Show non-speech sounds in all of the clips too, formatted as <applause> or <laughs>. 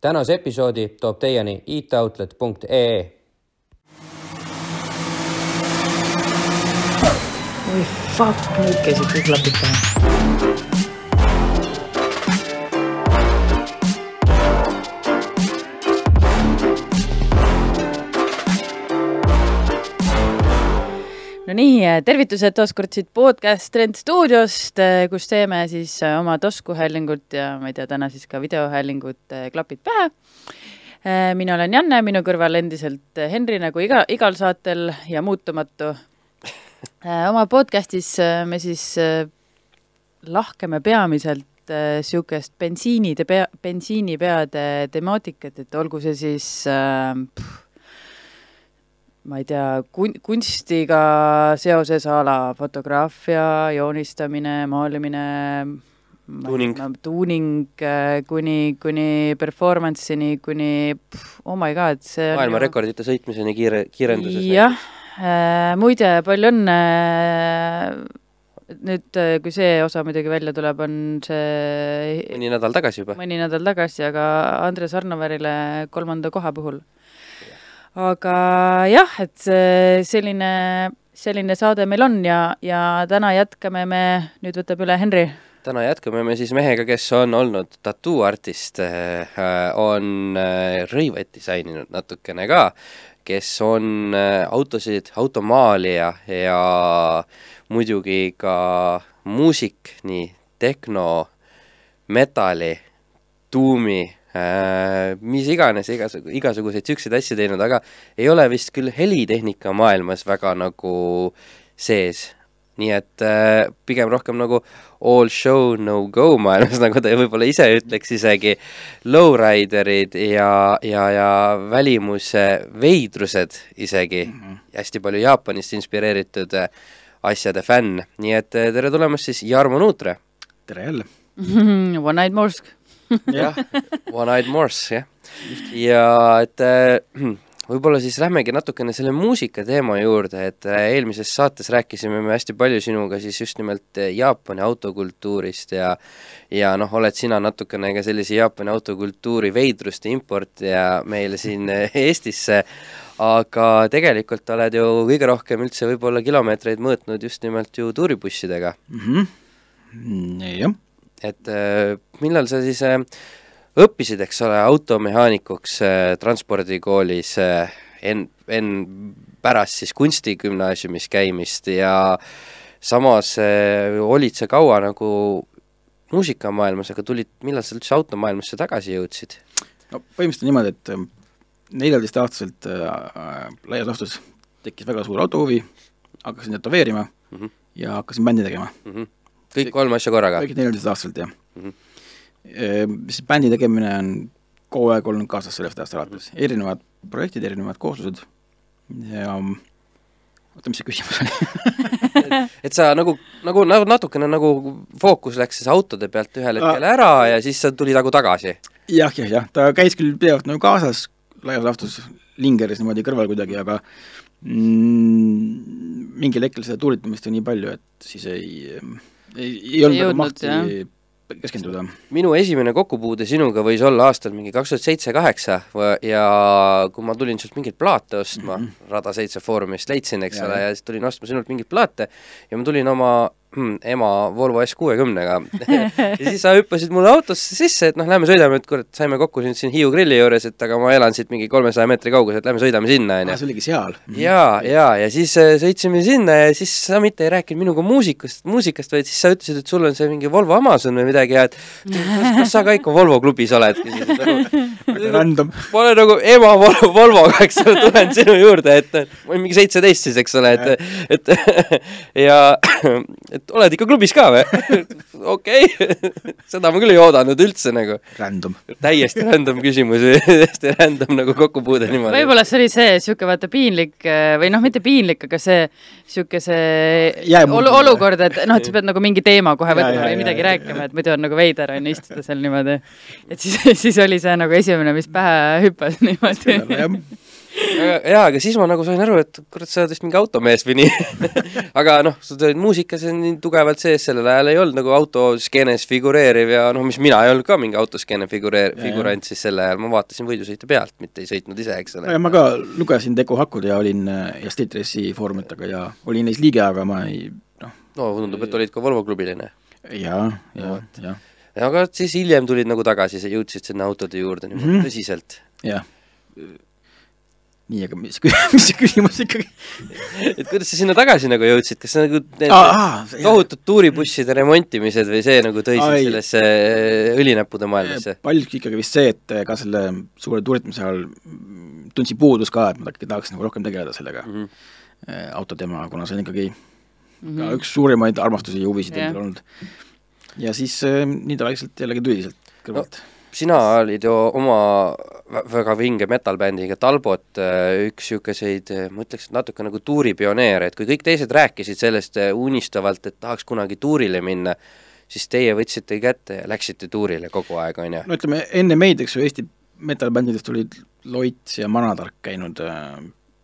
tänase episoodi toob teieni itoutlet.ee oi fuck, nüüd käisid kõik klapid pähe. nii, tervitused taas kord siit podcast Trend stuudiost, kus teeme siis äh, oma taskuhäälingut ja ma ei tea, täna siis ka videohäälingut äh, Klapid pähe. mina olen Janne, minu kõrval endiselt Henri nagu iga, igal saatel ja muutumatu. oma podcastis me siis lahkame peamiselt niisugust bensiinide pea, bensiinipeade temaatikat, et olgu see siis äh, pff, ma ei tea, kun-, kunstiga seoses a la fotograafia, joonistamine, maalimine, Tuuning. tuuning äh, kuni, kuni performance'ini, kuni pff, oh my god, see maailmarekordite sõitmiseni kiire, kiirenduses. jah, muide, palju õnne, nüüd, kui see osa muidugi välja tuleb, on see mõni nädal tagasi juba. mõni nädal tagasi, aga Andres Arnoverile kolmanda koha puhul. Aga jah, et selline, selline saade meil on ja, ja täna jätkame me, nüüd võtab üle Henri. täna jätkame me siis mehega, kes on olnud tattooartist, on äh, rõivaid disaininud natukene ka, kes on äh, autosid, automaalija ja muidugi ka muusik, nii tehno, metalli, tuumi äh,, mis iganes, igasugu, igasuguseid siukseid asju teinud, aga ei ole vist küll helitehnika maailmas väga nagu sees. nii et äh, pigem rohkem nagu all show no go maailmas, <laughs> nagu ta võib-olla ise ütleks isegi, lowriderid ja, ja, ja välimuse veidrused isegi mm, -hmm. hästi palju Jaapanist inspireeritud äh, asjade fänn, nii et äh, tere tulemast siis Jarmo Nuutre. tere jälle. <laughs> One Night Morsk. jah, One-Eyed Morse, jah. ja et äh, võib-olla siis lähmegi natukene selle muusika teema juurde, et äh, eelmises saates rääkisime me hästi palju sinuga siis just nimelt äh, Jaapani autokultuurist ja ja noh, oled sina natukene ka sellise Jaapani autokultuuri veidruste importija meile siin Eestisse, aga tegelikult oled ju kõige rohkem üldse võib-olla kilomeetreid mõõtnud just nimelt ju tuuribussidega jah, et äh, millal sa siis äh, õppisid, eks ole, automehaanikuks äh, transpordikoolis en-, en-, pärast siis kunstigümnaasiumis käimist ja samas olid sa kaua nagu muusikamaailmas, aga tulid, millal sa üldse automaailmasse tagasi jõudsid? no põhimõtteliselt niimoodi, et neljateistaastaselt äh, laias laastus tekkis väga suur autohuvi, hakkasin tätoveerima mm. -hmm. ja hakkasin bändi tegema. Kõik kolm asja korraga? kõik neljateistaastaselt, jah Mhm. mm. -hmm. Siis bändi tegemine on kogu aeg olnud kaasas sellest ajast alates, erinevad projektid, erinevad kooslused ja oota, mis see küsimus oli? <laughs> et sa nagu, nagu, nagu natukene nagu fookus läks siis autode pealt ühel hetkel ära ja siis sa tuli nagu tagasi jah, jah, jah, ta käis küll pidevalt nagu kaasas, laias laastus lingeris niimoodi kõrval kuidagi, aga mm, mingil hetkel seda tuulitamist oli nii palju, et siis ei, ei, ei olnud nagu mahti keskenduda. minu esimene kokkupuude sinuga võis olla aastal mingi kaks tuhat seitse-kaheksa ja kui ma tulin sult mingeid plaate ostma mm, -hmm. Rada seitse Foorumist leidsin, eks Jaa, ole, ja siis tulin ostma sinult mingeid plaate ja ma tulin oma hmm, ema Volvo S kuuekümnega ja siis sa hüppasid mulle autosse sisse, et noh, lähme sõidame, et kurat, saime kokku siin, siin Hiiu grilli juures, et aga ma elan siit mingi kolmesaja meetri kaugusel, et lähme sõidame sinna, onju see oligi seal. jaa, jaa, ja siis äh, sõitsime sinna ja siis sa mitte ei rääkinud minuga muusikust, muusikast, vaid siis sa ütlesid, et sul on see mingi Volvo Amazon või midagi ja et kas, kas sa ka ikka Volvo klubis oled? Random. ma olen nagu ema Volvo, Volvoga, eks ole, tulen sinu juurde, et ma olin mingi seitseteist siis, eks ole, et, et ja et oled ikka klubis ka või? <laughs> okei, seda ma küll ei oodanud üldse nagu. Random. täiesti random küsimus, <laughs> täiesti random nagu kokkupuude niimoodi. võib-olla see oli see sihuke vaata piinlik äh, või noh, mitte piinlik, aga see sihuke see olu- olukord, et noh, et sa pead nagu mingi teema kohe võtma või midagi ja, rääkima, et muidu on nagu veider on ju istuda seal niimoodi. et siis, <laughs> siis oli see nagu esimene, mis pähe hüppas niimoodi. Jaa, aga siis ma nagu sain aru, et kurat, sa oled vist mingi automees või nii <laughs> aga noh, sa oled muusikas on nii tugevalt sees, sellel ajal ei olnud nagu autoskeenes figureeriv ja noh, mis mina ei olnud ka mingi autoskeene figureer-, figurant, siis sel ajal ma vaatasin võidusõite pealt, mitte ei sõitnud ise, eks ole. ma ka lugesin Deku Hakud ja olin äh, ja Street Race'i foorumitega ja olin neis liige, aga ma ei noh. no tundub, et olid ka Volvo klubiline. jaa, jaa, jah. aga siis hiljem tulid nagu tagasi, jõudsid sinna autode juurde niimoodi mm -hmm. tõsiselt. jah nii, aga mis, <laughs> mis see küsimus ikkagi et kuidas sa sinna tagasi nagu jõudsid, kas nagu need ah, ah, tohutud tuuribusside remontimised või see nagu tõi sind sellesse äh, õlinäppude maailmasse? paljuski ikkagi vist see, et ka selle suure tuuritamise ajal tundsin puudust ka, et ma tahaks nagu rohkem tegeleda sellega mm, -hmm. autoteema, kuna see on ikkagi mm -hmm. ka üks suurimaid armastusi ja huvisid yeah. endal olnud. ja siis äh, nii ta vaikselt jällegi tuli sealt kõrvalt no sina olid ju oma väga vinge metal-bändiga Talbot äh, üks niisuguseid, äh, ma ütleks, natuke nagu tuuripioneere, et kui kõik teised rääkisid sellest äh, unistavalt, et tahaks kunagi tuurile minna, siis teie võtsite kätte ja läksite tuurile kogu aeg, on ju? no ütleme, enne meid, eks ju, Eesti metal-bändidest olid Loits ja Manatark käinud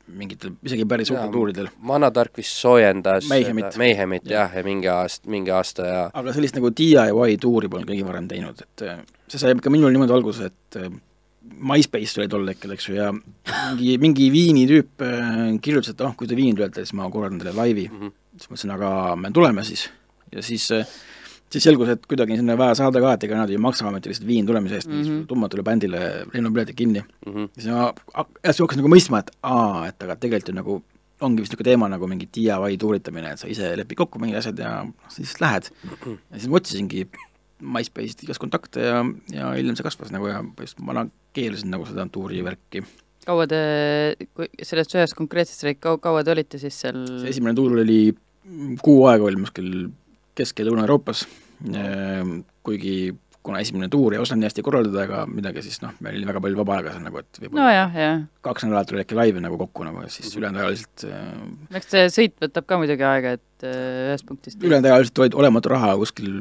mingitel isegi päris suurtuuridel. Manatark vist soojendas Mayhemit, Mayhemit jah, ja mingi aasta, mingi aasta ja aga sellist nagu DIY tuuri polnud keegi varem teinud, et see sai ka minul niimoodi alguse, et äh, MySpace oli tol hetkel, eks ju, ja mingi, mingi Viini tüüp äh, kirjutas, et oh, kui te Viini tulete, siis ma korraldan teile laivi mm. -hmm. siis ma ütlesin, aga me tuleme siis. ja siis, äh, siis selgus, et kuidagi sinna vaja saada ka, et ega nad ei maksa ometi lihtsalt Viini tulemise eest mm -hmm., tummatule bändile lennupiletid kinni mm. -hmm. ja siis ma hästi hakkasin nagu mõistma, et aa, et aga tegelikult ju nagu ongi vist niisugune teema nagu mingi DIY tuuritamine, et sa ise lepid kokku mingid asjad ja siis lähed ja siis ma otsisingi MySpace'it igas kontakte ja, ja hiljem see kasvas nagu ja just ma keelasin nagu seda tuurivärki. kaua te, kui sellest ühest konkreetsest räägid, kaua, te olite siis seal? see esimene tuur oli, kuu aega olime kuskil Kesk- ja Lõuna-Euroopas, ehm, kuigi kuna esimene tuur ei osanud nii hästi korraldada ega midagi, siis noh, meil oli väga palju vaba aega seal nagu, et võib-olla no jah, jah. kaks nädalat oli äkki laivi nagu kokku nagu ja siis mhm. ülejäänud aja lihtsalt äh, eks see sõit võtab ka muidugi aega, et äh, ühest punktist ülejäänud aja lihtsalt olid olematu raha kuskil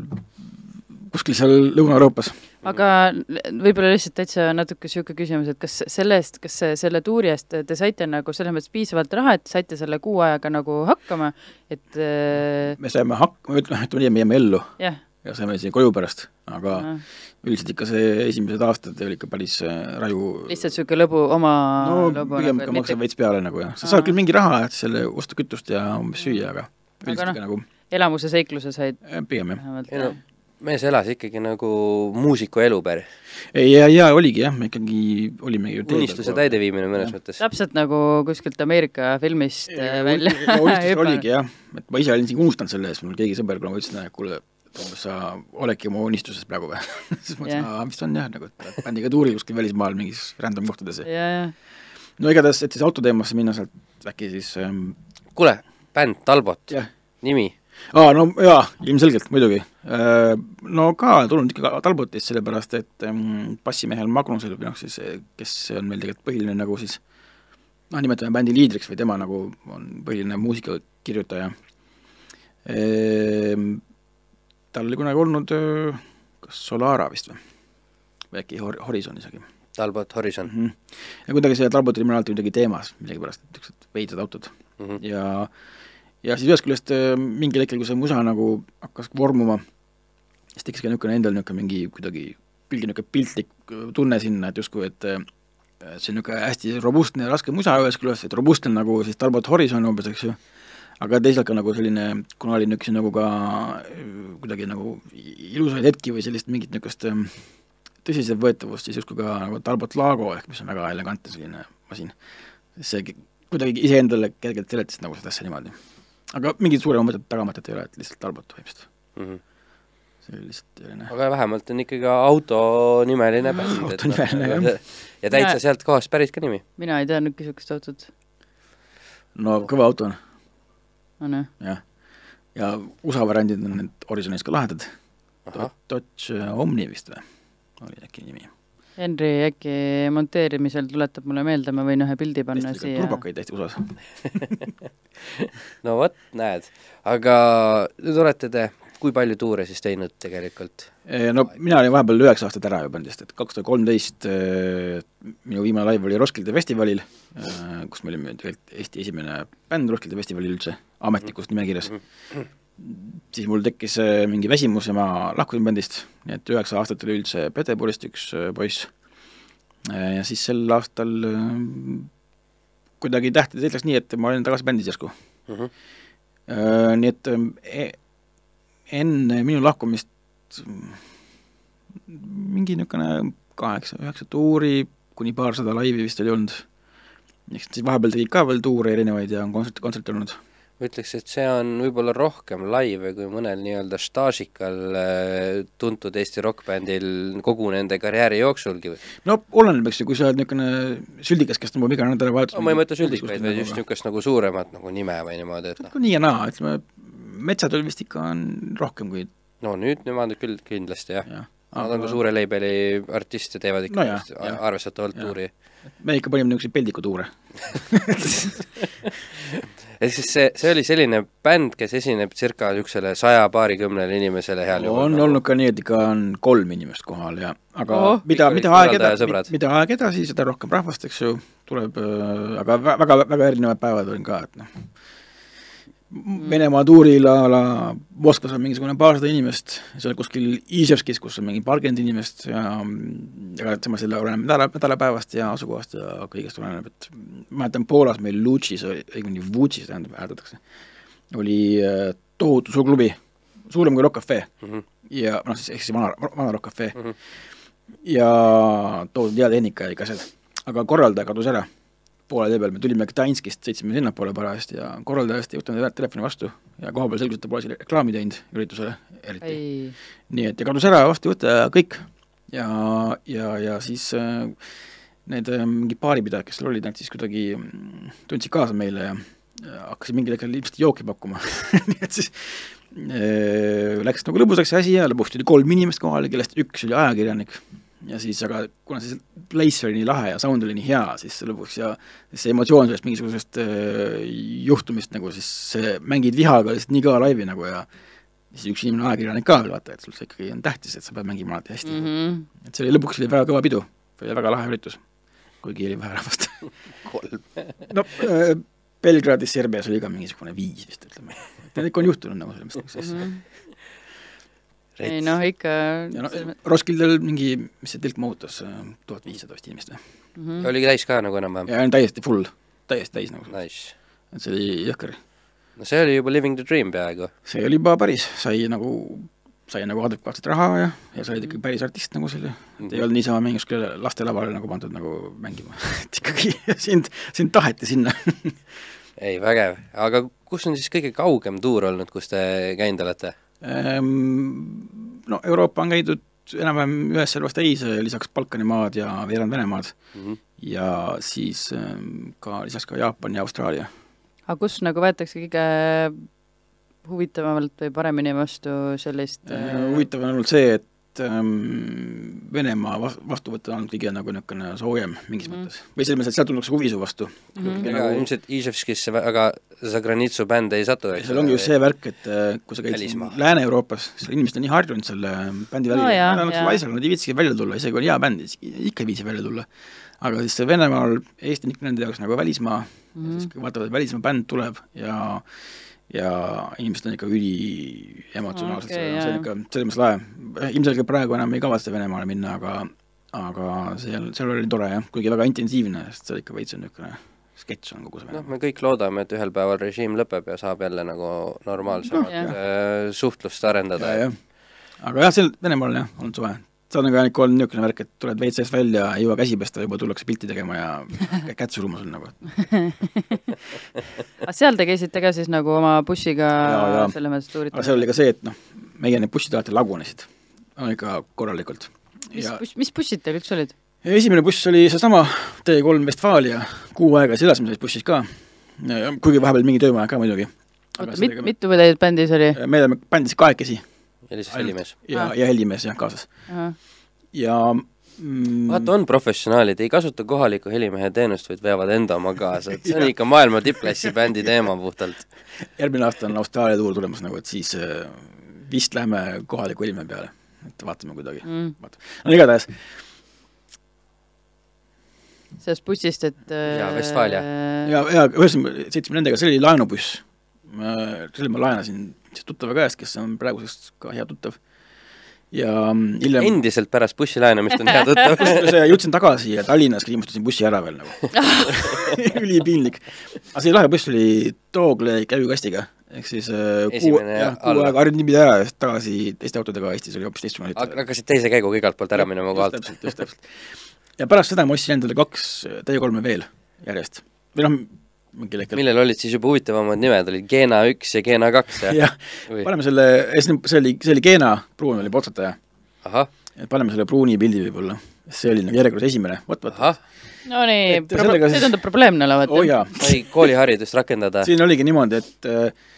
kuskil seal Lõuna-Euroopas. aga võib-olla lihtsalt täitsa natuke niisugune küsimus, et kas selle eest, kas selle tuuri eest te saite nagu selles mõttes piisavalt raha, et saite selle kuu ajaga nagu hakkama, et äh, me saime hakkama, ütleme, ütleme nii, me jäime ellu yeah. ja saime siia koju pärast, aga no. üldiselt ikka see esimesed aastad oli ikka päris äh, raju lihtsalt niisugune lõbu, oma no lõbu, pigem nagu, maksab veits peale nagu jah, sa saad küll mingi raha, et selle osta kütust ja umbes süüa, aga üldiselt ikka no, nagu elamuse seikluse said pigem jah mees elas ikkagi nagu muusiku elu pär. ja, ja oligi jah, me ikkagi olime ju unistuse täideviimine mõnes ja. mõttes. täpselt nagu kuskilt Ameerika filmist ja, äh, välja. <laughs> unistus <laughs> oligi jah, et ma ise olin isegi unustanud selle eest, mul keegi sõber kunagi ütles, et kuule, umbes sa oledki oma unistuses praegu või? <laughs> Siis ma ütlesin, aa, vist on jah, nagu, et bändiga tuuril kuskil välismaal mingis random kohtades. Ja, ja. no igatahes, et siis autoteemasse minna sealt äkki siis ähm... kuule, bänd Talbot, nimi aa, no jaa, ilmselgelt, muidugi. Äh, no ka tulnud ikka Talbotist, sellepärast et bassimehel Magnusel või noh, siis kes on meil tegelikult põhiline nagu siis noh, nimetame bändi liidriks või tema nagu on põhiline muusikakirjutaja ehm,. tal oli kunagi olnud äh, kas Solara vist või, või äkki Hor-, Horizon isegi. Talbot Horizon mm. -hmm. ja kuidagi see Talbotil on alati midagi teemas millegipärast, niisugused veidrad autod mm -hmm. ja ja siis ühest küljest äh, mingil hetkel, kui see musa nagu hakkas vormuma, siis tekkis ka niisugune endal niisugune mingi kuidagi pildi niisugune piltlik äh, tunne sinna, et justkui, et äh, see on niisugune hästi robustne ja raske musa ühest küljest, et robustne nagu siis Talbot Horizon umbes, eks ju, aga teisalt ka nagu selline, kuna oli niisugune nagu ka kuidagi nagu ilusaid hetki või sellist mingit niisugust tõsiseltvõetavust, siis justkui ka nagu Talbot Lago ehk mis on väga elegantne selline masin, see kuidagi iseendale kergelt seletasid nagu seda asja niimoodi aga mingit suurema mõtet, tagamõtet ei ole, et lihtsalt Talbot põhimõtteliselt mm. -hmm see oli lihtsalt selline aga vähemalt on ikkagi autonimeline bänd. autonimeline noh, jah. ja täitsa sealt kohast pärit ka nimi. mina ei teadnudki niisugust autot. no kõva auto on. on jah? jah. ja USA variandid on need Horizonis ka lahedad. Dodge Omni vist või, oli äkki nimi Henri äkki monteerimisel tuletab mulle meelde, ma võin ühe pildi panna Eestis siia. turbakaid hästi USA-s <laughs> <laughs> no vot, näed, aga nüüd olete te kui palju tuure siis teinud tegelikult? Eh, no mina olin vahepeal üheksa aastat ära juba nendest, et kaks tuhat kolmteist minu viimane live oli Roskilde festivalil, kus me olime tegelikult Eesti esimene bänd Roskilde festivalil üldse, ametlikus nimekirjas. siis mul tekkis mingi väsimus ja ma lahkusin bändist, nii et üheksa aastat oli üldse Peterburist üks poiss. ja siis sel aastal kuidagi tähtedest läks nii, et ma olin tagasi bändis järsku mm. -hmm. Nii et e enne minu lahkumist mingi niisugune kaheksa-üheksa tuuri, kuni paarsada laivi vist oli olnud. eks siis vahepeal tegid ka veel tuure erinevaid ja on kontsert, kontserte olnud ma ütleks, et see on võib-olla rohkem laive kui mõnel nii-öelda staažikal äh, tuntud Eesti rokkbändil kogu nende karjääri jooksulgi no oleneb, eks ju, kui sa oled niisugune süldikas, kes tõmbab iga nädalavahetus no ma ei mõtle süldikaid, vaid just niisugust nagu suuremat nagu nime või niimoodi, et noh. nii ja naa, ütleme, metsatööl vist ikka on rohkem kui no nüüd nemad küll kindlasti jah. Ja.. Nad on ka suure label'i artist ja teevad ikka no arvestatavalt tuuri. me ikka panime niisuguseid peldikutuure <laughs> <laughs> ehk siis see, see oli selline bänd, kes esineb circa niisugusele saja paarikümnele inimesele heal juhul? on olnud ka nii, et ikka on kolm inimest kohal ja aga oh, mida, mida aeg edasi, mida aeg edasi, seda rohkem rahvast, eks ju, tuleb, äh, aga väga, väga erinevad päevad on ka, et noh Venemaa tuuril a la Moskvas on mingisugune paarsada inimest, seal kuskil Iževskis, kus on mingi paarkümmend inimest ja aga tema selle oleneb nädala, nädalapäevast ja asukohast ja kõigest oleneb, et mäletan Poolas meil Lutšis, õigemini Vutšis tähendab, hääldatakse, oli äh, tohutu suur klubi, suurem kui Rock Cafe mm -hmm. ja noh, siis ehk siis vana, vana Rock Cafe mm -hmm. ja tohutu teatehnika ja kõik asjad, aga korraldaja kadus ära poole tee peal, me tulime Gdanskist, sõitsime sinnapoole parajasti ja korraldajast ei võtnud telefoni vastu ja kohapeal selgus, et ta pole isegi reklaami teinud üritusele eriti. nii et ja kadus ära, vastu ei võta ja kõik. ja, ja, ja siis äh, need äh, mingid baaripidajad, kes seal olid, nad siis kuidagi mm, tundsid kaasa meile ja, ja hakkasid mingil hetkel ilmselt jooki pakkuma <laughs> nii et siis äh, läks nagu lõbusaks see asi ja lõpuks tuli kolm inimest kohale, kellest üks oli ajakirjanik ja siis, aga kuna see place oli nii lahe ja sound oli nii hea, siis lõpuks ja see emotsioon sellest mingisugusest äh, juhtumist nagu siis mängid vihaga lihtsalt nii kõva laivi nagu ja siis üks inimene ajakirjanik ka veel, vaata, et sul see ikkagi on tähtis, et sa pead mängima alati hästi mm. -hmm. et see oli lõpuks oli väga kõva pidu, oli väga lahe üritus, kuigi oli vähe rahvast <laughs> kolm no äh, Belgradis, Serbias oli ka mingisugune viis vist, ütleme. et ikka on juhtunud nagu selles mõttes mm. -hmm ei noh, ikka ja no Roskildel mingi, mis see telk mahutas, tuhat viissada vist inimest või mm? -hmm. oli täis ka nagu enam-vähem? jaa, täiesti full, täiesti täis nagu nice.. et see oli jõhker. no see oli juba living the dream peaaegu. see oli juba päris, sai nagu, sai nagu adekvaatset raha ja, ja sa olid ikkagi päris artist nagu selle mm, -hmm. ei olnud niisama mingisugusele lastelavale nagu pandud nagu mängima <laughs> et ikkagi sind, sind taheti sinna <laughs> ei, vägev, aga kus on siis kõige kaugem tuur olnud, kus te käinud olete? Ehm, no Euroopa on käidud enam-vähem ühes servas täis, lisaks Balkanimaad ja veerand Venemaad mm. -hmm. ja siis ehm, ka lisaks ka Jaapan ja Austraalia. aga kus nagu võetakse kõige huvitavamalt või paremini vastu sellist ehm, huvitav on olnud see, et et ähm, Venemaa vastuvõtt on olnud kõige nagu niisugune soojem mingis mm. mõttes. või selles mõttes, et sealt tullakse huvi su vastu mm. -hmm. ega nagu... ilmselt Iževskisse väga Zagranitsu bände ei satu, eks? seal ongi just see värk, et äh, kui sa käid Lääne-Euroopas, seal inimesed on nii harjunud selle bändi välja no,, nad on laisad, nad ei viitsigi välja tulla, isegi kui on hea bänd, ikka ei viitsi välja tulla. aga siis Venemaal, Eesti on ikka nende jaoks nagu välismaa mm, -hmm. siis kui vaatavad, et välismaa bänd tuleb ja ja inimesed on ikka üliemotsionaalsed okay,, see on ikka selles mõttes lahe. ilmselgelt praegu enam ei kavatse Venemaale minna, aga aga seal, seal oli tore jah, kuigi väga intensiivne, sest seal ikka veits on niisugune sketš on kogu see noh, me kõik loodame, et ühel päeval režiim lõpeb ja saab jälle nagu normaalsemat no, äh, suhtlust arendada. aga jah, seal Venemaal jah, olnud suve see on nagu ikka olnud niisugune värk, et tuled WC-st välja, ei jõua käsi pesta, juba tullakse pilti tegema ja <laughs> kätt suruma sul nagu aga seal te käisite ka siis nagu oma bussiga selles mõttes tuuritamas? aga seal oli ka see, et noh, meie need bussid alati lagunesid, ikka korralikult. mis ja... buss, mis bussid teil üldse olid? esimene buss oli seesama T3 Westfalia, kuu aega siis elasime selles bussis ka, kuigi vahepeal mingi töömaja ka muidugi. oota, mit-, mitu teil bändis oli? me oleme bändis kahekesi ja lisaks helimees. ja, ja helimees jah, kaasas. ja mm, vaata, on professionaalid, ei kasuta kohaliku helimehe teenust, vaid veavad enda oma kaasa, et see on <laughs> ikka maailma tippklassi bändi teema puhtalt. järgmine aasta on Austraalia tuur tulemas nagu, et siis äh, vist lähme kohaliku Helme peale, et vaatame kuidagi mm. vaata. no igatahes, sellest bussist, et Jaa, Westfalia. ja, ja ühesõnaga sõitsime nendega, see oli laenubuss. selle ma laenasin tuttava käest, kes on praeguseks ka hea tuttav. ja mm, hiljem endiselt pärast bussi laenamist on hea tuttav <laughs> jõudsin tagasi ja Tallinnas ilmustasin bussi ära veel nagu <laughs> <laughs> ülipiinlik. aga see lahe buss oli Dogleg käigukastiga, ehk siis äh, kuu, Esimene jah, kuu aega harjunud niipidi ära ja siis tagasi teiste autodega Eestis oli hoopis teistsugune Hak- hakkasid teise käiguga igalt poolt ära minema kohalt. täpselt, just täpselt. ja pärast seda ma ostsin endale kaks T3-e veel järjest. või noh, mingil hetkel. millel olid siis juba huvitavamad nimed, olid Gena üks ja Gena kaks ja jah, või paneme selle, see oli, see oli Keena, pruun oli potsataja. et paneme selle pruuni pildi võib-olla. see oli nagu järjekorras esimene, vot, vot. ahah, no nii Et, sellega see tundub probleemne olevat oh,. sai kooliharidust rakendada. siin oligi niimoodi, et äh,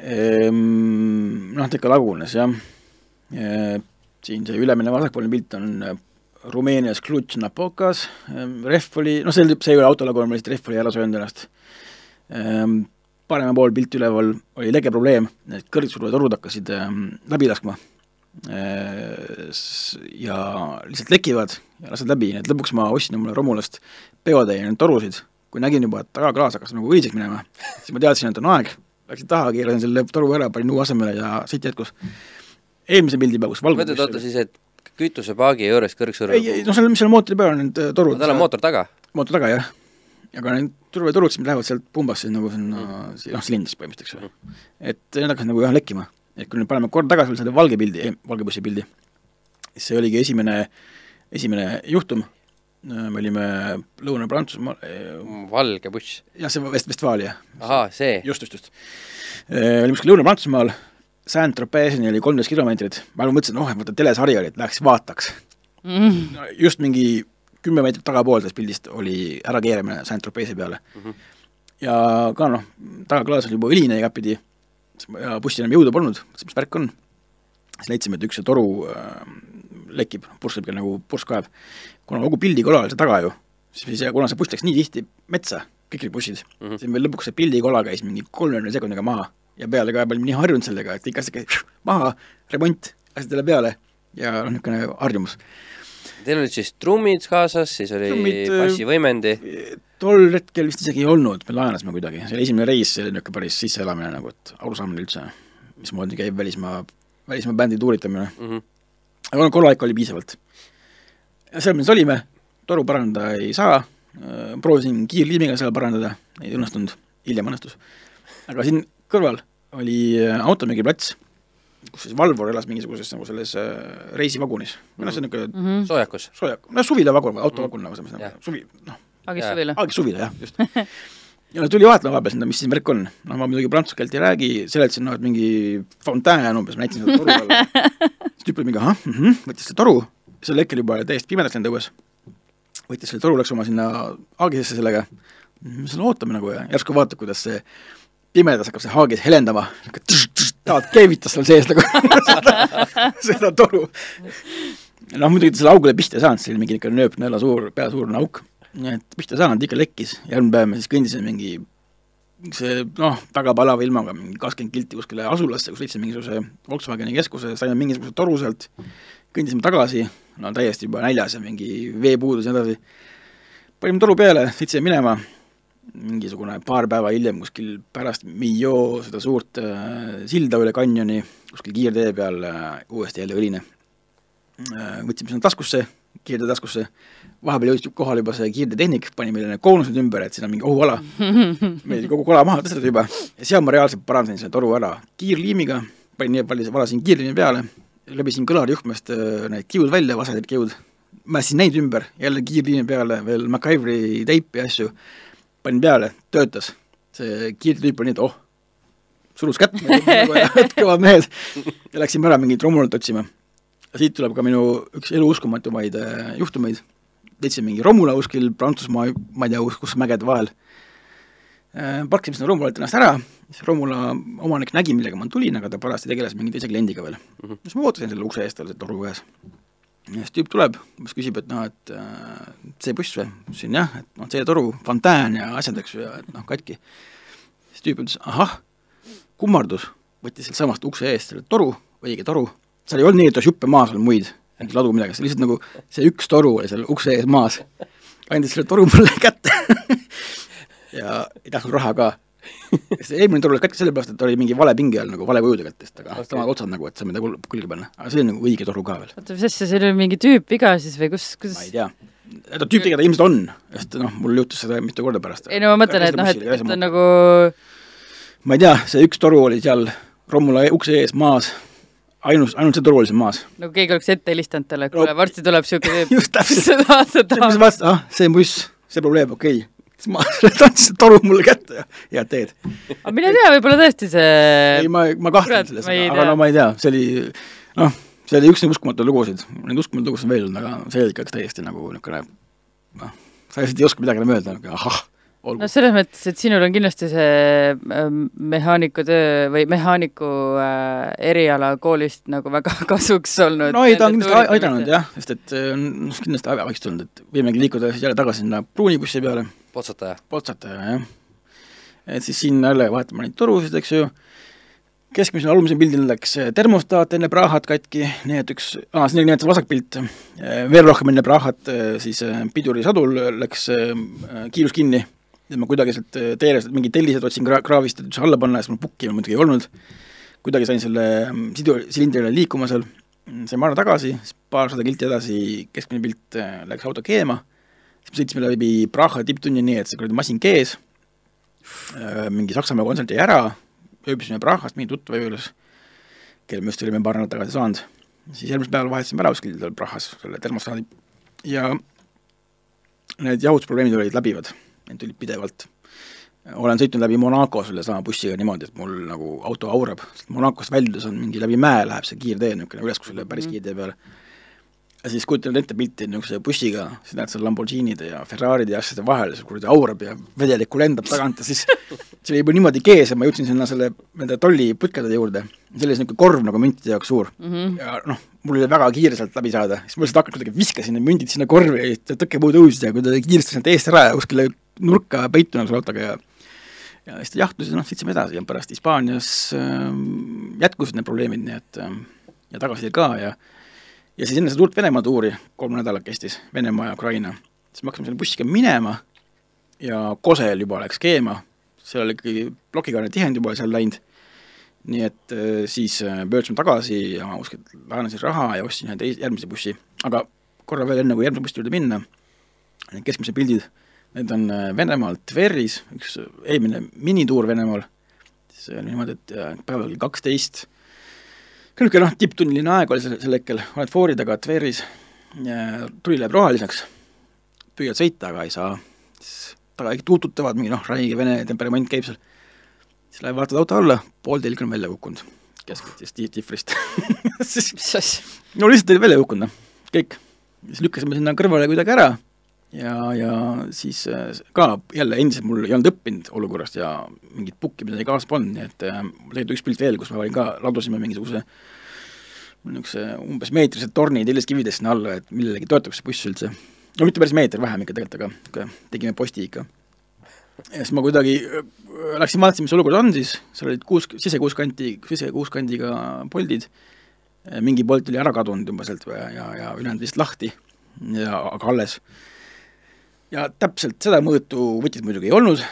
ehm, noh, ta ikka lagunes jah. siin see ülemine vasakpoolne pilt on Rumeenias Cluj-Napokas, rehv oli, noh, see see ei ole auto lagunemine, lihtsalt rehv oli ära söönud ennast. paremal pool pilt üleval oli lege probleem, need kõrgsurvetorud hakkasid ähm, läbi laskma. ja lihtsalt lekivad ja lasevad läbi, nii et lõpuks ma ostsin omale Romulast peotäie neid torusid, kui nägin juba, et tagaklaas hakkas nagu õiseks minema, siis ma teadsin, et on aeg, läksin taha, keerasin selle toru ära, panin uue asemele ja sõit jätkus. eelmise pildi peal, kus valgus mõtled, oota siis, et kütusepaagi juures kõrgsurve ei, ei noh, seal, mis seal mootori peal on, need äh, torud. tal on mootor taga? mootor taga, jah. aga need turvaturud, siis lähevad sealt pumbast siis nagu sinna, noh, silindrist põhimõtteliselt, eks ole. et need hakkasid nagu jah lekkima. et kui nüüd paneme kord tagasi veel selle valge pildi, valge bussi pildi, siis see oligi esimene, esimene juhtum. me olime Lõuna-Prantsusmaal, valge buss. jah, see Vest-, Vestfaalia, ahaa, see. just, just, just. olime kuskil Lõuna-Prantsusmaal, Saint-Tropez'ini oli kolmteist kilomeetrit, ma nagu mõtlesin, noh, et vaata telesari oli, et läheks vaataks. Mm. just mingi kümme meetrit tagapool sellest pildist oli ärakeeramine Saint-Tropez'i peale mm. -hmm. ja ka noh, tagaklaas oli juba õline igatpidi ja bussil enam jõudu polnud, mõtlesin, mis värk on. siis leidsime, et üks see toru äh, lekib, purskab ikka nagu purskkaev. kuna kogu pildikola oli seal taga ju, siis ja kuna see buss läks nii tihti metsa, kõik need bussid mm. -hmm. siis meil lõpuks see pildikola käis mingi kolmekümne sekundiga maha ja peale ka me olime nii harjunud sellega, et ikka sihuke maha, remont, asjad jälle peale ja noh, niisugune harjumus Teil olid siis trummid kaasas, siis oli Trummid, äh, bassivõimendi. tol hetkel vist isegi ei olnud, me laenasime kuidagi, see oli esimene reis, see oli niisugune päris sisseelamine nagu, et arusaamine üldse, mismoodi käib välismaa, välismaa bändi tuuritamine. Mhm. aga no korralik oli piisavalt. seal me siis olime, toru parandada ei saa, proovisin kiirliimiga seal parandada, ei õnnestunud, hiljem õnnestus. aga siin kõrval oli äh, automüügiplats, kus siis Valvur elas mingisuguses nagu selles äh, reisivagunis, või noh, see on niisugune Mhm. soojakus. sooja, no suvilavagun, autovagun nagu selles mõttes, suvi, noh, Agis suvila. Aegis suvila jah, just. <laughs> ja tuli vaatama vahepeal sinna, mis siin värk on. noh, ma muidugi prantsuse keelt ei räägi, seletasin noh, et mingi fontään umbes, ma näitasin seda toru <laughs> peal. siis tüüp oli mingi ahah mm, -hmm, võttis selle toru, sel hetkel juba oli täiesti pimedaks läinud õues. võttis selle toru, läks oma sinna haagisesse sellega. me seal ootame nagu ja järsku vaatab, kuidas see pimedas hakkab see haagis helendama. tahad keevitas seal sees nagu <laughs> seda, toru. noh, muidugi ta selle augule pihta ei saanud, see oli mingi niisugune nööpnõela suur, peasuurune auk. nii et pihta ei saanud, ikka lekkis, järgmine päev me siis kõndisime mingi see noh, väga palava ilmaga, mingi kakskümmend kilti kuskile asulasse, kus leidsime mingisuguse Volkswageni keskuse, saime mingisuguse toru sealt, kõndisime tagasi, no täiesti juba näljas ja mingi veepuudus ja nii edasi. panime toru peale, sõitsime minema, mingisugune paar päeva hiljem kuskil pärast Millau seda suurt äh, silda üle kanjoni, kuskil kiirtee peal äh, uuesti jälle õline äh,. võtsime sinna taskusse, kiirtee taskusse, vahepeal jõudis kohale juba see kiirteetehnik, pani meile need koonused ümber, et siin on mingi ohuala. meil kogu kola maha tõstetud juba ja seal ma reaalselt parandasin selle toru ära kiirliimiga, panin nii palju, valasin kiirliimi peale, läbisin kõlarijuhtmest äh, need kiud välja, vasakad kiud, mässin neid ümber, jälle kiirliimi peale veel MacGyveri teipi ja asju, panin peale, töötas. see kiirtüüp oli nii, et oh, surus kätt, <laughs> et kõvad mehed ja läksime ära mingit romulat otsima siit tuleb ka minu üks elu uskumatumaid äh, juhtumeid. leidsin mingi romula kuskil Prantsusmaa, ma ei tea, kus mägede vahel äh,. parkisime sinna romulalt ennast ära, siis romula omanik nägi, millega ma tulin, aga ta parajasti tegeles mingi teise kliendiga veel mm. -hmm. siis ma ootasin selle ukse ees tal see toru käes. Ja siis tüüp tuleb, siis küsib, et noh, et äh, see buss või? ma ütlesin jah, et noh, see toru, fontään ja asjad, eks ju, ja et noh, katki. siis tüüp ütles, ahah, kummardus, võttis sealtsamast ukse eest selle toru, õige toru, seal ei olnud nii, et oleks juppe maas olnud muid, mingi ladu midagi, see lihtsalt nagu see üks toru oli seal ukse ees maas. andis selle toru mulle kätte <laughs> ja ei tahtnud raha ka. <laughs> eelmine toru läks katki sellepärast, et oli mingi vale pingi all nagu vale kujude kättest, aga okay. samad otsad nagu, et saame ta kul- külge panna, aga see on nagu õige toru ka veel. oota, mis asja, see oli mingi tüüpviga siis või kus, ma kuidas ei tea, ta tüüpiga ta ilmselt on, sest noh, mul juhtus seda mitu korda pärast. ei no ma mõtlen, et noh, et, et on nagu ma ei tea, see üks toru oli seal Rommula ukse ees maas, ainus, ainult see toru oli seal maas. nagu keegi oleks ette helistanud talle, et No- kuule, varsti tuleb tüüp. <laughs> just täpselt. <laughs> sa see, mis? vastu, ah, see buss, see probleem, okei okay. Siis ma <laughs> andsin toru mulle kätte ja head teed. aga mine tea, võib-olla tõesti see ei, ma, ma kahtlen selles, aga no ma ei tea, see oli noh, see oli üks neid uskumatuid lugusid, neid uskumatuid lugusid on veel olnud, aga see oli ikka täiesti nagu niisugune noh, sa lihtsalt ei oska midagi enam öelda, nagu ahah, olgu no. selles mõttes, et sinul on kindlasti see ähm, mehaaniku töö või mehaaniku äh, eriala koolist nagu väga <laughs> kasuks olnud. no ei, ta on kindlasti aidanud. jah, sest et äh, on kindlasti abiks tulnud, et võimegi liikuda siis jälle tagasi sinna pruunibussi peale, potsataja. Potsataja, jah. et siis siin jälle vahetame neid torusid, eks ju, keskmisel alumisel pildil läks eh, termostaat enne Prahat katki, nii et üks ah,, siin oli nii, et see vasakpilt, veel rohkem enne Prahat siis eh, pidurisadul läks eh, kiirus kinni, et ma kuidagi sealt eh, teelest mingid tellised otsin kra- kraavist, et alla panna siis mul pukki muidugi ei olnud, kuidagi sain selle mm, sidu, silindrile liikuma seal, sain marra tagasi, siis paarsada kilti edasi keskmine pilt eh, läks auto keema, siis me sõitsime läbi Praha tipptunni nii, et see kuradi masin kees, mingi Saksamaa kontsert jäi ära, ööbisime Prahast mingi tuttava juures, kelle me just olime paar nädalat tagasi saanud, siis järgmisel päeval vahetasime ära kuskil seal Prahas selle termostaadi. Ja need jahutusprobleemid olid läbivad, need tulid pidevalt. olen sõitnud läbi Monaco sellesama bussiga niimoodi, et mul nagu auto aurab, sest Monacost väljus on mingi läbi mäe läheb see kiirtee niisugune üles kuskile päris kiirtee peale ja siis kujutad ette pilti niisuguse bussiga, siis näed seal Lamborghinide ja Ferraride ja asjade vahel, see kuradi aurab ja vedelikku lendab tagant ja siis <laughs> see oli juba niimoodi kees ja ma jõudsin sinna selle nende tolliputkade juurde, see oli niisugune korv nagu müntide jaoks suur mm. -hmm. ja noh, mul oli väga kiire sealt läbi saada, siis ma lihtsalt hakkasin kuidagi viskasin need mündid sinna korvi ja tõkkepuud tõusid ja kuidagi kiiresti sealt eest ära ja kuskile nurka peituna selle autoga ja ja siis ta jahtus ja noh, sõitsime edasi ja pärast Hispaanias ähm, jätkusid need probleemid, nii et ähm, ja tagasiside ka ja ja siis enne seda suurt Venemaa tuuri, kolm nädalat kestis, Venemaa ja Ukraina, siis me hakkasime selle bussiga minema ja Kosel juba läks keema, seal oli ikkagi plokikaane tihend juba seal läinud, nii et äh, siis äh, pöördusime tagasi ja ma kuskilt laenasin raha ja ostsin ühe teise, järgmise bussi, aga korra veel enne, kui järgmise bussi juurde minna, need keskmised pildid, need on äh, Venemaalt Tveris, üks eelmine minituur Venemaal, see oli niimoodi, et päeval kell kaksteist ka niisugune noh, tipptunniline aeg oli sel, sel hetkel, oled foori taga Tveris, tuli läheb roheliseks, püüad sõita, aga ei saa, siis taga kõik tuututavad, mingi noh, räige vene temperament käib seal, siis lähed vaatad auto alla, pool telk on välja kukkunud, keskelt siis ti- tihvrist <laughs> siis mis asja? no lihtsalt oli välja kukkunud, noh, kõik. siis lükkasime sinna kõrvale kuidagi ära ja, ja siis äh, ka jälle endiselt mul ei olnud õppinud olukorrast ja mingit pukki midagi kaasas polnud, nii et äh, tegelikult üks pilt veel, kus me olin ka, ladusime mingisuguse niisuguse umbes meetrised tornid teljeskividest sinna alla, et millelegi toetuks see buss üldse. no mitte päris meeter, vähem ikka tegelikult, aga tegime posti ikka. ja siis ma kuidagi äh, läksin vaatasin, mis olukord on siis, seal olid kuus, sisekuuskanti, sisekuuskandiga poldid, mingi polt oli ära kadunud umbes sealt ja, ja, ja ülejäänud lihtsalt lahti ja aga alles. Ja täpselt seda mõõtu võtit muidugi ei olnud,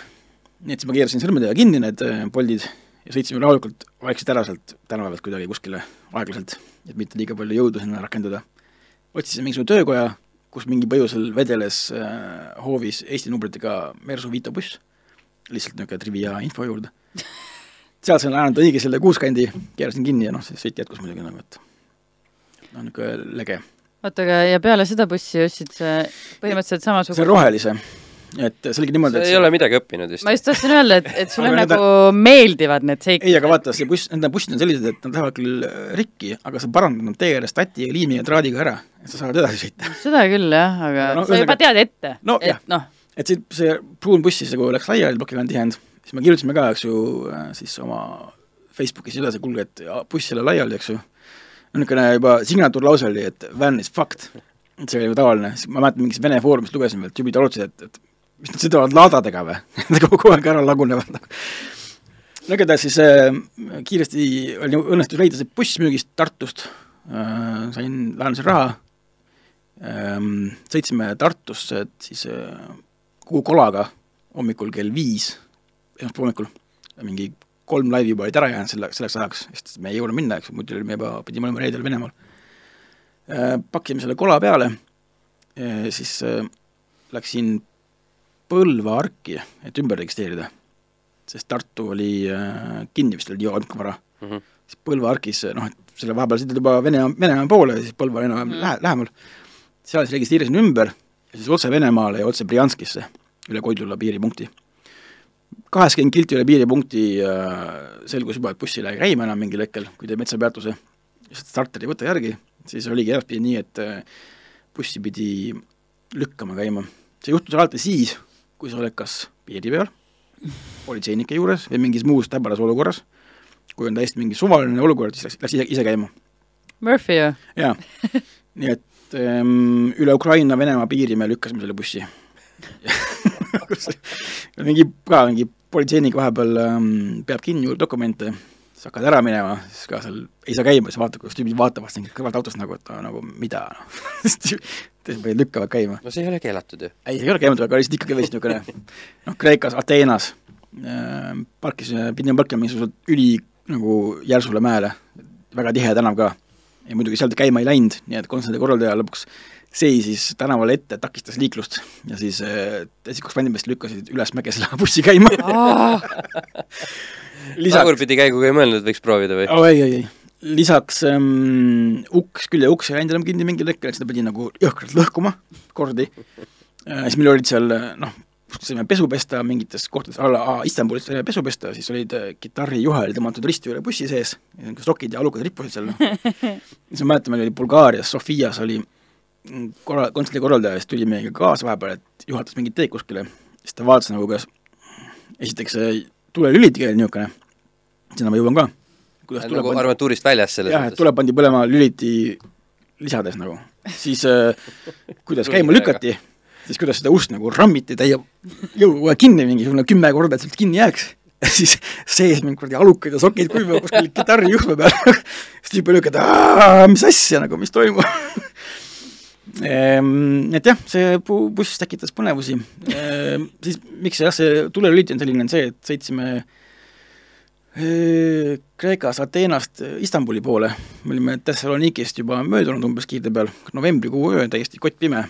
nii et siis ma keerasin sõrmedega kinni need äh, poldid ja sõitsime rahulikult vaikselt ära sealt tänava pealt kuidagi kuskile aeglaselt, et mitte liiga palju jõudu sinna rakendada. otsisime mingisugune töökoja, kus mingi põhjusel vedeles äh, hoovis Eesti numbritega Mersu Vito buss, lihtsalt niisugune trivia info juurde. seal sain laenata õige selle kuuskandi, keerasin kinni ja noh, see sõit jätkus muidugi nagu, et noh, niisugune lege oota, aga ja peale seda bussi ostsid sa põhimõtteliselt see samasuguse rohelise, et see oligi niimoodi, sa et ei ole midagi õppinud vist ma. just tahtsin öelda, et, et sulle nagu meeldivad need seiklused. ei, aga vaata, see buss, need bussid on sellised, et nad lähevad küll äh, rikki, aga sa parandad nad tee ääres tati ja liimi ja traadiga ära, et sa saad edasi sõita. seda küll jah, aga No sa juba tead ette No et noh, et see, see pruun buss siis nagu läks laiali, plokiga on tihend, siis me kirjutasime ka, eks ju, siis oma Facebookis et kuulge, et ja, buss jälle laiali, eks ju. Niisugune juba signatuurlause oli, et van is fucked. see oli ju tavaline, ma mäletan mingis Vene foorumist lugesin veel, tüübid arutasid, et, et mis nad sõidavad laadadega või? <laughs> kogu aeg ära lagunevad nagu. no igatahes siis äh, kiiresti oli, õnnestus leida see buss müügist Tartust äh,, sain, laenasin raha ähm,, sõitsime Tartusse, et siis äh, Kuku kolaga hommikul kell viis, esmaspäeva hommikul, mingi kolm laivi juba olid ära jäänud selle, selleks ajaks, sest me ei jõudnud minna, eks muidu olime juba, pidime olema reedel Venemaal äh,. pakkisime selle kola peale äh,, siis äh, läksin Põlva arki, et ümber registreerida sest Tartu oli kinni vist oli vara mm. -hmm. siis Põlva arkis, noh, et selle vahepeal sõidad juba Venemaa, Venemaa poole, siis Põlva enam-vähem mm. lähe, lähemal, seal siis registreerisin ümber ja siis otse Venemaale ja otse Brjanskisse, üle Koidula piiripunkti. Kaheksakümmend kilti üle piiripunkti äh, selgus juba, et buss ei lähe käima enam mingil hetkel, kui teeb metsapeatuse, lihtsalt starter ei võta järgi, siis oligi edaspidi nii, et äh, bussi pidi lükkama käima. see juhtus alati siis, kui sa oled kas piiri peal politseinike juures või mingis muus täbaras olukorras, kui on täiesti mingi suvaline olukord, siis läks, läks ise, ise käima. Murphy ju? jaa, nii et ähm, üle Ukraina-Venemaa piiri me lükkasime selle bussi <laughs> mingi, ka mingi politseinik vahepeal ähm, peab kinni dokumente, siis hakkad ära minema, siis ka seal ei saa käima, siis vaatad, kuidas tüübid vaatavad sind kõrvalt autost nagu, et nagu mida <laughs> noh teised lükkavad käima. no see ei ole keelatud ju. ei, see ei ole keelatud, aga lihtsalt ikkagi veits niisugune noh, Kreekas, Ateenas äh, parkisime, pidime parkima mingisugusele üli nagu järsule mäele, väga tihe tänav ka. ja muidugi sealt käima ei läinud, nii et kontserdi korraldaja lõpuks seisis tänavale ette, takistas liiklust ja siis äh, teised kaks vanimest lükkasid üles mäge selle bussi käima <laughs> Lisaks... tagurpidi käiguga ei mõelnud, võiks proovida või oh,? ei, ei, ei lisaks ähm, uks, küljeuks ei läinud enam kinni mingil hetkel, et seda pidi nagu jõhkralt lõhkuma kordi äh,. siis meil olid seal noh, saime pesu pesta mingites kohtades, a la Istanbulis saime pesu pesta, siis olid äh, kitarrijuhe oli tõmmatud risti üle bussi sees, sokid ja alukad rippusid seal, noh. <laughs> siis ma mäletan, meil oli Bulgaarias, Sofias oli korra-, kontserdi korraldaja, siis tuli meiega kaasa vahepeal, et juhatas mingit teed kuskile, siis ta vaatas nagu, kuidas esiteks see tulelüliti oli niisugune, sinna ma jõuan ka. Kuidas tuleb nagu armatuurist väljas selles jah, et tule pandi põlema lüliti lisades nagu, siis äh, kuidas käima lükati, siis kuidas seda ust nagu rammiti täie jõuga kinni, mingisugune kümme korda, et sealt kinni jääks. ja <laughs> siis sees mingi kuradi alukad ja sokid kuivavad kuskil kitarri juhtme peal. <laughs> Siis tüüp lükkad, mis asja nagu, mis toimub <laughs> et jah, see buss tekitas põnevusi ehm,. siis miks jah, see tulelülit on selline, on see, et sõitsime äh, Kreekas Ateenast Istanbuli poole, me olime Thessalonikist juba möödunud umbes kiirtee peal, novembrikuu öö, täiesti kottpime.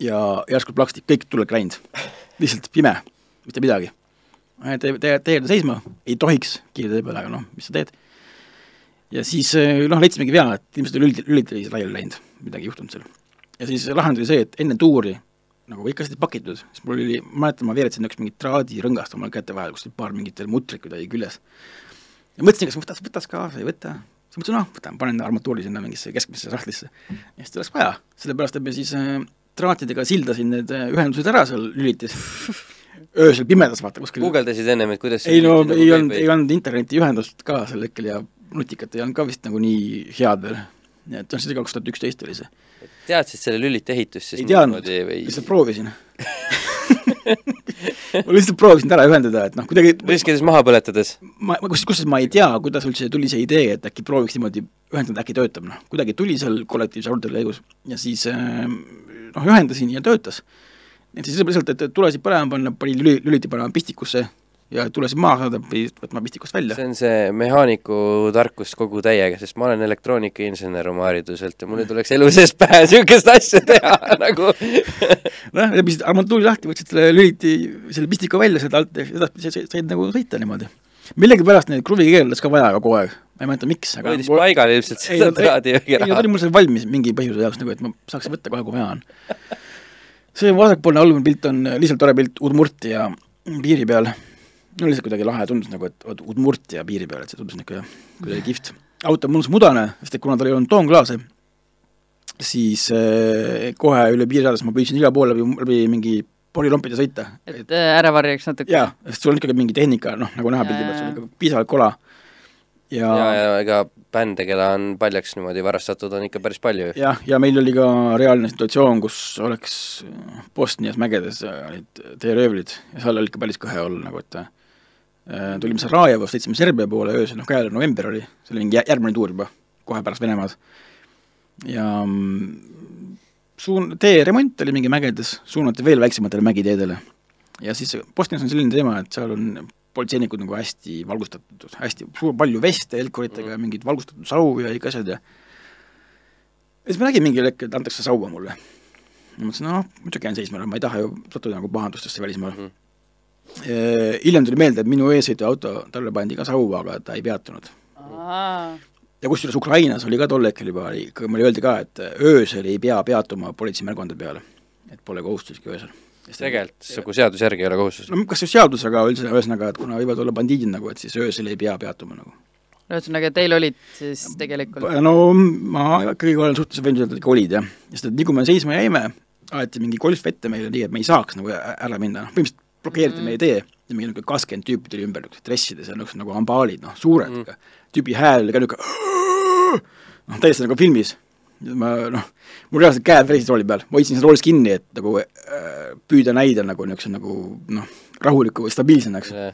ja järsku plaksti, kõik tuled läinud, lihtsalt pime, mitte midagi. tee, tee, tee seisma, ei tohiks kiirtee peal, aga noh, mis sa teed. ja siis noh, leidsimegi vea, et ilmselt oli lülit, lülit oli laiali läinud, midagi juhtunud seal. ja siis lahendus oli see, et enne tuuri nagu kõik asjad pakitud, siis mul oli, ma mäletan, ma veeretasin üks mingit traadirõngast omal käte vahel, kus oli paar mingit veel mutrit kuidagi küljes. ja mõtlesin, kas võtaks, võtaks kaasa, ei võta. siis mõtlesin, noh, võtan, panen armatuuri sinna mingisse keskmisse sahtlisse. ja siis oleks vaja, sellepärast et me siis äh, traatidega sildasin need äh, ühendused ära seal lülitis öösel pimedas vaata kuskil. guugeldasid ennem, et kuidas ei no ei olnud, ei olnud internetiühendust ka sel hetkel ja nutikat ei olnud ka vist nagu nii head veel. Nii et noh, see kaks tuhat üksteist oli see. Teadsid selle lüliti ehitust siis ei teadnud, või... lihtsalt proovisin. <laughs> Ma lihtsalt proovisin ära ühendada, et noh, kuidagi riskides maha põletades? ma, kus, kusjuures ma ei tea, kuidas üldse tuli see idee, et äkki prooviks niimoodi ühendada, äkki töötab, noh, kuidagi tuli seal kollektiivse arutelu käigus ja siis ähm, noh, ühendasin ja töötas. et siis lihtsalt, et tulesid põlema panna, pani lüli, lüliti panema pistikusse ja tulesid maha võtma pistikust välja. see on see mehaaniku tarkus kogu täiega, sest ma olen elektroonikainsener oma hariduselt ja mul ei tuleks elu sees pähe niisugust asja teha <laughs> nagu noh, lepisid armatuuri lahti, võtsid selle lüliti, selle pistiku välja sealt alt ja edaspidi said nagu sõita niimoodi. millegipärast neid kruvikeerles ka vaja kogu aeg, ma ei mäleta, miks, aga hoidis paigal ilmselt seda traadi ei, ta oli mul seal valmis mingi põhjuse jaoks nagu, et ma saaks võtta kohe, kui vaja on. see vasakpoolne alumine pilt on lihtsalt tore pilt Udmurti ja piiri peal no lihtsalt kuidagi lahe, tundus nagu, et vot Udmurtia piiri peal, et see tundus niisugune kuidagi kihvt. auto on mõnus mudane, sest et kuna tal ei olnud toonklaase, siis eh, kohe üle piiri saades ma püüdsin igale poole läbi, läbi mingi porilompide sõita. et äh, ära varjaks natuke? jaa, sest sul on ikkagi mingi tehnika, noh, nagu näha pildi pealt, sul on ikka piisavalt kola. ja, ja, ja ega bände, keda on paljaks niimoodi varastatud, on ikka päris palju ju. jah, ja meil oli ka reaalne situatsioon, kus oleks Bosnias mägedes olid teeröövlid ja seal oli ikka päris kõhe olla nagu, et tulime Sarajevos, sõitsime Serbia poole öösel, noh käes november oli, see oli mingi jä- järgmine tuur juba, kohe pärast Venemaad. ja mm, suun-, teeremont oli mingi mägedes, suunati veel väiksematele mägiteedele. ja siis Bosnias on selline teema, et seal on politseinikud nagu hästi valgustatud, hästi suur, palju veste helkuritega ja mingeid valgustatud sau ja kõik asjad ja ja siis ma nägin mingil hetkel, et antakse saua mulle. ma mõtlesin, noh, muidugi jään seisma, ma ei taha ju sattuda nagu pahandustesse välismaal mm. -hmm. Hiljem tuli meelde, et minu eessõiduauto, talle pandi ka sauva, aga ta ei peatunud. ja kusjuures Ukrainas oli ka tol hetkel juba, mulle öeldi ka, et öösel ei pea peatuma politseimärguande peale. et pole kohustuslik öösel. tegelikult nagu seaduse järgi ei ole kohustuslik. no kas just seadus, aga üldse, ühesõnaga, et kuna võivad olla bandiidid nagu, et siis öösel ei pea peatuma nagu ühesõnaga, teil olid siis tegelikult no ma ikkagi olen suhteliselt veendunud, et ikka olid jah, sest et nii kui me seisma jäime, aeti mingi golf ette meile nii, et me ei saaks nagu ära minna, noh põhimõtteliselt blokeeriti mm. meie tee ja mingi niisugune kakskümmend tüüpi tuli ümber niisugused dressides ja niisugused nagu hambaalid, noh, suured mm., tüübi hääl oli ka niisugune noh, täiesti nagu filmis. ma noh, mul reaalselt käed verisesid rooli peal, ma hoidsin seda roolis kinni, et nagu äh, püüda näida nagu niisuguse nagu noh, rahuliku või stabiilsena, eks yeah..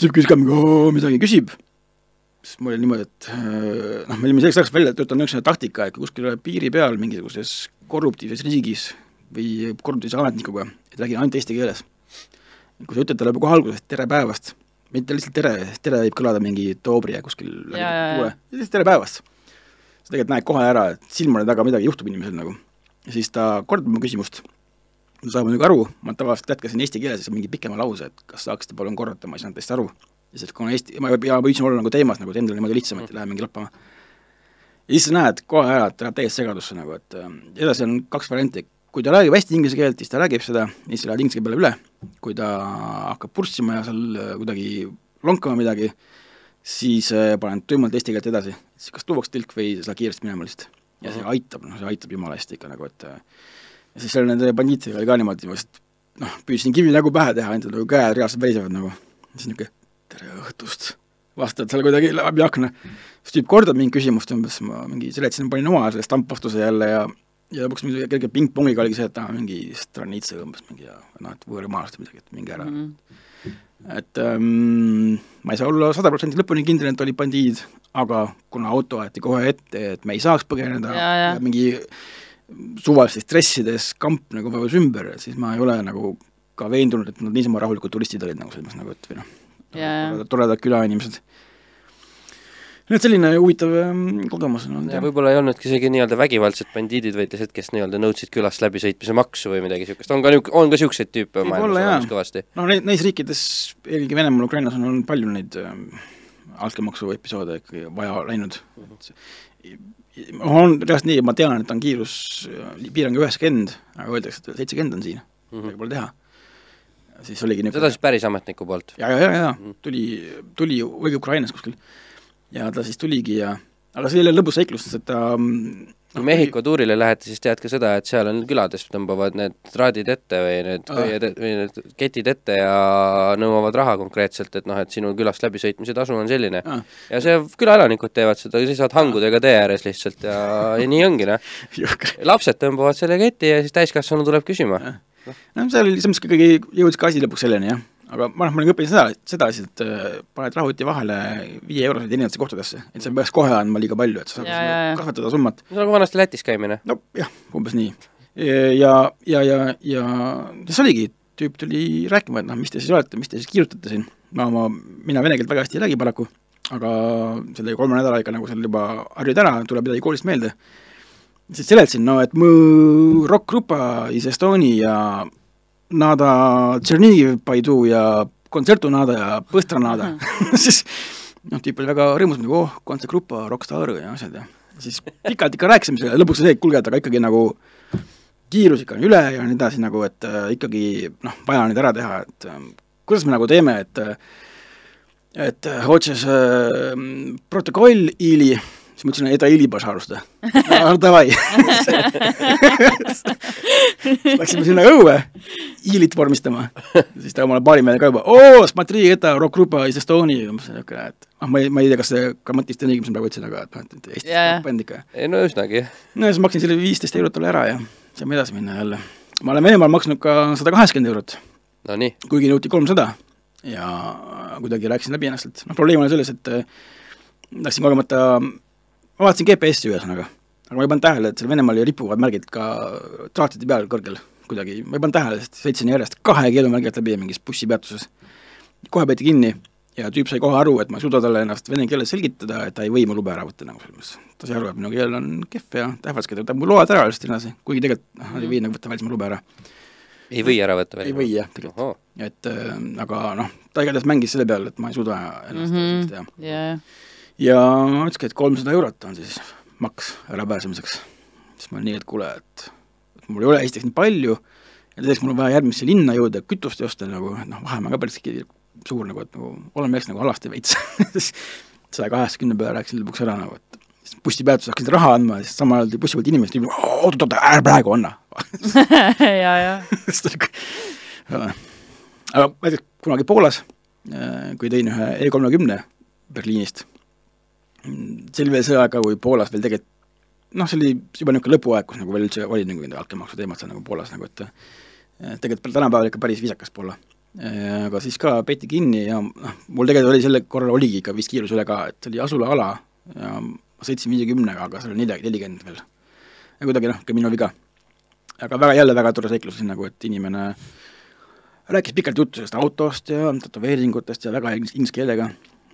tüüp küsis ka mingi, midagi küsib siis mul oli niimoodi, et äh, noh, me olime selleks ajaks välja töötanud niisuguse taktika, et kuskil piiri peal mingisuguses korruptiivses riigis või korruptiivse ametnikuga, et räägin ainult eesti keeles. kui sa ütled talle kohe alguses tere päevast, mitte lihtsalt tere, tere võib kõlada mingi Toobrija kuskil läbi lihtsalt tere päevast. sa tegelikult näed kohe ära, et silmade taga midagi juhtub inimesel nagu. ja siis ta kordab mu küsimust, ma saan muidugi aru, ma tavaliselt jätkasin eesti keeles, siis mingi pikema lause, et kas saaksite palun korrata, ma ei saanud hästi aru ja siis, kuna Eesti, ma, ja ma püüdsin olla nagu teemas nagu, et endale niimoodi lihtsam, et ei lähe mingi lappama. ja siis sa näed kohe ära, et läheb täiesti segadusse nagu, et äh, edasi on kaks varianti, kui ta räägib hästi inglise keelt, siis ta räägib seda, siis sa lähed inglise peale üle, kui ta hakkab purssima ja seal äh, kuidagi lonkama midagi, siis äh, panen tuimalt eesti keelt edasi, siis kas tuuakse tilk või sa kiiresti minema lihtsalt. ja see aitab, noh, see aitab jumala hästi ikka nagu, et ja siis seal nende bandiitidega oli ka niimoodi, ma lihtsalt noh, püüdsin kivi nägu pähe teha, endal nagu käed reaalselt värisevad nagu, siis niisugune tere õhtust, vastad seal kuidagi läbi akna. siis tüüp kordab mingi küsimust umbes, ma mingi seletasin, panin oma selle stampvastuse jälle ja ja lõpuks mingi kerge pingpongiga oligi see, et aa, mingi stranitsa umbes mingi ja noh, et võõramaalast või midagi, et minge ära mm. -hmm. et ähm, ma ei saa olla sada protsenti lõpuni kindel, et olid bandiid, aga kuna auto aeti kohe ette, et me ei saaks põgeneda ja, ja. ja mingi suvalistes dressides kamp nagu vajus ümber, siis ma ei ole nagu ka veendunud, et nad niisama rahulikud turistid olid nagu selles mõttes nagu, et või noh toredad külainimesed. Nii et selline huvitav ähm, kogemus on olnud, jah. võib-olla ei olnudki isegi nii-öelda vägivaldsed bandiidid, vaid lihtsalt, kes nii-öelda nõudsid külast läbisõitmise maksu või midagi niisugust, on ka niisugune, on ka niisuguseid tüüpe maailmas olemas kõvasti. noh, neid, neis riikides, eelkõige Venemaal, Ukrainas on olnud palju neid ähm, altkäemaksu episoode ikkagi vaja läinud mm. -hmm. on reaalselt nii, ma tean, et on kiiruspiirang üheksakümmend, aga öeldakse, et seitsekümmend on siin mm, -hmm. midagi pole teha siis oligi niisugune seda siis päris ametniku poolt? ja, ja, ja, ja mm. tuli, tuli, oligi Ukrainas kuskil. Ja ta siis tuligi ja, aga see oli lõbus seiklus, sest et ta mm, kui no, Mehhiko tuurile lähete, siis tead ka seda, et seal on külades tõmbavad need traadid ette või need köied või need ketid ette ja nõuavad raha konkreetselt, et noh, et sinu külast läbisõitmise tasu on selline. Ah.. ja see, külaelanikud teevad seda, seisavad hangudega tee ääres lihtsalt ja, ja nii ongi, noh. <laughs> lapsed tõmbavad selle keti ja siis täiskasvanu tuleb küsima. Noh, seal oli selles mõttes ikkagi jõudis ka asi lõpuks selleni, jah. Aga ma noh, ma olen õppinud seda, seda asja, et äh, paned rahuti vahele viie euroseid erinevatesse kohtadesse, et sa ei peaks kohe andma liiga palju, et sa saad kasvatada summat. no nagu vanasti Lätis käimine. nojah, umbes nii. ja, ja, ja, ja see oligi, tüüp tuli rääkima, et noh, mis te siis olete, mis te siis kirjutate siin. no ma, mina vene keelt väga hästi ei räägi paraku, aga selle kolme nädala ikka nagu seal juba harjud ära, tuleb midagi koolist meelde siis seletasin, no et mu rokkgrupa iz Estonia ja nada Tšernigiv Paidu ja kontsertu nada ja põstra nada mm. <laughs> siis noh, tüüp oli väga rõõmus, nagu oh, kontsertgrupa, rokkstaar ja asjad ja siis pikalt ikka rääkisime selle, lõpuks see, et kuulge, et aga ikkagi nagu kiirus ikka on üle ja nii edasi nagu, et äh, ikkagi noh, vaja on nüüd ära teha, et äh, kuidas me nagu teeme, et äh, et äh, otses äh, protokoll ili siis ma ütlesin, et Aili Bašaruste. davai. <laughs> Läksime sinna õue Iilit vormistama. siis ta omale baarimehele ka juba, oo, smatri, eta, rock-grupa is Estonia. ma mõtlesin, et noh, ma ei, ma ei tea, kas see grammatist on õige, mis ma praegu ütlesin, aga noh, et Eestis yeah. bänd ikka. no üsnagi. no ja siis maksin selle viisteist eurot talle ära ja saame edasi minna jälle. ma olen Venemaal maksnud ka sada kaheksakümmend eurot. Nonii. kuigi nõuti kolmsada ja kuidagi rääkisin läbi ennast, et noh, probleem on selles, et äh, läksin kogemata ma vaatasin GPS-i ühesõnaga, aga ma ei pannud tähele, et seal Venemaal ripuvad märgid ka traatide peal kõrgel kuidagi, ma ei pannud tähele, sest sõitsin järjest kahe keelumärgi alt läbi mingis bussipeatuses. kohe peeti kinni ja tüüp sai kohe aru, et ma ei suuda talle ennast vene keeles selgitada, et ta ei või mu lube ära võtta nagu selles mõttes. ta sai aru, et minu keel on kehv ja ta ähvardaski, et ta võtab mu load ära lihtsalt edasi, kuigi tegelikult noh, ei või nagu võtta välismaa lube ära. ei või ära võtta ei või jah, tegelikult. et äh, aga noh, ta igatahes mängis selle peale, et ma ei suuda ennast mm -hmm. teha. jaa. Ja ütleski, et kolmsada eurot on siis maks ärapääsemiseks. siis ma olin nii, et kuule, et, et mul ei ole esiteks nii palju ja teiseks mul on vaja järgmisse linna jõuda, kütust osta nagu, et noh, vahemaa ka päris suur nagu, et nagu olen milleks nagu alasti veits. <laughs> Saja kaheksakümne peale rääkisin lõpuks ära nagu, et siis bussipeatuses hakkasid raha andma ja siis samal ajal tuli bussi pealt inimesed, oot-oot, ära praegu anna. <laughs> Ja, ja <laughs> aga näiteks kunagi Poolas, äh, kui tõin ühe E kolmekümne Berliinist, see aeg, kui Poolas veel tegelikult noh, see oli juba niisugune lõpuaeg, kus nagu veel üldse oli nagu nende altkäemaksu teemad seal nagu Poolas nagu, et tegelikult tänapäeval ikka päris viisakas Poola aga siis ka peeti kinni ja noh, mul tegelikult oli sel korral oligi ikka vist kiirus üle ka, et oli asulaala ja ma sõitsin viiekümnega, aga seal oli nelja, nelikümmend veel. ja kuidagi noh, ka minu viga. aga väga, jälle väga tore seiklus nagu, et inimene rääkis pikalt juttu sellest autost ja tätoveeringutest ja väga inglise keelega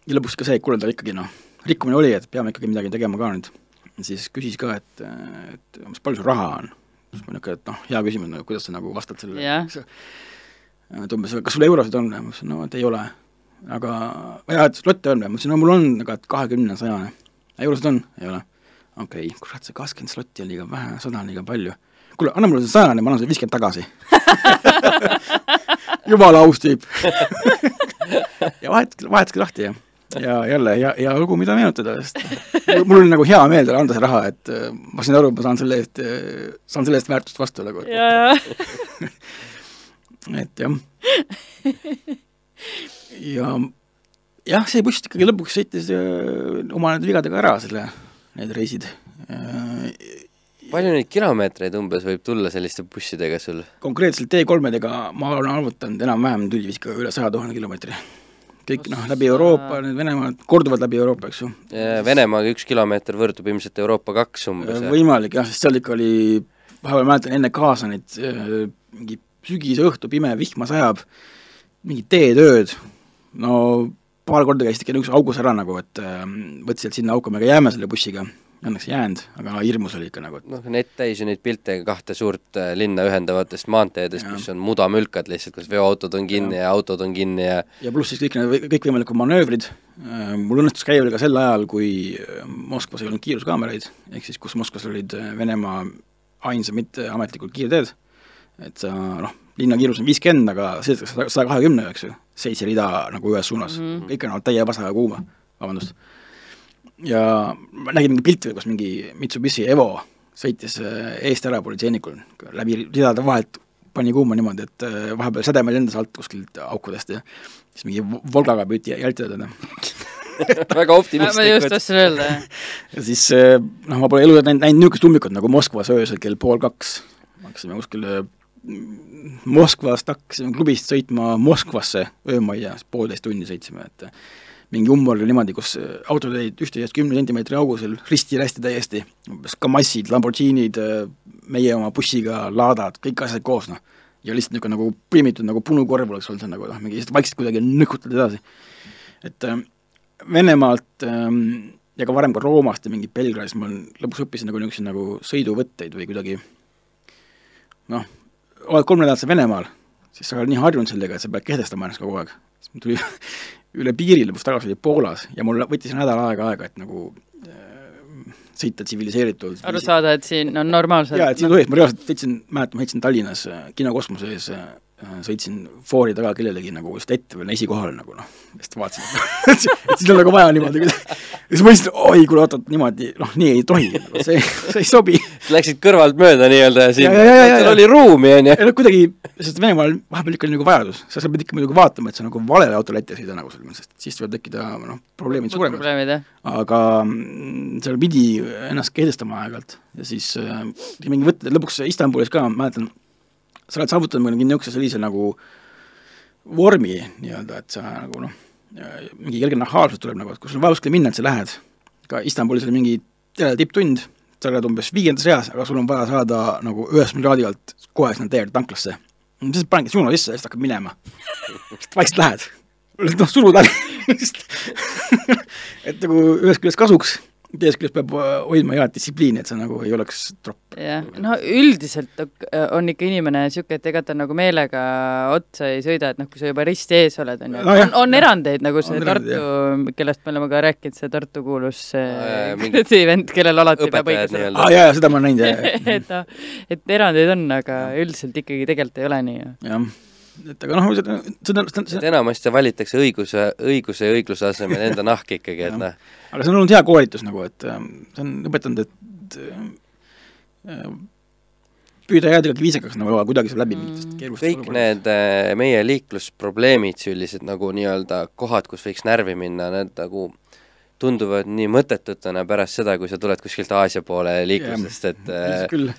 ja lõpuks ka see, et kuule, ta ikkagi noh, rikkumine oli, et peame ikkagi midagi tegema ka nüüd. siis küsis ka, et, et mis palju sul raha on. siis ma niisugune, et noh, hea küsimus, nagu kuidas sa nagu vastad sellele yeah et umbes, kas sul eurosid on? ma ütlesin, no et ei ole. aga, jaa, et slotte on või? ma ütlesin, no mul on, aga et kahekümne, sajane. eurosid on? ei ole. okei okay,, kurat, see kakskümmend slotti on liiga vähe, sada on liiga palju. kuule, anna mulle see sajane, ma annan sulle viiskümmend tagasi <laughs> jumala aus tüüp <laughs> ja vahetaski, vahetaski lahti ja, ja jälle hea, hea lugu, mida meenutada, sest mul oli nagu hea meel talle anda see raha, et äh, ma sain aru, et ma saan selle eest, äh, saan selle eest väärtust vastu nagu. et <laughs> jah ja jah, see buss ikkagi lõpuks sõitis äh, oma nende vigadega ära, selle, need reisid. Palju neid kilomeetreid umbes võib tulla selliste bussidega sul? konkreetselt T3-dega ma olen arvutanud enam-vähem tuli vist ka üle saja tuhande kilomeetri. Kõik noh, läbi Euroopa, need Venemaa, korduvalt läbi Euroopa, eks ju. Venemaaga üks kilomeeter võrdub ilmselt Euroopa kaks umbes. võimalik jah, sest seal ikka oli, vahepeal mäletan enne Kaasanit mingi sügise õhtu, pime, vihma sajab, mingid teetööd, no paar korda käisid ikka niisuguses augus ära nagu, et äh, mõtlesid, et sinna auku me ka jääme selle bussiga, õnneks ei jäänud, aga hirmus oli ikka nagu et... noh, net täis ju neid pilte kahte suurt äh, linna ühendavatest maanteedest, mis on mudamülkad lihtsalt, kus veoautod on kinni ja, ja autod on kinni ja ja pluss siis kõik need kõikvõimalikud manöövrid. Äh,, mul õnnestus käia veel ka sel ajal, kui äh, Moskvas ei olnud kiiruskaameraid, ehk siis kus Moskvas olid äh, Venemaa ainsad mitteametlikud kiirteed. Et sa noh, linnakiirus on viiskümmend, aga sõidetakse saja kahekümnega, eks ju, seitse rida nagu ühes suunas mm, -hmm. kõik on täie pasa ja kuuma, vabandust. ja ma nägin mingi pilti, kus mingi Mitsubishi Evo sõitis äh, eest ära politseinikul, läbi ridade vahelt pani kuuma niimoodi, et äh, vahepeal sädemed lendas alt kuskilt aukudest ja siis mingi Volgaga püüti jältida teda <laughs> väga optimistlik. ma just tahtsin öelda, jah. <laughs> ja siis äh, noh, ma pole elus näinud, näinud niisugust ummikut nagu Moskvas öösel kell pool kaks, hakkasime kuskil Moskvast hakkasime klubist sõitma Moskvasse öömajja, poolteist tundi sõitsime, et mingi umbor oli niimoodi, kus autod olid üksteisest kümne sentimeetri kaugusel, risti-rästi täiesti, umbes Kamazid, Lamborghinid, meie oma bussiga, laadad, kõik asjad koos, noh. ja lihtsalt niisugune nagu põimitud nagu punukorv oleks olnud see nagu noh, mingi lihtsalt vaikselt kuidagi nõkutad edasi. et äh, Venemaalt äh, ja ka varem ka Roomast ja mingi Belgradist ma lõpuks õppisin nagu niisuguseid nagu sõiduvõtteid või kuidagi noh, oled kolm nädalat seal Venemaal, siis sa oled nii harjunud sellega, et sa pead kehtestama ennast kogu aeg. siis mul tuli <laughs> üle piiri lõpuks tagasi oli Poolas ja mul võttis nädal aega aega, et nagu äh, sõita tsiviliseeritult. aru saada, et siin on normaalselt jaa, et siin tohib, ma reaalselt sõitsin, mäletan, ma sõitsin Tallinnas äh, Kino Kosmose ees äh, sõitsin foori taga kellelegi nagu just ette veel esikohal nagu noh, sest vaatasin et <laughs> siis on nagu vaja niimoodi ja siis mõtlesin, oi, kuule oot-oot, niimoodi, noh, nii ei tohi nagu,, see, <laughs> see ei sobi. Läksid kõrvalt mööda nii-öelda ja siin, seal oli ruumi, on ju. ei no kuidagi, sest Venemaal vahepeal ikka oli nagu vajadus, sa, sa pead ikka muidugi vaatama, et sa nagu valele autole ette ei sõida nagu selles mõttes, sest siis võivad tekkida noh, probleemid suuremad. aga mm, seal pidi ennast kehtestama aeg-ajalt ja siis äh, mingi võtted, lõpuks Istanbulis ka, mäletan, sa oled saavutanud mingi niisuguse sellise nagu vormi nii-öelda, et sa nagu noh, mingi kerge nahaalsus tuleb nagu, et kui sul on vaja kuskile minna, et sa lähed, ka Istanbulis oli mingi tipptund, sa oled umbes viiendas reas, aga sul on vaja saada nagu üheksakümne kraadi alt kohe sinna tee tanklasse. siis panedki suuna sisse ja siis hakkad minema. vaikselt lähed, noh, surud läbi <laughs> <laughs> et nagu ühest küljest kasuks teisest küljest peab äh, hoidma head distsipliini, et see nagu ei oleks tropp. jah, no üldiselt on ikka inimene niisugune, et ega ta nagu meelega otsa ei sõida, et noh, kui sa juba risti ees oled, on ju. No,, on, on erandeid, nagu see on Tartu, kellest me oleme ka rääkinud, see Tartu kuulus kuradi <laughs> vend, kellel alati peab õigus olema. aa jaa, jaa, seda ma olen näinud, jah. <laughs> et noh, et erandeid on, aga üldiselt ikkagi tegelikult ei ole nii jah et aga noh, seda, seda, seda, seda enamasti valitakse õiguse, õiguse ja õigluse asemel enda nahk ikkagi, et noh. aga see on olnud hea koolitus nagu, et ähm, see on õpetanud, et äh, püüda jääda ikkagi viisakaks nagu kuidagi saab läbi mingitest mm. keerulistest kõik need äh, meie liiklusprobleemid, sellised nagu nii-öelda kohad, kus võiks närvi minna, need nagu tunduvad nii mõttetutena pärast seda, kui sa tuled kuskilt Aasia poole liiklusest, et äh,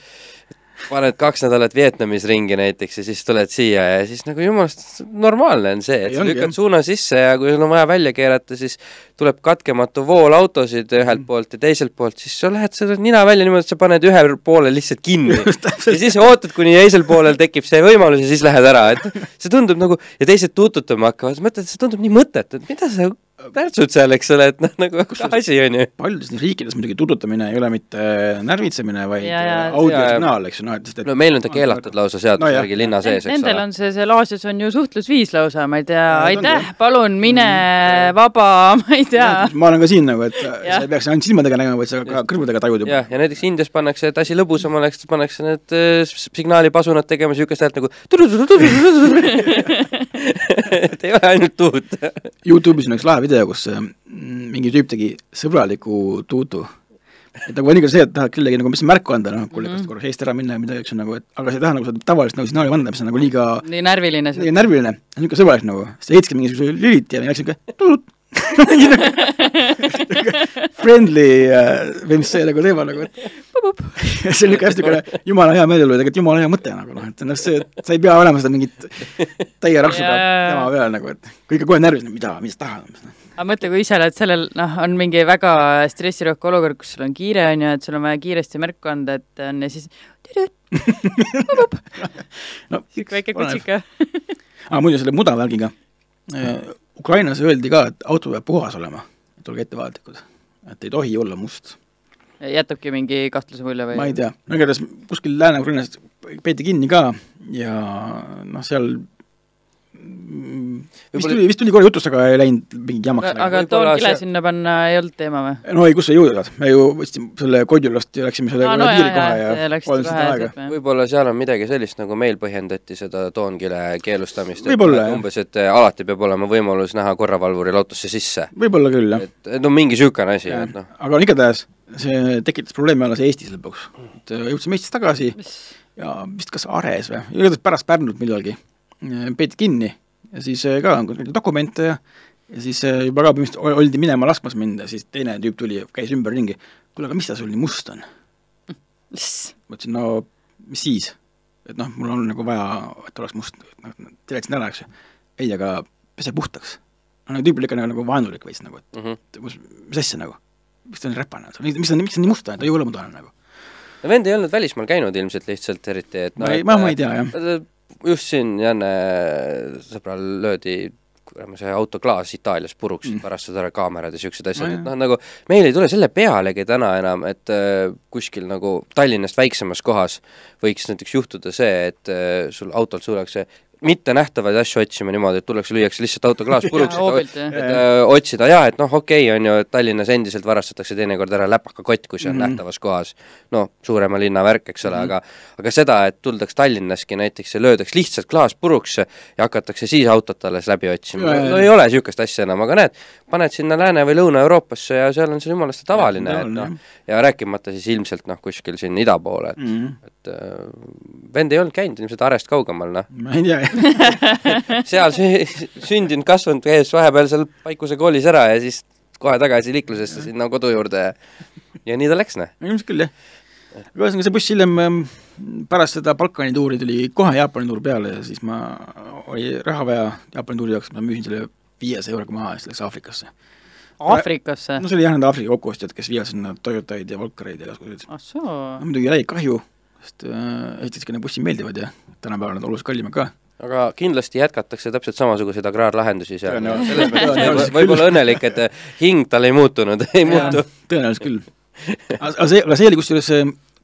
paned kaks nädalat Vietnamis ringi näiteks ja siis tuled siia ja siis nagu jumalast normaalne on see, et sa lükkad suuna sisse ja kui sul on vaja välja keerata, siis tuleb katkematu vool autosid ühelt mm. poolt ja teiselt poolt, siis sa lähed selle nina välja niimoodi, et sa paned ühe poole lihtsalt kinni. ja siis ootad, kuni teisel poolel tekib see võimalus ja siis lähed ära, et see tundub nagu, ja teised tuututama hakkavad, mõtled, see tundub nii mõttetu, et mida sa värtsud seal, eks ole, et noh, nagu asi on ju. paljudes riikides muidugi tudutamine ei ole mitte närvitsemine, vaid audiosignaal, eks ju, noh, et, et no meil on ta keelatud lausa seaduse no, järgi linna sees, eks ole. Nendel on see, seal Aasias on ju suhtlusviis lausa, ma ei tea, aitäh, palun mine mm. vaba, <laughs> ma ei tea. ma olen ka siin nagu, et ja. sa ei peaks ainult silmadega nägema, vaid sa ka kõrvadega tajud juba. ja näiteks Indias pannakse, et asi lõbusam oleks, pannakse need äh, signaalipasunad tegema niisugust häält nagu <laughs> <laughs> et ei ole ainult tuut. Youtube'is on üks lahe video, kus mm, mingi tüüp tegi sõbraliku tuutu. et nagu mõnikord see, et tahad kellegi nagu mis märku anda, noh, kuule, kas mhm. korraks eest ära minna või midagi, eks ju, nagu, et aga sa ei taha nagu seda tavalist nagu signaali anda, mis on nagu liiga nii närviline. nii närviline, niisugune sõbralik nagu, siis ta heitski mingisuguse lüliti ja läks niisugune <laughs> friendly äh, või mis see nagu teema nagu, et <laughs> see on niisugune hästi niisugune jumala hea meeleolu ja tegelikult jumala hea mõte nagu noh, et noh, see, et sa ei pea olema seda mingit täie raksuga jama peal nagu, et kui ikka kohe närvis, mida, mida sa tahad. aga mõtle, kui ise oled sellel, noh, on mingi väga stressirohke olukord, kus sul on kiire, on ju, et sul on vaja kiiresti märku anda, et on ja siis <laughs> no, väike kutsika. Aa, muidu selle mudavärgiga Ukrainas öeldi ka, et auto peab puhas olema, et olge ettevaatlikud, et ei tohi olla must. jätabki mingi kahtluse mulje või? ma ei tea, no igatahes kuskil Lääne-Ukrainas peeti kinni ka ja noh, seal vist tuli, vist tuli korra jutust, aga ei läinud mingi jamaks. aga toonkile see... sinna panna ei olnud teema või? no ei, kus sa jõuda saad, me ju võtsime selle Kodjulast ja läksime selle no, kiiri kohe ja, polnud seda aega. võib-olla seal on midagi sellist, nagu meil põhjendati seda toonkile keelustamist, et umbes, et alati peab olema võimalus näha korravalvuril autosse sisse. võib-olla küll, jah. et, no mingi niisugune asi, et noh. aga igatahes see tekitas probleemi alles Eestis lõpuks. et jõudsime Eestist tagasi Mis? ja vist kas Ares või, igatahes pärast Pärnut millalgi peeti kinni ja siis äh, ka dokumente ja ja siis äh, juba ka põhimõtteliselt oldi minema laskmas mind ja siis teine tüüp tuli käis ümberringi. kuule, aga mis ta sul nii must on? ma ütlesin, no mis siis? et noh, mul on nagu vaja, et oleks must, noh, teletasin ära, eks ju. ei, aga pese puhtaks. no nagu tüüp oli ikka nagu, nagu vaenulik veits nagu, et mm -hmm. mis, asja nagu? miks ta on räpane, mis ta, miks ta nii must on, ta ei ole mudane nagu. no vend ei olnud välismaal käinud ilmselt lihtsalt eriti, et noh, ma ei, ma, ma ei tea, jah just siin Janne sõbral löödi kuradi see autoklaas Itaalias puruks mm., varastas ära kaamerad ja niisugused asjad, et noh, nagu meil ei tule selle pealegi täna enam, et äh, kuskil nagu Tallinnast väiksemas kohas võiks näiteks juhtuda see, et äh, sul autolt suudetakse mitte nähtavaid asju otsima niimoodi, et tullakse, lüüakse lihtsalt autoklaas <laughs> puruks, et, et öö, otsida jaa, et noh, okei okay,, on ju, et Tallinnas endiselt varastatakse teinekord ära läpakakott, kui see on mm -hmm. nähtavas kohas. no suurema linna värk, eks ole mm, -hmm. aga aga seda, et tuldaks Tallinnaski näiteks ja löödaks lihtsalt klaas puruks ja hakatakse siis autot alles läbi otsima, no ei ole niisugust asja enam, aga näed, paned sinna Lääne- või Lõuna-Euroopasse ja seal on see jumalast tavaline, et noh, ja rääkimata siis ilmselt noh, kuskil siin ida poole, et mm, -hmm. Et äh, vend ei olnud käinud ilmselt Arest kaugemal, noh. <laughs> ma ei tea seal sü-, sündinud, kasvanud, käis vahepeal seal Paikuse koolis ära ja siis kohe tagasi liiklusesse sinna kodu juurde ja ja nii ta läks, noh. ilmselt küll, jah. aga ühesõnaga, see buss hiljem ähm, pärast seda Balkani tuuri tuli kohe Jaapani tuur peale ja siis ma oli raha vaja Jaapani tuuri jaoks, ma müüsin selle viiesaja euroga maha ja siis läks Aafrikasse. Aafrikasse? no see oli jah, need Aafrika kokkuostjad, kes viivad sinna Toyotaid ja Volkareid ja igasuguseid. ah soo. no muidugi jäi kahju, sest äh, ka need bussid meeldivad ja tänapäeval nad oluliselt kallimad ka. aga kindlasti jätkatakse täpselt samasuguseid agraarlahendusi seal, võib-olla <laughs> õnnelik, et hing tal ei muutunud, ei muutu. tõenäoliselt küll. <laughs> aga see, aga see oli kusjuures,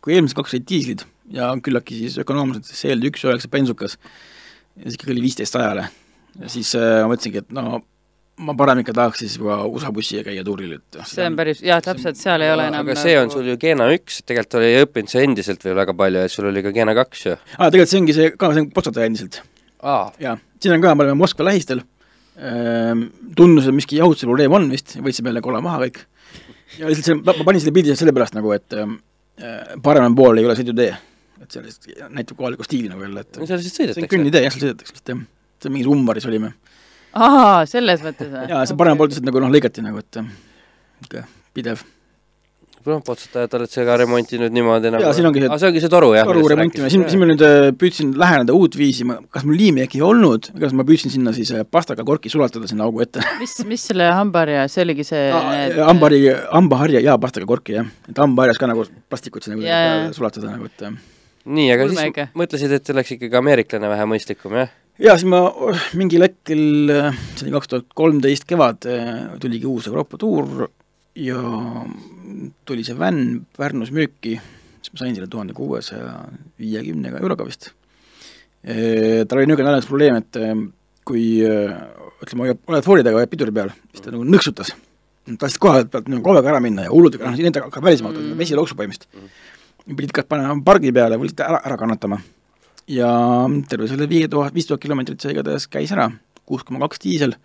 kui eelmised kaks olid diislid ja küllaltki siis ökonoomsed, siis see oli üks üheksa bensukas ja siis ikkagi oli viisteist sajale. ja siis äh, ma mõtlesingi, et no ma parem ikka tahaks siis juba USA bussiga käia tuuril, et see on päris, jah, täpselt, seal ei ole enam aga see on sul ju Keena üks, tegelikult oli õppinud sa endiselt veel väga palju, et sul oli ka Keena kaks ju. aa, tegelikult see ongi see, ka see on Potsdami endiselt. aa, jaa, siin on ka, me oleme Moskva lähistel ehm,, tundus, et miski jahutuse probleem on vist, võtsime jälle kola maha kõik. ja lihtsalt see, ma panin selle pildi sellepärast nagu, et ehm, paremal pool ei ole sõidutee. et see lihtsalt näitab kohalikku stiili nagu jälle, et no seal on sõidetakse. kõnnitee, jah, seal sõidetakse vist jah. see mingis ummaris olime. Aa, selles mõttes või? jaa, see paremal pool lihtsalt nagu noh, lõigati nagu, et niisugune pidev noh, potsutajat oled sa ka remontinud niimoodi nagu Jaa, siin ongi see- aa, see ongi see toru, jah? toru remontimine, siin, siin ma nüüd äh, püüdsin läheneda uut viisi, ma, kas mul liimi äkki ei olnud, igatahes ma püüdsin sinna siis äh, pastaga korki sulatada sinna augu ette mis, mis selle hambaharja, see oligi see need... hambari, hambaharja ja pastaga korki, jah. et hambaharjas ka nagu plastikut sinna kuidagi sulatada nagu, et äh. nii, aga Ulmega. siis mõtlesid, et oleks ikkagi ameeriklane vähe mõistlikum, jah? Ja siis ma oh, mingil hetkel, äh, see oli kaks tuhat kolmteist kevad, tuligi uus Euroopa tuur ja tuli see vänn Pärnus müüki, siis ma sain selle tuhande kuuesaja viiekümnega euroga vist. tal oli niisugune naljakas probleem, et eh, kui eh, ütleme, oled foolidega piduri peal, siis ta nagu nõksutas. tahtsid koha pealt nagu kohaga ära minna ja hullult, noh, nendega hakkab välismaa auto mm., vesi looksub põhimõtteliselt. pidid kas panema pargi peale või lihtsalt ära, ära kannatama. Ja terve selle viie tuhat, viis tuhat kilomeetrit see igatahes käis ära, kuus koma kaks diisel,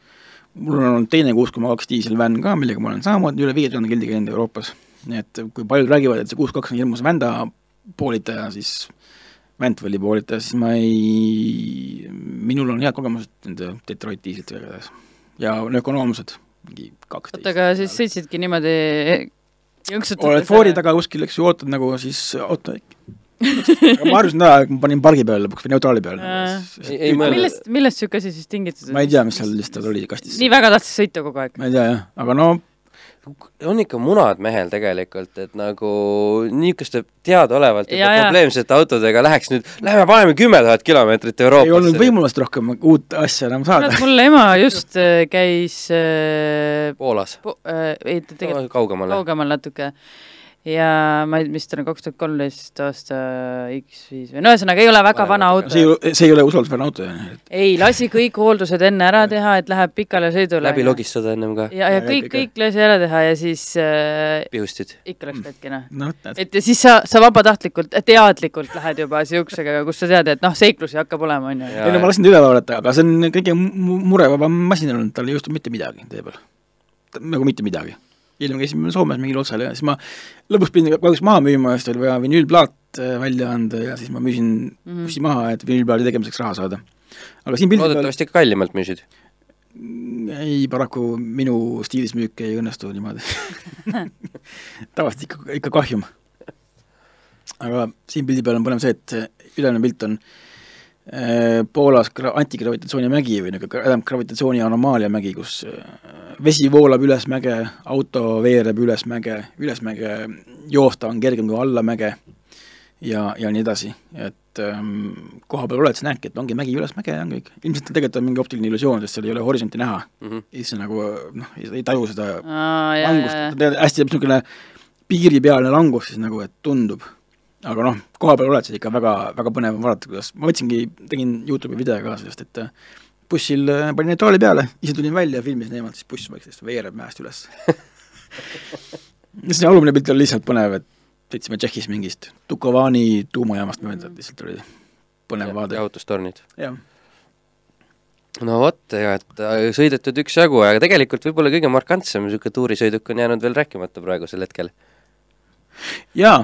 mul on olnud teine kuus koma kaks diisel vänn ka, millega ma olen samamoodi üle viie tuhande kildi käinud Euroopas. nii et kui paljud räägivad, et see kuus kaks on hirmus vända poolitaja, siis Ventwelli poolitaja, siis ma ei, minul on head kogemused nende Detroit diislitega igatahes. ja on ökonoomsed, mingi kaksteist. oota, aga siis sõitsidki niimoodi jõnksutades oled foori taga kuskil, eks ju, ootad nagu siis, oota, ma arvasin ära, ma panin pargi peale lõpuks või neutraali peale millest, millest niisugune asi siis tingitud ma ei tea, mis seal lihtsalt oli kastis. nii väga tahtis sõita kogu aeg? ma ei tea jah, aga no on ikka munad mehel tegelikult, et nagu niisuguste teadaolevalt juba probleemsete autodega läheks nüüd, lähme paneme kümme tuhat kilomeetrit Euroopasse. ei olnud võimalust rohkem uut asja enam saada. mul ema just äh, käis äh, Poolas, po- äh, ei, ta tegelikult kaugemale. kaugemal natuke ja ma ei, mis ta on, kaks tuhat kolmteist aasta X5 või no ühesõnaga ei ole väga vana auto. see ei ole, see ei ole usaldusväärne auto ju. ei, lasi kõik hooldused enne ära teha, et läheb pikale sõidule. läbi logistada ennem ka, ja, ja Ja kõik, kõik, lasi ära teha ja siis äh, pihustid. ikka läks petkina noh, näed. et ja siis sa, sa vabatahtlikult, teadlikult lähed juba siuksega, kus sa tead, et noh, seiklusi hakkab olema, onju. Jaa, ei no ma lasin ta üle vaadata, aga see on kõige mu- murevabam masin olnud, tal ei juhtu mitte midagi tee peal. nagu mitte midagi. Hiljem käisime Soomes mingil otsal ja siis ma lõpuks pidin kahjuks maha müüma, sest oli vaja vinüülplaat äh, välja anda ja siis ma müüsin Mhm. bussi maha, et vinüülplaadi tegemiseks raha saada. aga siin pildi peal loodetavasti ikka kallimalt müüsid. ei, paraku minu stiilis müük ei õnnestu niimoodi <laughs> tavaliselt ikka, ikka kahjum. aga siin pildi peal on põnev see, et ülemine pilt on äh, Poolas gra-, antigravitatsiooni mägi või niisugune tähendab gravitatsiooni anomaalia mägi, kus äh, vesi voolab üles mäge, auto veereb üles mäge, üles mäge joosta on kergem kui alla mäge ja, ja nii edasi, et ähm, koha peal oled, sa näedki, et ongi mägi üles mäge ja on kõik. ilmselt tegelikult on mingi optiline illusioon, sest seal ei ole horisonti näha Mm -hmm. ja siis nagu noh, ei taju seda aa, langust, hästi niisugune piiripealne langus siis nagu, et tundub. Aga noh, koha peal oled sa ikka väga, väga põnev on vaadata, kuidas, ma võtsingi, tegin Youtube'i video ka sellest, et äh, bussil äh, panin neutraali peale, ise tulin välja ja filmisin eemalt, siis buss vaikselt veereb mäest üles ja <laughs> see alumine pilt oli lihtsalt põnev, et sõitsime Tšehhis mingist Dukovani tuumajaamast mööda, lihtsalt oli põnev vaade. jahutustornid. jah, no vot, ega et äh, sõidetud üksjagu, aga tegelikult võib-olla kõige markantsem niisugune tuurisõiduk on jäänud veel rääkimata praegusel hetkel. Jaa,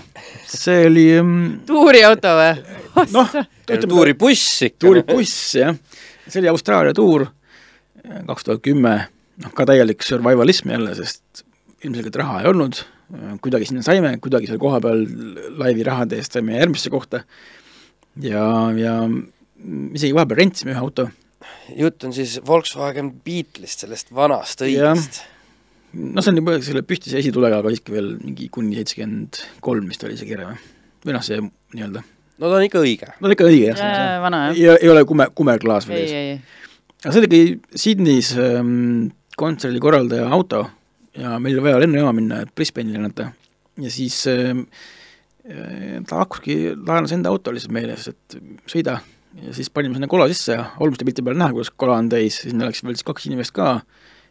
see oli mm, tuuriauto või? <laughs> noh, ütleme tuuribuss ikka. tuuribuss, jah. see oli Austraalia tuur, kaks tuhat kümme, noh ka täielik survivalism jälle, sest ilmselgelt raha ei olnud, kuidagi sinna saime, kuidagi seal kohapeal laivi rahade eest saime järgmisse kohta ja, ja isegi vahepeal rentisime ühe auto, jutt on siis Volkswagen Beetle'ist, sellest vanast õigest. No see on juba selle püstise esitulega, aga siiski veel mingi kuni seitsekümmend kolm vist oli see kire või? või noh, see nii-öelda, no ta on ikka õige. no ikka õige jah vana, jah. ja ei ole kume, kumerklaas veel ei, ees. ei, aga see oligi Sydneys ähm, kontserdi korraldaja auto ja meil oli vaja lennujaama minna, et Brisbane'i lennata ja siis ähm, äh, ta hakkaski, laenas enda auto lihtsalt meile, et sõida ja siis panime sinna kola sisse ja olmiste pilti peal näha, kuidas kola on täis, sinna läks veel siis kaks inimest ka,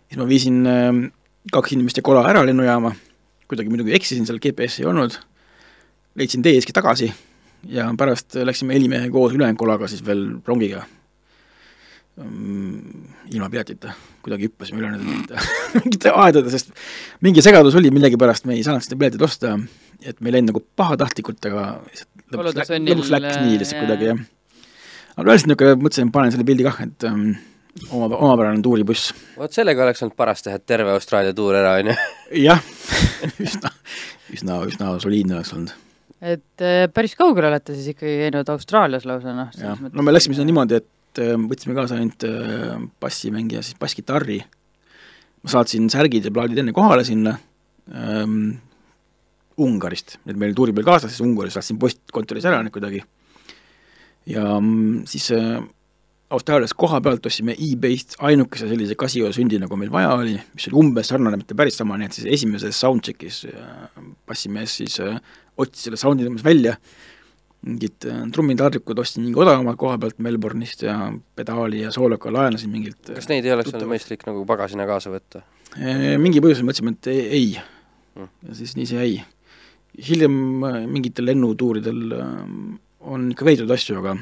siis ma viisin ähm, kaks inimest ja kola ära lennujaama, kuidagi muidugi eksisin, seal GPS-i ei olnud, leidsin tee siiski tagasi ja pärast läksime helimehe koos ülejäänud kolaga siis veel rongiga. Mm, ilma piletita, kuidagi hüppasime üle nende <laughs> mingite aedade, sest mingi segadus oli millegipärast, me ei saanud seda piletit osta, et meil jäi nagu pahatahtlikult, aga lõpuks, läks, lõpuks läks nii lihtsalt kuidagi jah. aga lihtsalt niisugune, mõtlesin, panen selle pildi kah, et um, oma, omapärane tuuribuss. vot sellega oleks olnud paras teha terve Austraalia tuur ära, onju. jah, <laughs> üsna, üsna, üsna soliidne oleks olnud. et äh, päris kaugele olete siis ikkagi käinud Austraalias lausa, noh. jah, no me läksime sinna niimoodi, et äh, võtsime kaasa ainult äh, bassimängija, siis basskitarri. ma saatsin särgid ja plaadid enne kohale sinna ähm, Ungarist, et meil tuuri peal kaasas, siis Ungaris lasin postkontoris ära need kuidagi. ja mm, siis äh, Austraalias koha pealt ostsime e-base'ist ainukese sellise Casio sündi, nagu meil vaja oli, mis oli umbes sarnane, mitte päris sama, nii et siis esimeses soundcheck'is äh, bassimees siis äh, otsis selle sound'i tõmbas välja mingid äh, trummitaldrikud ostsin mingi odavamalt koha pealt Melbourne'ist ja pedaali ja sooloka laenasin mingilt äh, kas neid ei oleks olnud mõistlik nagu pagasina kaasa võtta? Mingi põhjusel mõtlesime, et ei. Mm. ja siis nii see jäi. hiljem äh, mingitel lennutuuridel äh, on ikka veidraid asju, aga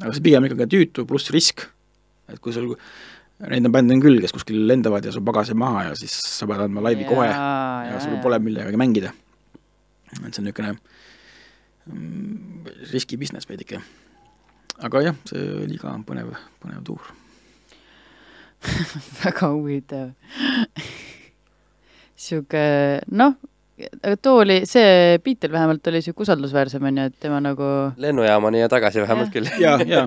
aga see pigem ikkagi tüütu pluss risk, et kui sul neid on bände on küll, kes kuskil lendavad ja sul pagas jääb maha ja siis sa pead andma laivi kohe ja, ja sul pole millegagi mängida. et see on niisugune mm, riski business veidike. aga jah, see oli ka põnev, põnev tuur. <laughs> väga huvitav <laughs> sihuke noh, aga too oli, see Beatle vähemalt oli sihuke usaldusväärsem onju, et tema nagu lennujaamani ja tagasi vähemalt küll. ja, ja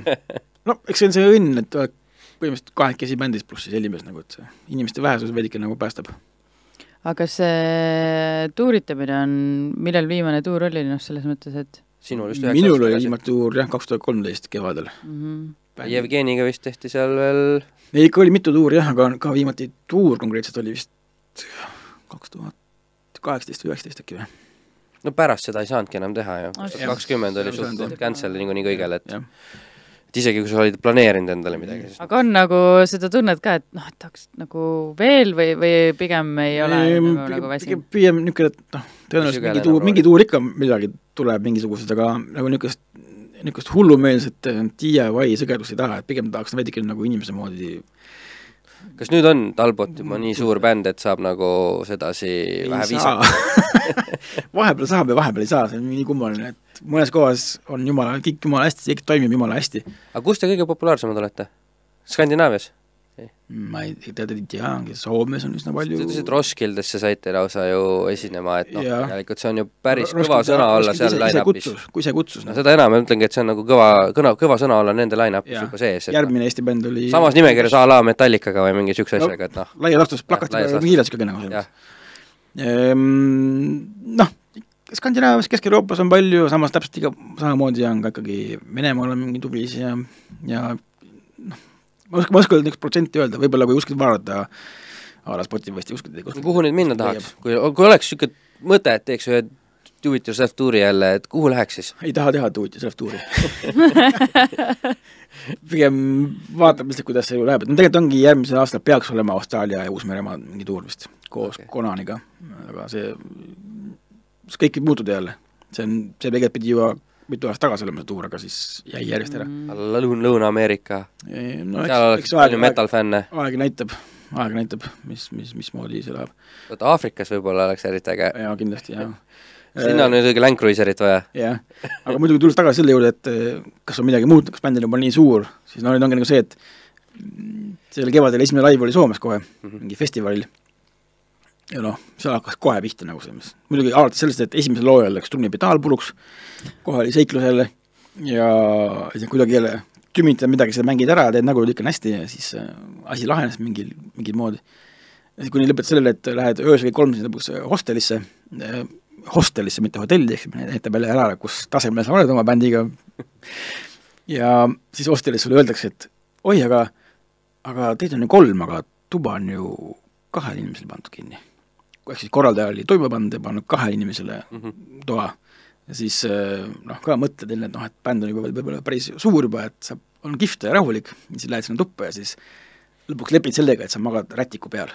no eks see on see õnn, et põhimõtteliselt kahekesi bändis pluss siis helimees nagu, et see inimeste vähesus veidike nagu päästab. aga see tuuritamine on, millal viimane tuur oli, noh, selles mõttes, et sinul vist minul oli viimati tuur jah, kaks tuhat kolmteist kevadel. mm -hmm. Jevgeniga vist tehti seal veel ei, ikka oli mitu tuuri jah, aga ka viimati tuur konkreetselt oli vist kaks tuhat kaheksateist või üheksateist äkki või? no pärast seda ei saanudki enam teha ju, kakskümmend oli Ei saanud suht jah. cancel niikuinii kõigele, et et isegi kui sa olid planeerinud endale midagi, siis aga on nagu seda tunnet ka, et noh, et tahaks nagu veel või, või pigem ei ole Ehm, nagu, nagu väsinud? pigem niisugune, et noh, tõenäoliselt mingi tuur, nagu mingi tuur ikka millalgi tuleb mingisugused, aga nagu niisugust, niisugust hullumeelset eh, DIY sõgedust ei taha, et pigem tahaks veidike nagu inimese moodi kas nüüd on Talbot juba nii suur bänd, et saab nagu sedasi ei vähe viisakalt? <laughs> vahepeal saab ja vahepeal ei saa, see on nii kummaline, et mõnes kohas on jumala, kõik jumala hästi, kõik toimib jumala hästi. aga kus te kõige populaarsemad olete? Skandinaavias? Ma ei tea, ei tea, Soomes on üsna palju ütlesite, Roskildesse saite lausa ju esinema, et noh, tegelikult see on ju päris kõva sõna olla seal line-up'is. kui see kutsus no, seda enam ma ütlengi, et see on nagu kõva, kõva, kõva sõna olla nende line-up'is juba sees, noh, järgmine Eesti bänd oli samas nimekirjas a la Metallicaga või mingi siukse No, asjaga, et noh, laias laastus plakati peal laastus. hiilas ikkagi nagu selles. Noh, Skandinaavias, Kesk-Euroopas on palju, samas täpselt iga, samamoodi on ka ikkagi Venemaal on mingi tublisid ja, ja noh, ma oskan, ma ei oska niisugust protsenti öelda, võib-olla kui kuskilt vaadata a la Spotify'st kuskilt no kuhu nüüd minna tahaks, kui, kui oleks siuke mõte, et teeks ühe do it yourself tuuri jälle, et kuhu läheks siis? ei taha teha tuut ja self tuuri pigem vaatab lihtsalt, kuidas see läheb, et no tegelikult ongi järgmisel aastal peaks olema Austraalia ja Uus-Meremaa mingi tuur vist, koos okay. Konaniga, aga see, see kõik võib muutuda jälle. see on, see tegelikult pidi juba mitu aastat tagasi olema see tuur, aga siis jäi järjest ära Mm. Lõun-, Lõuna-Ameerika, no seal oleks palju metal-fänne, aeg näitab, aeg näitab, mis, mis, mismoodi see läheb vaata Aafrikas võib-olla oleks eriti äge, ja kindlasti jah. <laughs> sinna on õige Land Cruiserit vaja. jah, aga muidugi tulles tagasi selle juurde, et eh, kas on midagi muutunud, kas bänd on juba nii suur, siis no nüüd ongi nagu see, et mm, sellel kevadel esimene live oli Soomes kohe mm. -hmm. mingi festivalil. Ja noh, seal hakkas kohe pihta nagu selles mõttes, muidugi alates sellest, et esimesel loojal läks trummi pedaal puruks, kohe oli seiklus jälle ja siis kuidagi jälle tümitad midagi, sa mängid ära, teed nägu, kõik on hästi ja siis äh, asi lahenes mingil, mingil moodi. kuni lõpetas sellele, et lähed öösel kell kolm siis lõpuks hostelisse äh,, hostelisse, mitte hotelli, siis näitab jälle ära, kus tasemel sa oled oma bändiga. ja siis hostelis sulle öeldakse, et oi, aga, aga teid on ju kolm, aga tuba on ju kahele inimesele pandud kinni. Ehk siis korraldaja oli toime pannud ja pannud kahele inimesele mm -hmm. toa siis noh, ka mõtled jälle, et noh, et bänd on juba võib-olla päris suur juba, et sa, on kihvt ja rahulik, siis lähed sinna tuppa ja siis lõpuks lepid sellega, et sa magad rätiku peal.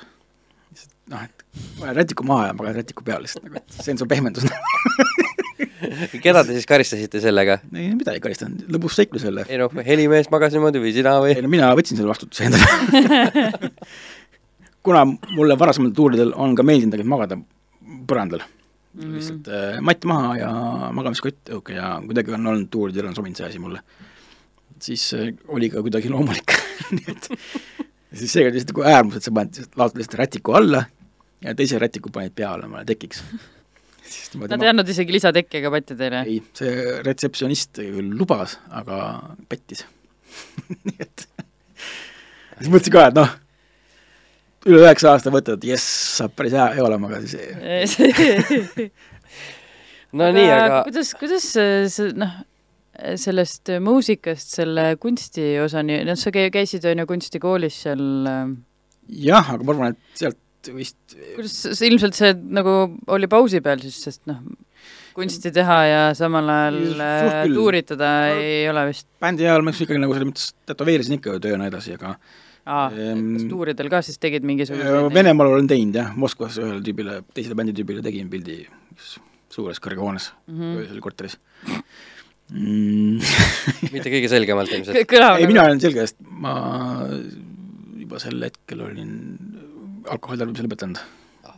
noh, et panen rätiku maha ja magad rätiku peal lihtsalt nagu, et see on su pehmendus <laughs> keda te siis karistasite sellega? ei, mida ei karistanud, lõbus seiklus jälle. ei noh, helimees magas niimoodi või sina või? ei no mina võtsin selle vastutuse endale <laughs> kuna mulle varasematel tuuridel on ka meeldinud tegelikult magada põrandal mm -hmm. lihtsalt äh, matt maha ja magamiskott õhuke ja kuidagi on olnud tuuridel on sobinud see asi mulle. siis äh, oli ka kuidagi loomulik <laughs> nii et siis seekord lihtsalt nagu äärmus, et sa paned, laotad lihtsalt rätiku alla ja teise rätiku paned peale omale tekiks <laughs> Nad ei andnud isegi lisatekke ka patti teile? ei, see retseptsionist küll lubas, aga pettis <laughs> nii et siis mõtlesin ka, et noh, üle üheksa aasta võtad, jess, saab päris hea, olema, aga siis <laughs> no aga nii, aga kuidas, kuidas see noh, sellest muusikast selle kunsti osani, noh, sa käisid, on ju, kunstikoolis seal äh, jah, aga ma arvan, et sealt vist kuidas see ilmselt see nagu oli pausi peal siis, sest noh, kunsti teha ja samal ajal äh, tuuritada no, ei ole vist bändi ajal ma ikkagi nagu selles mõttes tätoveerisin ikka ju tööna edasi, aga aa ehm,, kas tuuridel ka siis tegid mingisuguseid Venemaal olen teinud jah, Moskvas ühele tüübile, teisele bänditüübile tegin pildi suures kõrghoones mm -hmm. öösel korteris mm. <laughs> mitte kõige selgemalt ilmselt. ei, nagu- mina olen selge, sest ma juba sel hetkel olin alkoholi tarbimise lõpetanud ah..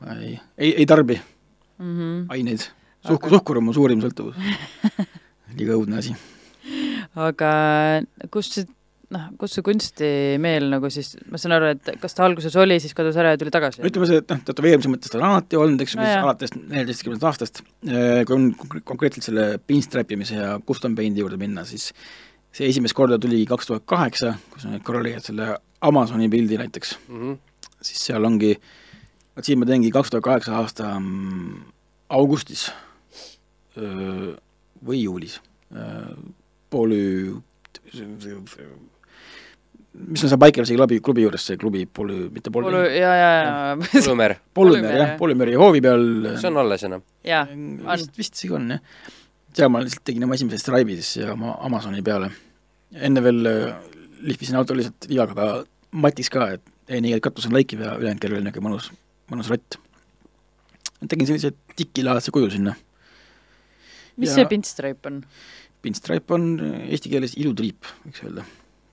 ma ei, ei, ei tarbi mm -hmm. aineid. suhk-, suhkur on mu suurim sõltuvus <laughs> liiga õudne asi. aga kust see noh, kus see kunstimeel nagu siis, ma saan aru, et kas ta alguses oli, siis kadus ära ja tuli tagasi? ütleme see, et noh, tätoveerimise mõttes ta on alati olnud, eks ju no,, alates neljateistkümnendast aastast, äh, kui on konkreetselt selle pinstripimise ja custom paint'i juurde minna, siis see esimest korda tuli kaks tuhat kaheksa, kus korra leiad selle Amazoni pildi näiteks mm, -hmm. siis seal ongi, vot siin ma teengi kaks tuhat kaheksa aasta mm, augustis öö, või juulis, polü mis on see Bikersi klubi, klubi juures, see klubi polü, mitte polü Polu, ja, ja, ja Polümer. Polümer, jah, Polümeri hoovi peal see on alles enam? jaa, on. vist, vist isegi on, jah. seal ma lihtsalt tegin oma esimese stripe'i siis ja oma Amazoni peale. enne veel äh, lihvisin auto lihtsalt liivaga ka matis ka, et ei nii, et katus on läikiv ja ülejäänud kell oli niisugune mõnus, mõnus rott. tegin sellise tikilaadse kuju sinna. mis ja see pinstripe on? pinstripe on eesti keeles ilutriip, võiks öelda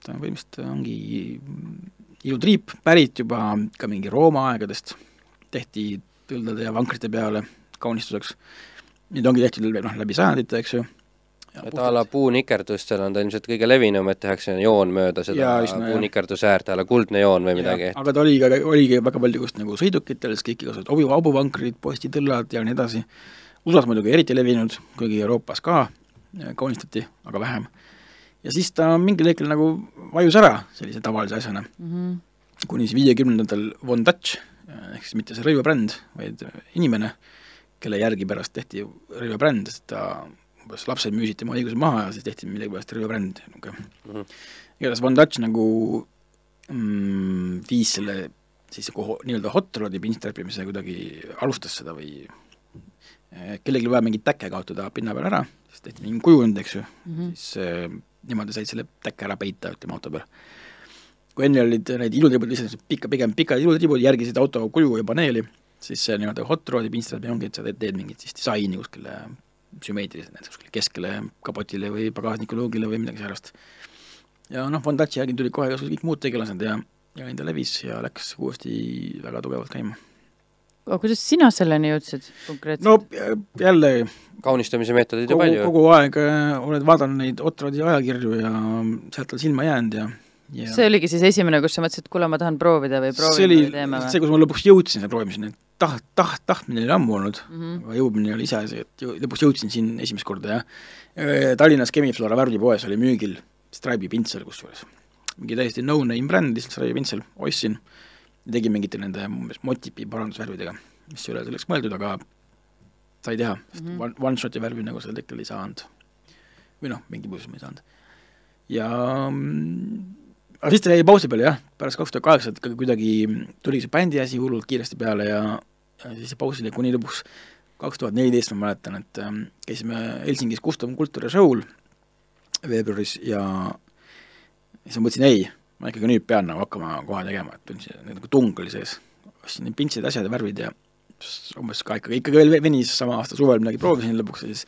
ta põhimõtteliselt ongi ilutriip, pärit juba ka mingi Rooma aegadest, tehti põldade ja vankrite peale kaunistuseks. nüüd ongi tehtud noh, läbi sajandite, eks ju. et a la puunikerdustel on ta ilmselt kõige levinum, et tehakse joon mööda seda puunikerduse äärt, a la kuldne joon või midagi. aga ta oli ka, oligi väga palju just nagu sõidukitel, siis kõik igasugused hobu, hobuvankrid, postitõllad ja nii edasi. USA-s muidugi eriti levinud, kuigi Euroopas ka kaunistati, aga vähem ja siis ta mingil hetkel nagu vajus ära sellise tavalise asjana mm. -hmm. kuni siis viiekümnendatel Von Dutch, ehk siis mitte see rõivabränd, vaid inimene, kelle järgi pärast tehti rõivabränd, sest ta umbes lapsed müüsid tema õiguse maha ja siis tehti millegipärast rõivabränd, niisugune mm -hmm.. igatahes Von Dutch nagu mm, viis selle siis nagu nii-öelda hot rod'i pinstrappimise kuidagi alustas seda või eh, kellelgi vaja mingit täkke kaotada pinna peal ära, siis tehti mingi kujund, eks ju mm, -hmm. siis äh, niimoodi said selle täkke ära peita, ütleme, auto peal. kui enne olid need ilutribud lihtsalt pika, pigem pikad ilutribud, järgisid auto kuju ja paneeli, siis see nii-öelda hot rod'i pintslitab ongi, et sa teed, teed mingit siis disaini kuskile sümmeetriliselt, näiteks kuskile keskele kapotile või pagasnikuluugile või midagi säärast. ja noh, Von Daci järgi tulid kohe kõik muud tegelased ja, ja enda levis ja läks uuesti väga tugevalt käima aga kuidas sina selleni jõudsid konkreetselt? no jälle kaunistamise meetodeid ju palju. kogu aeg äh, oled vaadanud neid Otradi ajakirju ja sealt on silma jäänud ja ja see oligi siis esimene, kus sa mõtlesid, et kuule, ma tahan proovida või proovime see oli või teeme või? see, kus ma lõpuks jõudsin selle proovimiseni, et taht, taht, tahtmine oli ammu olnud mm, -hmm. aga jõudmine oli iseasi, et jõu, lõpuks jõudsin siin esimest korda, jah. Tallinnas Chemi-Flora värvipoes oli müügil Stripe'i pintsel kusjuures. mingi täiesti no-name bränd, lihtsalt Stripe'i pintsel, ostsin, tegin mingite nende umbes motipi parandusvärvidega, mis ei ole selleks mõeldud, aga sai teha, sest mm -hmm. one, one-shot'i värvi nagu sel hetkel ei saanud. või noh, mingi põhjusel ei saanud. ja mm, aga siis ta jäi pausi peale jah, pärast kaks tuhat kaheksat ikkagi kuidagi tuli see bändi asi hullult kiiresti peale ja, ja siis see paus oli kuni lõpuks kaks tuhat neliteist ma mäletan, et ähm, käisime Helsingis Custom Culture Show'l veebruaris ja siis ma mõtlesin, ei, ma ikkagi nüüd pean nagu hakkama kohe tegema, et tundsin, nagu tung oli sees. ostsin need pintsid, asjad ja värvid ja umbes ka ikkagi, ikkagi veel venis sama aasta suvel midagi proovisin lõpuks ja siis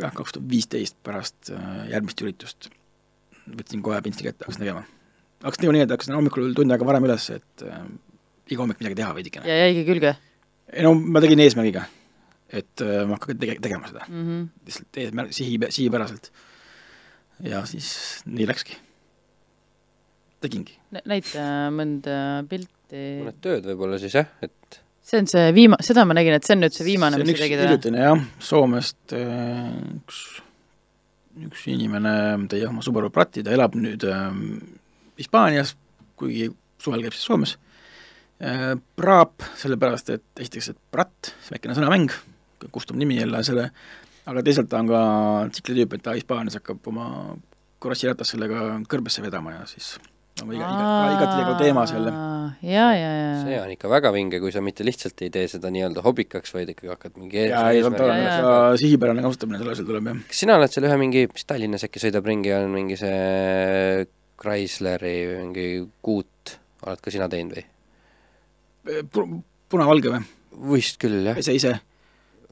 jah, kaks tuhat viisteist pärast äh, järgmist üritust võtsin kohe pintsi kätte, hakkasin tegema. hakkasin tegema nii, et hakkasin hommikul tund aega varem üles, et äh, iga hommik midagi teha veidikene. ja jäigi külge? ei no ma tegin eesmärgiga, et äh, ma hakkan tege-, tegema seda mm. -hmm. lihtsalt eesmärk, sihi, sihipäraselt. ja siis nii läkski. Tegingi. näita mõnda pilti. mõned tööd võib-olla siis jah, et see on see viima-, seda ma nägin, et see on nüüd see viimane, mis sa tegid hiljutine jah, Soomest äh, üks, üks inimene tõi oma Subaru Prati, ta elab nüüd äh, Hispaanias, kuigi suvel käib siis Soomes äh,. Praap, sellepärast et esiteks, et Pratt, see väikene sõnamäng, kustub nimi jälle selle, aga teisalt ta on ka tsikli tüüp, et ta Hispaanias hakkab oma krossiratast sellega kõrbesse vedama ja siis no iga, iga, igati tegev teema selle. ja, ja, ja. see on ikka väga vinge, kui sa mitte lihtsalt ei tee seda nii-öelda hobikaks, vaid ikkagi hakkad mingi jaa, ei, sihipärane kasutamine selle asjal tuleb, jah. kas sina oled seal ühe mingi, mis Tallinnas äkki sõidab ringi, on mingi see Chrysleri mingi kuut, oled ka sina teinud või? punavalge või? vist küll, jah. ise, ise?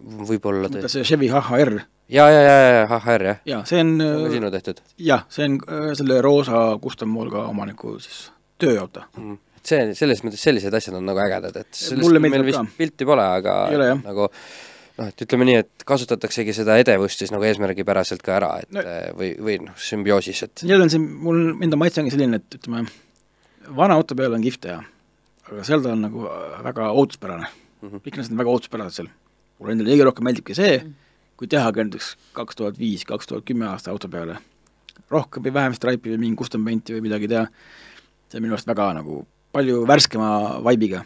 võib-olla tõesti. see Chevy HHR ja, ja, ja, ja HR jah? jaa, see on see on ka sinu tehtud? jah, see on äh, selle roosa custom Volga omaniku siis tööauto mm.. see, selles mõttes sellised asjad on nagu ägedad, et sellest meil vist ka. pilti pole, aga ole, nagu noh, et ütleme nii, et kasutataksegi seda edevust siis nagu eesmärgipäraselt ka ära, et no, või, või noh, sümbioosis, et jälle on see, mul enda maitse ongi selline, et ütleme, vana auto peal on kihvt teha, aga seal ta on nagu väga ootuspärane mm. -hmm. kõik need on väga ootuspärased seal. mulle endale kõige rohkem meeldibki see mm, -hmm kui tehagi näiteks kaks tuhat viis, kaks tuhat kümme aasta auto peale, rohkem või vähem stripe'i või mingi custom paint'i või midagi teha, see on minu arust väga nagu palju värskema vibe'iga.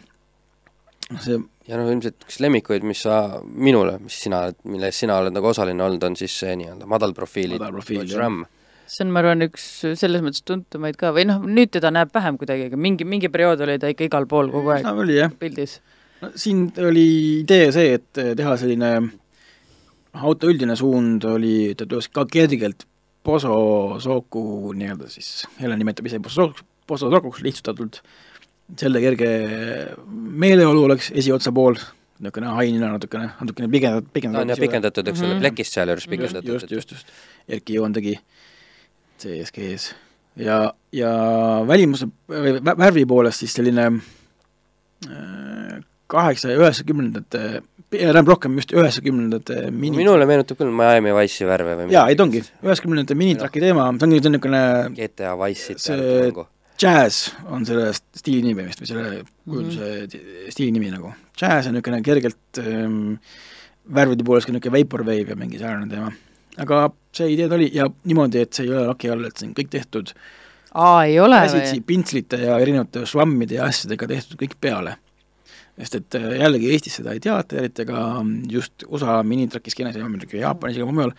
noh, see ja noh, ilmselt üks lemmikuid, mis sa, minule, mis sina oled, milles sina oled nagu osaline olnud, on siis see nii-öelda madalprofiili Dodge Ram. see on, ma arvan, üks selles mõttes tuntumaid ka või noh, nüüd teda näeb vähem kuidagi, aga mingi, mingi periood oli ta ikka igal pool kogu aeg no, oli, jah. pildis. no siin oli idee see, et teha selline auto üldine suund oli, ta töötas ka kergelt Poso Soku nii-öelda siis, Helen nimetab ise Poso, Poso Sokuks lihtsustatult, selle kerge meeleolu oleks esiotsa pool, niisugune hainina natukene, natukene pikendatud, pikendatud. on jah pikendatud, eks ole mm -hmm., plekist sealjuures pikendatud. just, just, just, Erki Joon tegi CSG-s ja, ja välimuse, värvi poolest siis selline äh, kaheksa- ja üheksakümnendate enam rohkem just üheksakümnendate mini minule meenutab küll Miami Wice'i värve või jaa, ei ta ongi, üheksakümnendate minitraki teema, ta ongi niisugune GTA Wice'it see. Jazz on selle stiili nimi vist või selle kujunduse mm -hmm. stiili nimi nagu. Jazz on niisugune kergelt ähm, värvide poolest ka niisugune vaporwave ja mingi säärane teema. aga see idee ta oli ja niimoodi, et see ei ole laki all, et see on kõik tehtud aa, ei ole käsitsi pintslite ja erinevate švammide ja asjadega tehtud kõik peale sest et äh, jällegi Eestis seda ei teata, eriti ka just USA minitraki skeenes ja muidugi Jaapanis ja mujal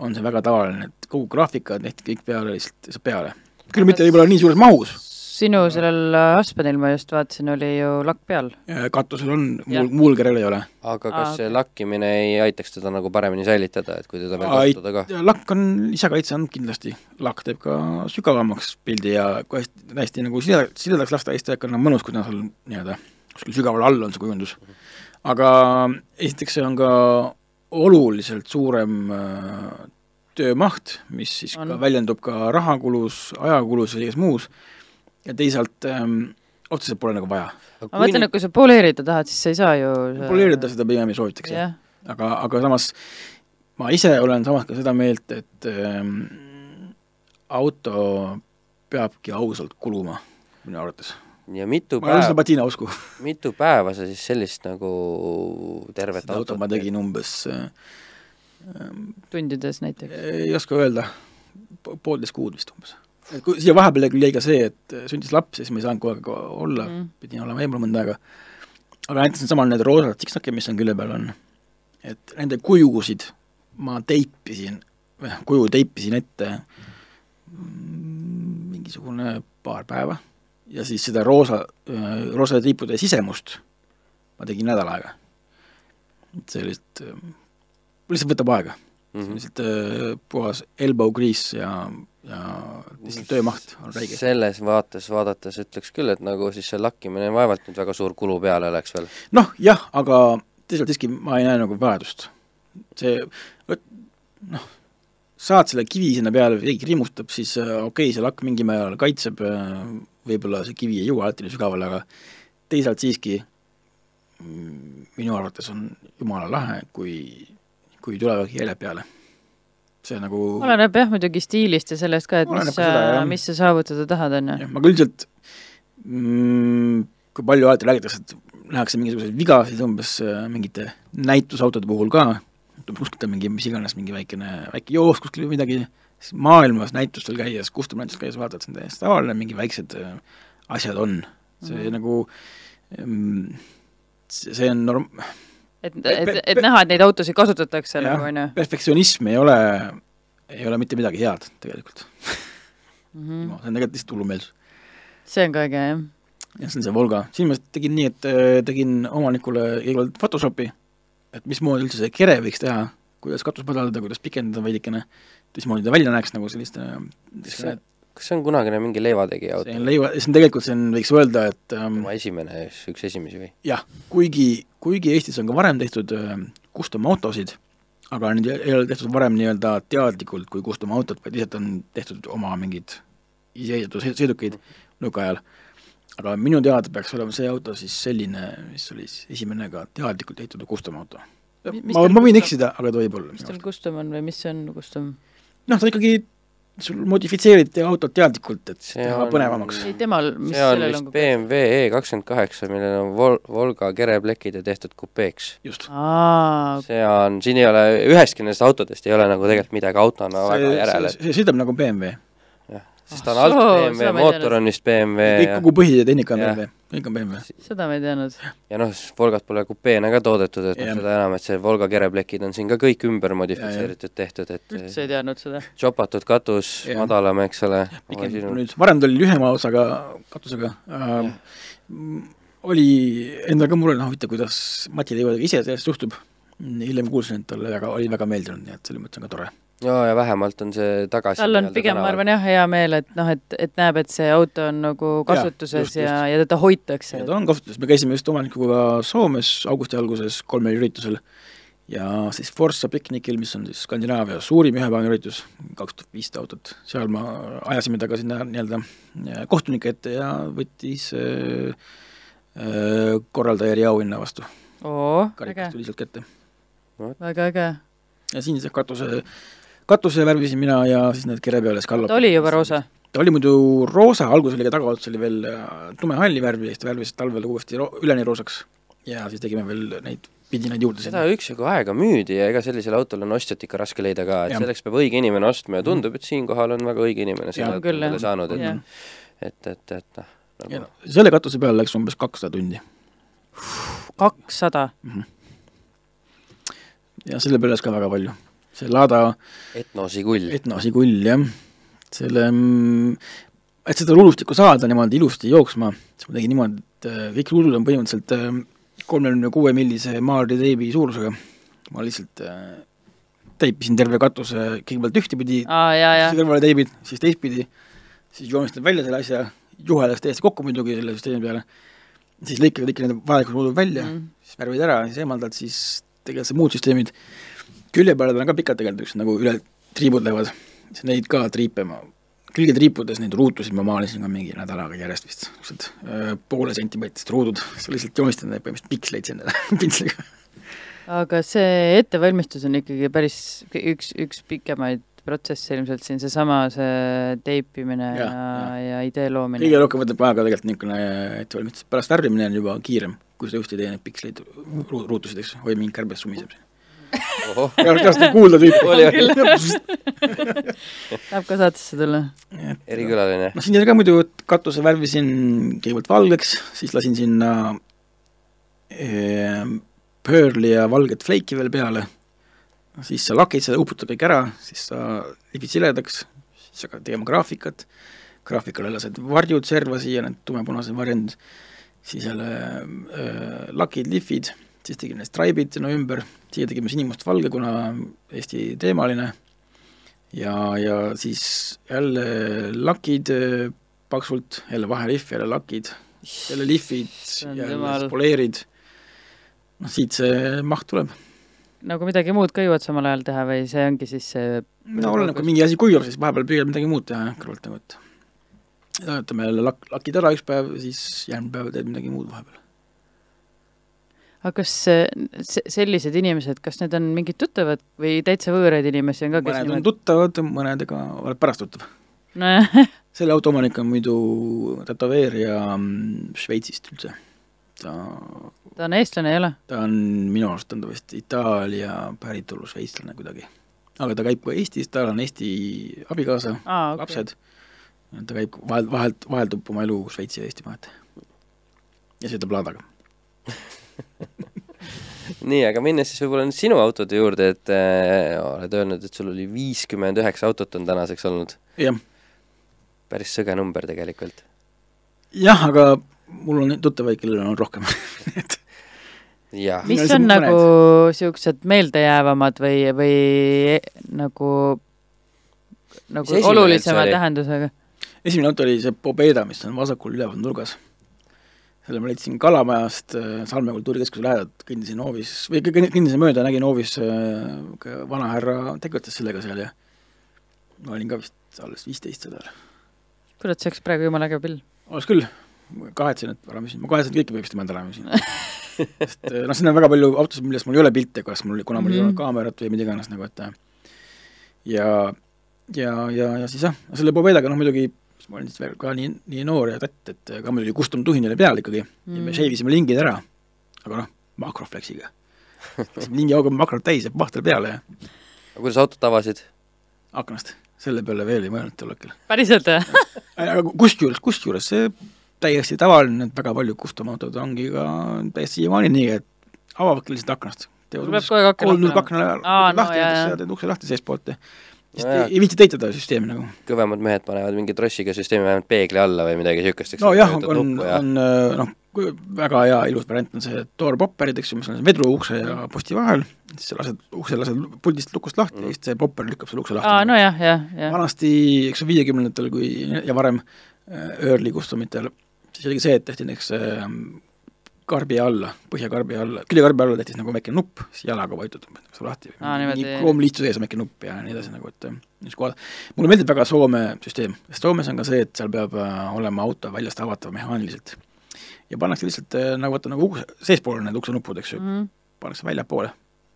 on see väga tavaline, et kogu graafika tehti kõik peale, lihtsalt peale. küll mitte võib-olla nii suures mahus. sinu sellel äh, Aspenil ma just vaatasin, oli ju lakk peal. katusel on, muul, muul kerel ei ole. aga kas Aa, see lakkimine ei aitaks teda nagu paremini säilitada, et kui teda veel kasutada ka? lakk on, lisakaitse on kindlasti, lakk teeb ka sügavamaks pildi ja kui hästi, hästi nagu siledaks, siledaks lasta, siis ta ikka on mõnus, kui ta seal nii-öelda kuskil sügaval all on see kujundus. aga esiteks see on ka oluliselt suurem äh, töömaht, mis siis on. ka väljendub ka rahakulus, ajakulus ja kõiges muus, ja teisalt ähm, otseselt pole nagu vaja. ma mõtlen, et kui sa poleerida tahad, siis sa ei saa ju poleerida seda pigem ei soovitaks yeah., jah. aga, aga samas ma ise olen samas ka seda meelt, et ähm, auto peabki ausalt kuluma, minu arvates ja mitu ma päeva, seda patina usku. <laughs> mitu päeva sa siis sellist nagu tervet seda autot ma tegin umbes tundides näiteks? ei oska öelda. po- poolteist kuud vist umbes. et kui siia vahepeale küll jäi ka see, et sündis laps ja siis ma ei saanud kogu aeg olla Mm. pidin olema eemal mõnda aega. aga näiteks needsamad need roosad siksnakid, mis on külje peal on, et nende kujusid ma teipisin, või kuju teipisin ette mm, mingisugune paar päeva ja siis seda roosa, roosade triipude sisemust ma tegin nädal aega. et see lihtsalt, lihtsalt võtab aega mm, -hmm. lihtsalt äh, puhas elbow grease ja, ja lihtsalt töömaht on räige. selles vaates vaadates ütleks küll, et nagu siis see lakkimine vaevalt nüüd väga suur kulu peale läks veel. noh, jah, aga teisalt siiski ma ei näe nagu vajadust. see, noh, saad selle kivi sinna peale, keegi rimustab, siis äh, okei okay,, see lakk mingil määral kaitseb äh,, võib-olla see kivi ei jõua alati nii sügavale, aga teisalt siiski mm, minu arvates on jumala lahe, kui, kui tulevadki jäljed peale. see nagu oleneb jah muidugi stiilist ja sellest ka, et mis sa, mis sa saavutada tahad, on ju. aga üldiselt mm, kui palju alati räägitakse, et nähakse mingisuguseid vigasid umbes äh, mingite näitusautode puhul ka, kuskilt on mingi mis iganes, mingi väikene, väike joos kuskil või midagi, siis maailmas näitustel käies, kustumnäitustel käies vaatad, see on täiesti tavaline, mingi väiksed äh, asjad on. see Mhm. mm. nagu mm, see see on norm-, et, et, et näha, et neid autosid kasutatakse nagu, on ju. perfektsionism ei ole, ei ole mitte midagi head tegelikult Mhm. no, see on tegelikult lihtsalt hullumeelsus. see on ka äge, jah. jah, see on see Volga, siin ma tegin nii, et äh, tegin omanikule kõigepealt Photoshopi, et mismoodi üldse see kere võiks teha, kuidas katust madaldada, kuidas pikendada veidikene, mismoodi ta välja näeks nagu selliste see, kas see on kunagine mingi leivategija auto see on? leiva, see on tegelikult, see on, võiks öelda, et ähm, tema esimene, üks esimesi või? jah, kuigi, kuigi Eestis on ka varem tehtud äh, custom autosid, aga need ei ole tehtud varem nii-öelda teadlikult kui custom autot, vaid lihtsalt on tehtud oma mingid iseehitatud sõid- sõidukeid nõukaajal. aga minu teada peaks olema see auto siis selline, mis oli siis esimene ka teadlikult ehitatud custom auto. Ma, ma võin eksida, aga ta võib olla. mis tal custom on või mis see on custom? noh, ta ikkagi, sul modifitseeriti autot teadlikult, et See teha on- põnevamaks. ei, temal, mis see on sellel vist on? BMW E kakskümmend kaheksa, millel on Vol-, Volga kereplekid ja tehtud kupeeks. just. aa, see on, siin ei ole, ühestki nendest autodest ei ole nagu tegelikult midagi autona väga see, järele see,, see sõidab nagu BMW. jah, sest ta on alt BMW mootor on vist BMW kõik ja kogu põhitehnika on. BMW, on BMW. seda ma ei teadnud. ja noh, Volgat pole kupeena ka toodetud, et Jah. seda enam, et see Volga kereplekid on siin ka kõik ümber modifitseeritud, tehtud, et üldse ei teadnud seda. chopatud katus, Jah. madalam, eks ole. nüüd, varem ta oli lühema osaga katusega äh,, oli endal ka mure, noh huvitav, kuidas Mati Leivadega ise sellest suhtub, hiljem kuulsin, et talle väga, oli väga meeldinud, nii et selles mõttes on ka tore. jaa, ja vähemalt on see tagasi tal on pigem, ma arvan jah, hea meel, et noh, et, et näeb, et see auto on nagu kasutuses ja, ja, ja teda hoitakse. ta on kasutuses, me käisime just omanikuga Soomes augusti alguses kolmel üritusel ja siis Forza Picnicil, mis on siis Skandinaavia suurim ühepäevane üritus, kaks tuhat viissada autot, seal ma ajasime temaga sinna nii-öelda äh, kohtunike ette ja võttis äh, äh, korraldaja eriauhinna vastu, karikas, tuli sealt kätte. väga äge. ja siin see katuse, katuse värvisin mina ja siis need kere peale skallop. ta oli juba roosa? ta oli muidu roosa, alguses oli ka tagaots oli veel äh, tume halli värvi ja siis ta värvis talvel uuesti ro üleni roosaks. ja siis tegime veel neid pidinaid juurde seda sinna. üksjagu aega müüdi ja ega sellisele autole on ostjat ikka raske leida ka, et Jah. selleks peab õige inimene ostma ja tundub, et siinkohal on väga õige inimene selle jah. saanud, et Jah. et, et, et noh, ja nagu selle katuse peale läks umbes kakssada tundi kakssada. ja selle peale läks ka väga palju. See Lada etnosi kull. Etnosi kull, jah, selle, et seda ruudustikku saada niimoodi ilusti jooksma, siis ma tegin niimoodi, et äh, kõik ruudud on põhimõtteliselt äh, kolmekümne kuue millise maardi teibi suurusega. ma lihtsalt äh, teipisin terve katuse kõigepealt ühtepidi, aa, ja, ja siis kõrvale teibid, siis teistpidi, siis joonistan välja selle asja, juhe läks täiesti kokku muidugi selle süsteemi peale, siis lõikad kõik need vajalikud ruudud välja mm., siis värvid ära, siis eemaldad, siis tegelikult muud süsteemid, külje peale ta on ka pikad tegelikult, üks nagu üle triibud lähevad, siis neid ka triipe ma, külgetriipudes neid ruutusid ma maalisin ka mingi nädal aega järjest vist, niisugused öö, poole sentimeetrist ruudud, sa lihtsalt joonistad neid põhimõtteliselt piksleid sinna <laughs> pintsliga. aga see ettevalmistus on ikkagi päris üks, üks pikemaid protsesse ilmselt siin, seesama see teipimine ja, ja, ja idee loomine kõige. rohkem võtab aega tegelikult niisugune ettevalmistus, pärast värvimine on juba kiirem, kui sa just ei tee neid piksleid ru- ruutusid, eks, või mingi kärbes sumiseb. ohoh, <laughs> reaalselt ei kuulda tüüpi. oli, oli, tahab ka saatesse tulla? erikülaline. noh, siin ka muidu, katuse värvisin kõigepealt valgeks, siis lasin sinna eh, Pearli ja valget flake'i veel peale, siis sa lakid seda, uputad kõik ära, siis sa lihvid siledaks, siis hakkad tegema graafikat, graafikule lased varjud serva siia, need tumepunased varjendid, siis jälle äh, lakid, lihvid, siis tegime stripe'id sinna ümber, siia tegime sinimustvalge, kuna Eesti teemaline ja, ja siis jälle lakid äh, paksult, jälle vahelihv, jälle lakid, jälle lihvid, jälle jumal. poleerid, noh siit see maht tuleb. nagu midagi muud ka jõuad samal ajal teha või see ongi siis see no oleneb, kui mingi asi kuivab, siis vahepeal püüad midagi muud teha jah, kõrvalt nagu, et võtame jälle lak-, lakid ära üks päev, siis järgmine päev teed midagi muud vahepeal. Aga kas se- sellised inimesed, kas need on mingid tuttavad või täitsa võõraid inimesi on ka, kes mõned on tuttavad, mõnedega oled pärast tuttav. nojah, <laughs> selle auto omanik on muidu tätoveerija mm, Šveitsist üldse. ta, ta on eestlane, ei ole? ta on minu arust on ta vist Itaalia päritolu šveitslane kuidagi. aga ta käib ka Eestis, tal on Eesti abikaasa, aa, okei. lapsed. ta käib vahel, vahelt, vaheldub oma elu Šveitsi ja Eesti vahet. ja sõidab laadaga. <laughs> <laughs> nii, aga minnes siis võib-olla nüüd sinu autode juurde, et äh, oled öelnud, et sul oli viiskümmend üheksa autot on tänaseks olnud. jah, päris sõge number tegelikult. jah, aga mul on tuttavaid, kellel on rohkem <laughs> et jah, mis on siin nagu siuksed meeldejäävamad või, või nagu, nagu esimene olulisema tähendusega? esimene auto oli see Pobeda, mis on vasakul üleval nurgas. Selle ma leidsin Kalamajast äh, Salme kultuurikeskuse lähedalt, kõndisin hoovis või kõ- kõ- kõndisin mööda, nägin hoovis äh, vanahärra tegutses sellega seal ja ma olin ka vist alles viisteist seda ajal. kurat, see oleks praegu jumala äge pill. oleks küll, kahetsen, et ära müüsin, ma kahetsen, et kõiki ma endale ära müüsin. sest äh, noh, siin on väga palju autosid, millest mul ei ole pilte, kas mul, kuna mul ei Mhm. ole kaamerat või mida iganes nagu, et ja ja, ja, ja siis jah, selle Pobedaga noh muidugi siis ma olin siis veel ka nii, nii noor ja tätt, et ka muidugi custom tuhin oli peal ikkagi mm. ja me shave isime lingid ära, aga noh, makroflexiga. lingi auga makrot täis ja pahtel peale ja aga kuidas autot avasid? aknast, selle peale veel ei mõelnud tol hetkel. päriselt või? aga kusjuures, kusjuures see täiesti tavaline, et väga paljud custom autod ongi ka täiesti siiamaani nii, et avavadki lihtsalt aknast. Aeg aken kolm null lahti akna lahti teed ukse lahti seestpoolt ja siis Nojah. ei, ei viitsi täita seda süsteemi nagu. kõvemad mehed panevad mingi trossiga süsteemi vähemalt peegli alla või midagi siukest, eks. nojah, on, on äh, noh, väga hea ilus variant on see door popperid, eks ju, mis on vedru ukse ja posti vahel, siis sa lased ukse, lased puldist lukust lahti mm. ja siis see popper lükkab selle ukse lahti. aa, nojah, jah, jah. vanasti, eks ju viiekümnendatel kui ja varem äh, early customitel, siis oligi see, et tehti näiteks äh, karbi alla, põhjakarbi alla, küljekarbi alla tehti nagu väike nupp, siis jalaga vajutad nagu lahti. Niimoodi. kroomliitu sees on väike nupp ja nii edasi nagu, et mis kohad, mulle meeldib väga Soome süsteem, sest Soomes on ka see, et seal peab äh, olema auto väljast avatav mehaaniliselt. ja pannakse lihtsalt äh, nagu vaata nagu ukse, seespool on need uksenupud, eks ju, Mhm. pannakse väljapoole.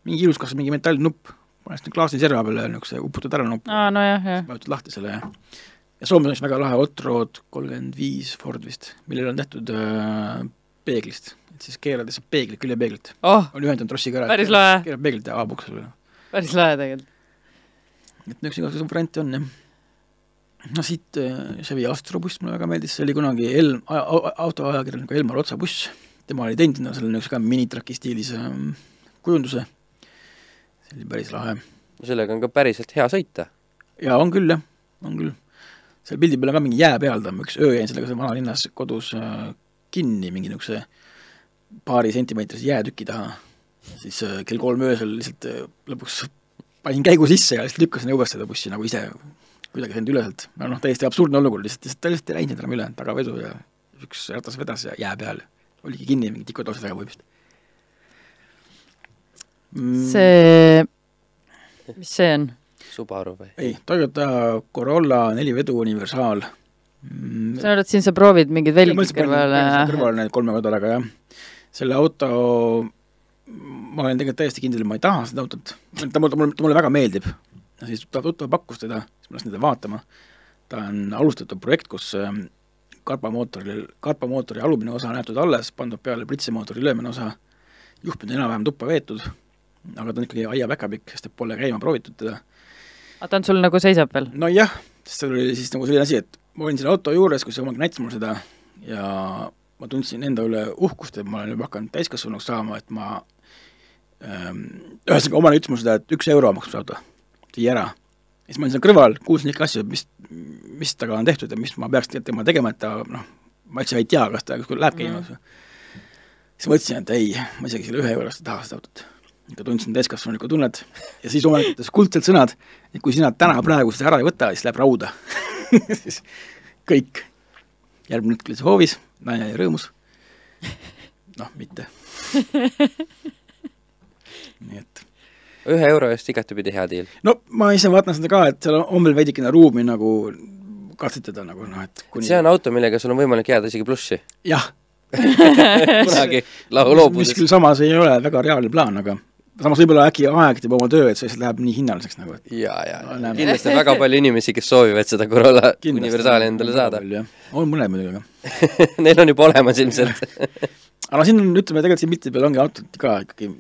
mingi ilus, kas mingi metallnupp, pannakse klaasi serva peale niisuguse, uputad ära nupp aa, nojah, jah. vajutad lahti selle ja ja Soomes on üks väga lahe Hot Rod kolmkümmend viis Ford vist, millel on tehtud äh, peeglist, siis keerades saab peeglit, küljepeeglit, oh, on ühendanud trossiga ära. Päris lahe. keerab peeglit ja avab ukse sulle. päris lahe tegelikult. et niisuguseid igasuguseid variante on jah. no siit äh, Chevy Astro buss mulle väga meeldis, see oli kunagi El-, autoajakirjaniku Elmar Otsa buss, tema oli teinud endale selle niisuguse ka minitraki stiilis äh, kujunduse, see oli päris lahe sellega on ka päriselt hea sõita. jaa, on küll jah, on küll. seal pildi peal on ka mingi jää peal, ta üks öö jäin sellega seal vanalinnas kodus äh, kinni mingi niisuguse paari sentimeetrise jäätüki taha, siis äh, kell kolm öösel lihtsalt äh, lõpuks panin käigu sisse ja lihtsalt lükkasin õuest seda bussi nagu ise kuidagi sealt, no noh, täiesti absurdne olukord, lihtsalt, lihtsalt ta lihtsalt ei läinud enam üle, tagavedu ja üks ratas vedas ja jää peal oligi kinni mingi tikutoos taga põhimõtteliselt mm,. see, mis see on? Subaru või? ei, Toyota Corolla nelivedu universaal mm, sa arvad, siin sa proovid mingeid panin- kõrvale kõrvale need kolme kodaga, jah. Selle auto ma olen tegelikult täiesti kindel, et ma ei taha seda autot, ta mulle, mulle, ta mulle väga meeldib. ja siis ta tuttav pakkus teda, siis ma läksin teda vaatama, ta on alustatud projekt, kus ähm, karpamootoril, karpamootori alumine osa on jäetud alles, pandud peale pritsimootori ülemine osa, juhtmed on enam-vähem tuppa veetud, aga ta on ikkagi aiapäkapikk, sest et pole käima proovitud teda. aga ta on sul nagu seisab veel? nojah, sest seal oli siis nagu selline asi, et ma olin selle auto juures, kus see omanik näitas mulle seda ja ma tundsin enda üle uhkust, et ma olen juba hakanud täiskasvanuks saama, et ma ähm, ühesõnaga, omanik ütles mulle seda, et üks euro maksab see auto, vii ära. ja siis ma olin seal kõrval, kuulsin kõiki asju, mis, mis temaga on tehtud ja mis ma peaks tema tegema, et ta noh, ma üldse ei tea, kas ta kuskil läheb käima mm. -hmm. siis mõtlesin, et ei, ma isegi selle ühe euro eest ei taha seda autot. ikka tundsin täiskasvanulikku tunnet ja siis omanik ütles kuldselt sõnad, et kui sina täna praegu seda ära ei võta, siis läheb rauda <laughs> siis kõik. Järgmine hetk oli see hoovis, naine oli rõõmus. noh, mitte <laughs> nii et ühe euro eest igatepidi hea deal. no ma ise vaatan seda ka, et seal on veel veidikene ruumi nagu katsetada nagu noh, et kuni see on auto, millega sul on võimalik jääda isegi plussi? jah <laughs> kunagi <laughs> loobudes. mis küll samas ei ole väga reaalne plaan, aga samas võib-olla äkki aeg teeb oma töö, et see lihtsalt läheb nii hinnaliseks nagu, et jaa, jaa no,, kindlasti on väga palju inimesi, kes soovivad seda Corolla universaali endale saada. on mõned muidugi, aga <laughs> Neil on juba olemas ilmselt <laughs> aga no siin on, ütleme tegelikult siin pilti peal ongi autod ka ikkagi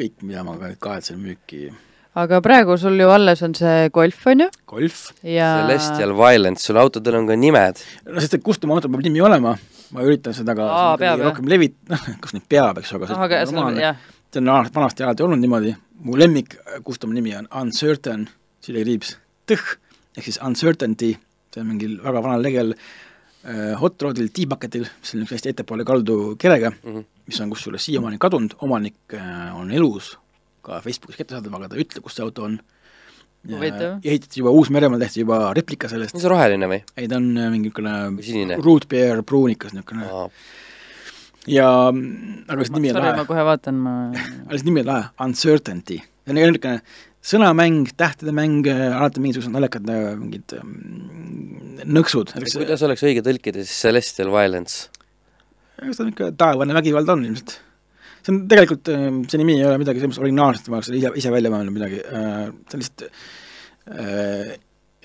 kõik, mida ma ka kahetsen müüki. aga praegu sul ju alles on see Golf, on ju? Golf. ja Celestial Violence, sul autodel on ka nimed. no sest, et kust oma auto peab nimi olema, ma üritan seda ka Aa, peab, rohkem levit-, noh, <laughs> kas nüüd peab, eks ju, aga see on, jah see on vanasti alati olnud niimoodi, mu lemmik custom nimi on Uncertain, silikriips, tõh, ehk siis Uncertainty, see on mingil väga vanal legel äh, Hot Rodil T-Bucketil, mis on üks hästi ettepoole kaldu kerega mm, -hmm. mis on kusjuures siiamaani kadunud, omanik äh, on elus, ka Facebookis kättesaadav, aga ta ei ütle, kus see auto on. ehitati juba Uus-Meremaal, tehti juba replika sellest. on see roheline või? ei, ta on äh, mingi niisugune root beer pruunikas niisugune ja aga see nimi on lahe. ma kohe vaatan, ma aga see nimi on lahe, Uncertainty. see on niisugune sõnamäng, tähtede mäng, alati mingisugused naljakad äh, mingid ähm, nõksud. kuidas oleks õige tõlkida siis Celestial Violence? eks ta niisugune taevane vägivald on ilmselt. see on tegelikult, ähm, see nimi ei ole midagi sellist originaalset, ma oleks selle ise, ise välja mõelnud midagi, äh, see on lihtsalt äh,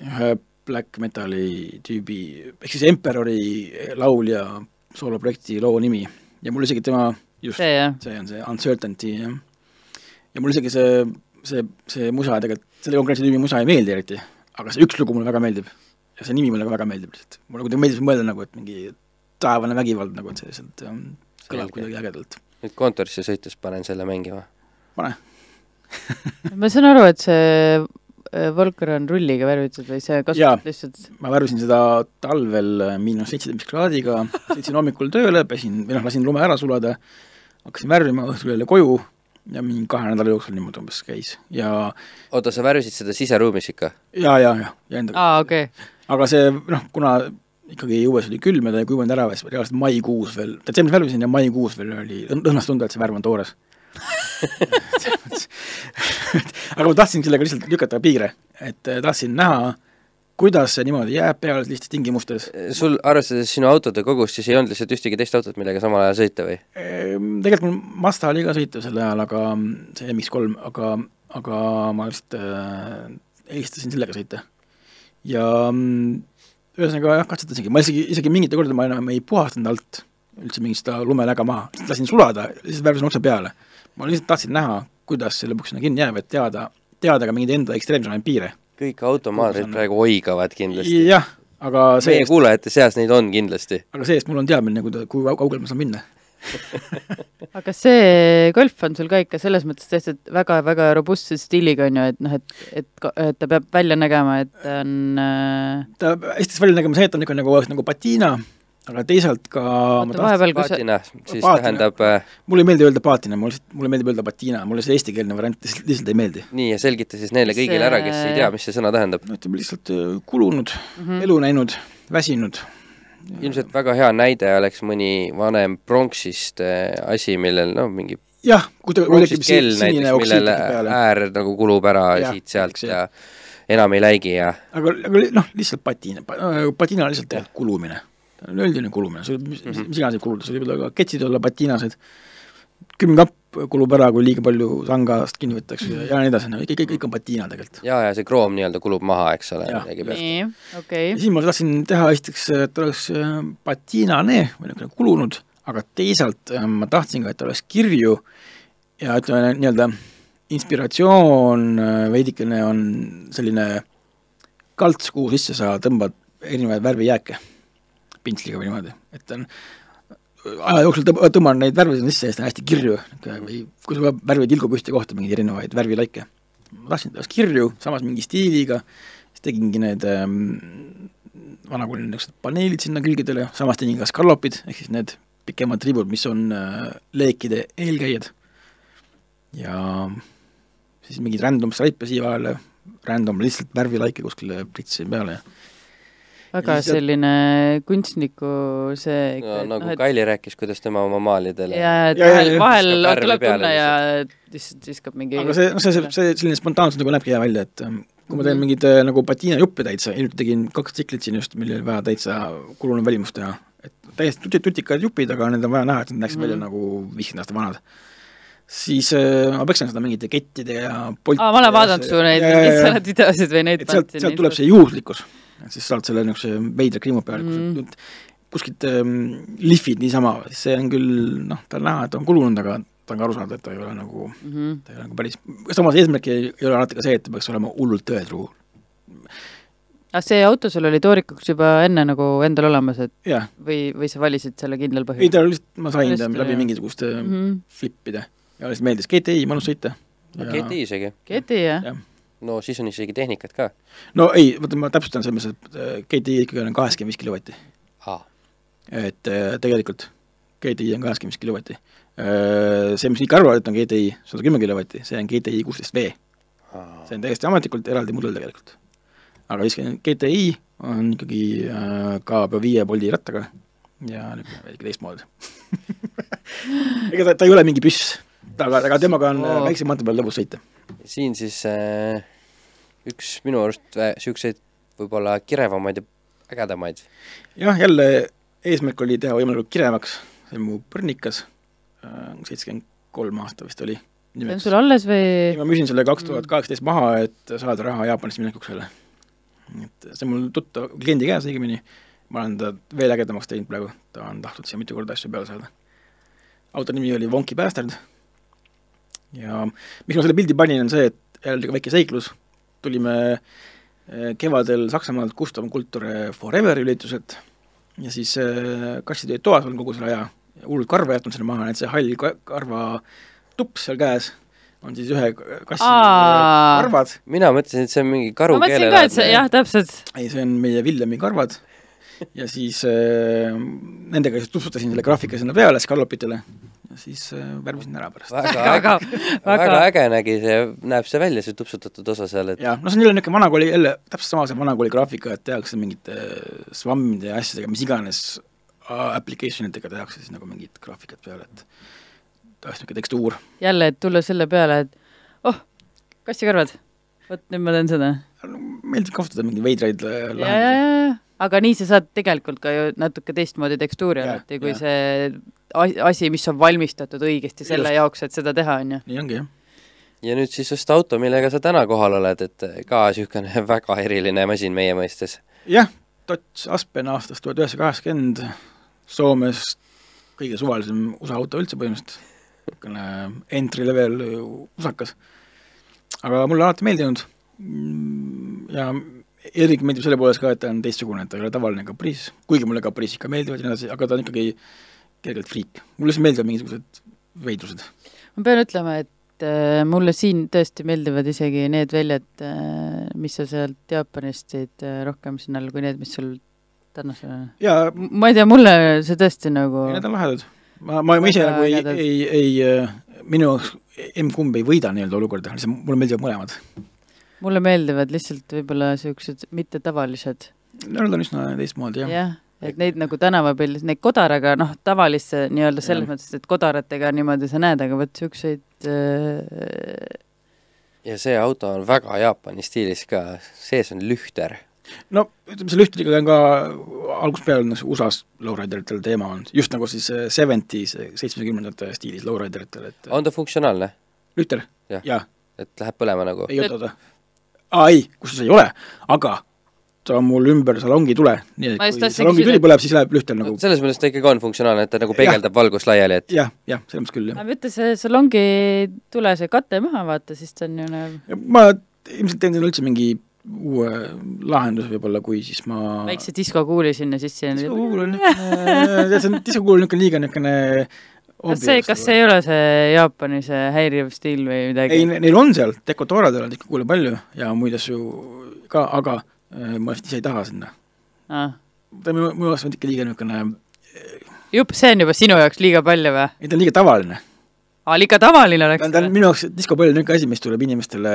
ühe black metali tüübi, ehk siis Emperori laulja sooloprojekti loo nimi ja mul isegi tema just, see, on see Uncertainty, jah. ja mul isegi see, see, see musa tegelikult, selle konkreetse tüübi musa ei meeldi eriti, aga see üks lugu mulle väga meeldib. ja see nimi mulle ka väga meeldib lihtsalt. mulle kuidagi meeldib mõelda nagu, et mingi taevane vägivald nagu, et see lihtsalt kõlab kuidagi ägedalt. nüüd kontorisse sõites panen selle mängima. pane ma saan aru, et see Volker on rulliga värvitud või see kasutab lihtsalt ma värvisin seda talvel äh, miinus seitseteist kraadiga, sõitsin hommikul tööle, pesin, või noh, lasin lume ära sulada, hakkasin värvima, õhtul jälle koju ja mingi kahe nädala jooksul niimoodi umbes käis. Ja oota, sa värvisid seda siseruumis ikka? ja, ja, ja, ja enda aa, okei. Okay.. aga see noh, kuna ikkagi õues oli külm ja ta ei kuivanud ära, siis reaalselt maikuus veel, detsembris värvisin ja maikuus veel oli õhnas tunda, et see värv on toores <laughs> <laughs> aga ma tahtsin sellega lihtsalt lükata piire, et eh, tahtsin näha, kuidas see niimoodi jääb peale sellistes tingimustes. sul, arvestades sinu autode kogust, siis ei olnud lihtsalt ühtegi teist autot, millega samal ajal sõita või? Ehm, tegelikult mul Mazda oli ka sõita sel ajal, aga see MX3, aga, aga ma lihtsalt äh, eelistasin sellega sõita. ja mm, ühesõnaga jah, katsetasingi, ma isegi, isegi mingite kordadel ma enam ei puhastanud alt üldse mingit seda lumeläga maha, lasin sulada, siis värvisin otse peale ma lihtsalt tahtsin näha, kuidas see lõpuks sinna kinni jääb, et teada, teada ka mingeid enda ekstreemsemaid piire. kõik automaadrid praegu oigavad kindlasti. jah, aga see meie kuulajate seas neid on kindlasti. aga see-eest mul on teadmine, kuida-, kui kaugele ma saan minna <laughs> aga see Golf on sul ka ikka selles mõttes tehtud väga-väga robustse stiiliga, on ju, et noh, et, et, et ta peab välja nägema, et ta on äh... ta hästi välja nägema see, et ta on niisugune nagu, nagu patiina, aga teisalt ka oota, vahepeal kui paatina, siis paatina. tähendab äh... mulle ei meeldi öelda paatina, mulle lihtsalt, mulle meeldib öelda patina, mulle see eestikeelne variant lihtsalt, lihtsalt ei meeldi. nii, ja selgita siis neile kõigile see... ära, kes ei tea, mis see sõna tähendab. no ütleme lihtsalt äh, kulunud mm, -hmm. elu näinud, väsinud. ilmselt väga hea näide oleks mõni vanem pronksist äh, asi, millel noh, mingi jah, kui ta kui tekib kell näiteks, millel äär nagu kulub ära siit-sealt ja, ja enam ei läigi ja aga, aga noh, lihtsalt patina, patina lihtsalt tegelikult kulumine on üldine kulumine, see võib mis, mm -hmm. mis iganes võib kuluda, sul võivad olla ketsid olla, patinased, külmkapp kulub ära, kui liiga palju sangast kinni võetakse ja, ja nii edasi, no kõik, kõik, on patiina tegelikult. jaa, ja see kroom nii-öelda kulub maha, eks ole. nii, okei okay.. ja siis ma tahtsin teha esiteks, et oleks äh, patiinane või niisugune kulunud, aga teisalt äh, ma tahtsin ka, et oleks kirju ja ütleme nii-öelda inspiratsioon äh, veidikene on selline kalts, kuhu sisse sa tõmbad erinevaid värvijääke pintsliga või niimoodi, et on aja jooksul tõmb-, tõmban neid värve sinna sisse ja siis ta on hästi kirju, või kui sul värvid tilgub ühte kohta, mingeid erinevaid värvilaike. ma tahtsin teha kirju, samas mingi stiiliga, siis tegingi need ähm, vanakooli niisugused paneelid sinna külgedele, samas tegin ka skallopid, ehk siis need pikemad ribud, mis on äh, leekide eelkäijad. ja siis mingeid random stripe siia vahele, random lihtsalt värvilaike kuskile pritsisin peale ja väga siis- selline kunstniku see no, et nagu noh, et- Kaili rääkis, kuidas tema oma maalidele ja et Ja, ja, vahel, vahel tuleb tunne ja lihtsalt viskab mingi aga see, noh, see, see, see selline spontaansus nagu näebki hea välja, et ähm, kui ma teen mingeid äh, nagu patiinajuppe täitsa, hiljuti tegin kaks tsiklit siin just, millel oli vaja täitsa kulunud välimust teha. et täiesti tuti- tutikad jupid, aga need on vaja näha, et nad näeksid Mhm. välja nagu viiskümmend aastat vanad. siis äh, ma peksan seda mingite kettide ja polt- aa, ma olen vaadanud su neid ja. mingeid videosid või neid et sealt, sealt tuleb see juhuslikkus, siis saad selle niisuguse veidra kriimu peale Mm. mm. kuskilt ähm, lihvid niisama, see on küll noh, ta on näha, et on kulunud, aga ta on ka aru saada, et ta ei ole nagu mm. -hmm. ta ei ole nagu päris, samas eesmärk ei, ei ole alati ka see, et ta peaks olema hullult tõetruu. aga see auto sul oli toorikuks juba enne nagu endal olemas, et jah, või, või sa valisid selle kindlal ei põhjusel? ta oli lihtsalt, ma sain ta läbi jah. mingisuguste mm. -hmm. flippide ja lihtsalt meeldis, GTI, mõnus sõita. GTI isegi. GT jah jah. No siis on isegi tehnikat ka. no ei, vaata ma täpsustan selles mõttes, et äh, GTI ikkagi on kaheksakümmend viis kilovatti. et äh, tegelikult GTI on kaheksakümmend viis kilovatti. See, mis kõik arvavad, et on GTI sada kümme kilovatti, see on GTI kuusteist V. see on täiesti ametlikult eraldi mudel tegelikult. aga viiskümmend GTI on ikkagi äh, ka juba viie Bolti rattaga ja niisugune veidi teistmoodi <laughs> ega ta, ta ei ole mingi püss, aga, aga temaga on Oo. oh. väikse maantee peal lõbus sõita. siin siis äh, üks minu arust niisuguseid võib-olla kirevamaid ja ägedamaid. jah, jälle eesmärk oli teha võimalikult kirevaks, see on mu põrnikas, seitsekümmend kolm aasta vist oli. see on sul alles või ma müüsin selle kaks tuhat kaheksateist maha, et saada raha Jaapanisse minekuks jälle. et see on mul tuttav kliendi käes õigemini, ma olen ta veel ägedamaks teinud praegu, ta on tahtnud siia mitu korda asju peale saada. auto nimi oli Wonky Bastard ja miks ma selle pildi panin, on see, et jälle väike seiklus, tulime eh, kevadel Saksamaalt Gustav Kulture Forever ürituselt ja siis äh, kassid olid toas olnud kogu selle aja, hullult karva jätnud sinna maha, et see hall ka- karva tups seal käes on siis ühe kassi Aa. karvad, mina mõtlesin, et see on mingi karu ma mõtlesin ka, et see jah, täpselt. ei, see on meie Villemi karvad. Ja siis äh, nendega siis tutvutasin selle graafika sinna peale skallopitele. ja siis äh, värvisin ära pärast. väga väga väga väga äge nägi see, näeb see välja, see tupsutatud osa seal, et jah, no see on jälle niisugune vanakooli jälle täpselt sama see vanakooli graafika, et tehakse mingite svammide ja asjadega, mis iganes äh, application itega tehakse siis nagu mingid graafikad peale, et tahaks niisugune tekstuur. jälle, et tulla selle peale, et oh, kassikarvad, vot nüüd ma teen seda. meeldib kasutada mingeid veidraid äh, ja, ja, lahendusi. ja, ja, aga nii sa saad tegelikult ka ju natuke teistmoodi tekstuuri alati, kui jaa. see as- asi, mis on valmistatud õigesti selle Just. jaoks, et seda teha, on ju. nii ongi jah. ja nüüd siis just auto, millega sa täna kohal oled, et ka niisugune <laughs> väga eriline masin meie mõistes. jah, Dodge Aspen aastast tuhat üheksasada kaheksakümmend, Soomes kõige suvalisem USA auto üldse põhimõtteliselt, niisugune entry level usakas. aga mulle alati meeldinud Mm, ja eriti meeldib selle poolest ka, et ta on teistsugune, et ta ei ole tavaline kapriis, kuigi mulle kapriisid ka meeldivad ja nii edasi, aga ta on ikkagi kergelt friik. mulle lihtsalt meeldivad mingisugused veidrused. ma pean ütlema, et äh, mulle siin tõesti meeldivad isegi need väljad äh,, mis sa sealt Jaapanist tõid äh, rohkem siin all, kui need, mis sul tänasel on. jaa, ma ei tea, mulle see tõesti nagu Need on lahedad. ma, ma, ma ise nagu ei, ägedad. ei, ei, minu jaoks M-kumb ei võida nii-öelda olukorda, lihtsalt mulle meeldivad mõlemad. Mulle meeldivad lihtsalt võib-olla niisugused mittetavalised Nad on üsna teistmoodi, jah ja.. jah, et neid nagu tänavapildis, neid kodaraga noh, tavalisse nii-öelda selles Jah. mõttes, et kodaratega niimoodi sa näed, aga vot niisuguseid äh, ja see auto on väga Jaapani stiilis ka, sees on lühter. no ütleme, see lühtidega on ka algusest peale on USA-s lowrideritel teema olnud, just nagu siis seventies, seitsmekümnendate stiilis lowrideritel, et on ta funktsionaalne, lühter Jah. ja. ja et läheb põlema nagu? ei oota, oota. Aa ei, kusjuures ei ole, aga on mul ümber salongitule, nii et kui salongituli küsida- põleb, siis läheb lühtel nagu selles mõttes ta ikkagi on funktsionaalne, et ta nagu peegeldab valgust laiali, et jah, jah, selles mõttes küll, jah. aga võta see salongi tule see kate maha, vaata, siis ta on ju nagu Ja ma ilmselt teen sinna üldse mingi uue lahenduse võib-olla, kui siis ma väikse diskokuuli sinna sisse. diskokuul on niisugune, <laughs> tead see on, diskokuul on niisugune liiga niisugune kas see, kas see ei ole see Jaapani see häiriv stiil või midagi? ei, neil on seal, dekotooradel on diskokuule palju ja muid asju ka, aga äh, ma vist ise ei taha sinna. Ah. ta minu, minu arust on ikka liiga niisugune, jupp, see on juba sinu jaoks liiga palju või? ei ta on liiga tavaline. aa, liiga tavaline oleks ta on, ta on minu jaoks, diskopall on niisugune asi, mis tuleb inimestele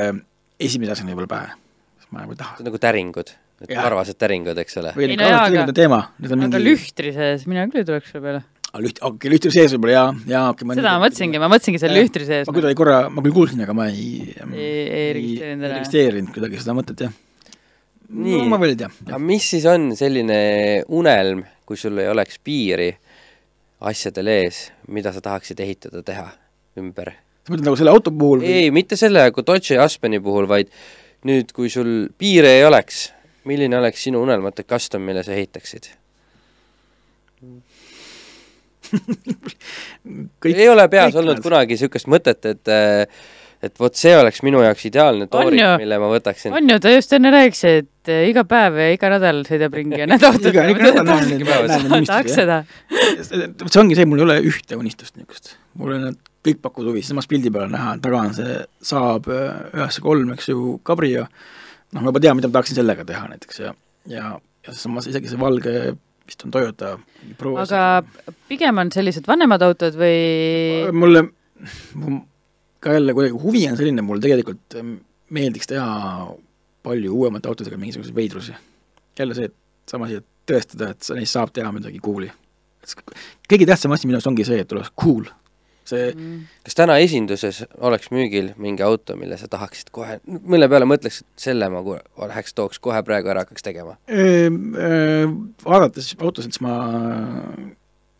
esimese asjana võib-olla pähe. sest ma nagu ei taha. see on nagu täringud, et Jah. karvased täringud, eks ole. või Ei, niisugune no aga- teema, need on aga mingi lühtri sees, mina küll ei tuleks selle peale. Ah, lüht-, okei okay,, lühtri sees võib-olla jaa, jaa, okei okay, seda ma mõtlesingi, ma mõtlesingi selle lühtri sees. ma kuidagi korra, ma küll kuulsin, aga ma ei Ei- ei registreerinud ära. registreerinud kuidagi seda mõtet, jah. Nii. no aga mis siis on selline unelm, kui sul ei oleks piiri asjadel ees, mida sa tahaksid ehitada, teha ümber? sa mõtled nagu selle auto puhul või? ei, mitte selle nagu Dodge Aspeni puhul, vaid nüüd, kui sul piire ei oleks, milline oleks sinu unelmate custom, mille sa ehitaksid? <laughs> kõik ei ole peas olnud nad- kunagi niisugust mõtet, et äh, et vot see oleks minu jaoks ideaalne toorik, mille ma võtaksin. on ju, ta just enne rääkis, et eh, iga päev ja iga nädal sõidab ringi ja need autod iga, iga nädal näen näen unistusi, seda. jah. see ongi see, mul ei ole ühte unistust niisugust. mul on need kõik pakuvad huvi, samas pildi peal on näha, taga on see Saab üheksa kolm, eks ju, Cabrio, noh, ma juba tean, mida ma tahaksin sellega teha näiteks ja, ja, ja samas isegi see valge vist on Toyota Pro. aga pigem on sellised vanemad autod või mulle, ka jälle kuidagi huvi on selline, mul tegelikult em, meeldiks teha palju uuemate autodega mingisuguseid veidrusi. jälle see, et sama asi, et tõestada, et sa- neist saab teha midagi cool'i. kõige tähtsam asi minu arust ongi see, et oleks cool. See Mm. kas täna esinduses oleks müügil mingi auto, mille sa tahaksid kohe, mille peale mõtleks, et selle ma läheks, tooks kohe praegu ära hakkaks tegema? öö, öö, vaadates autosid, siis ma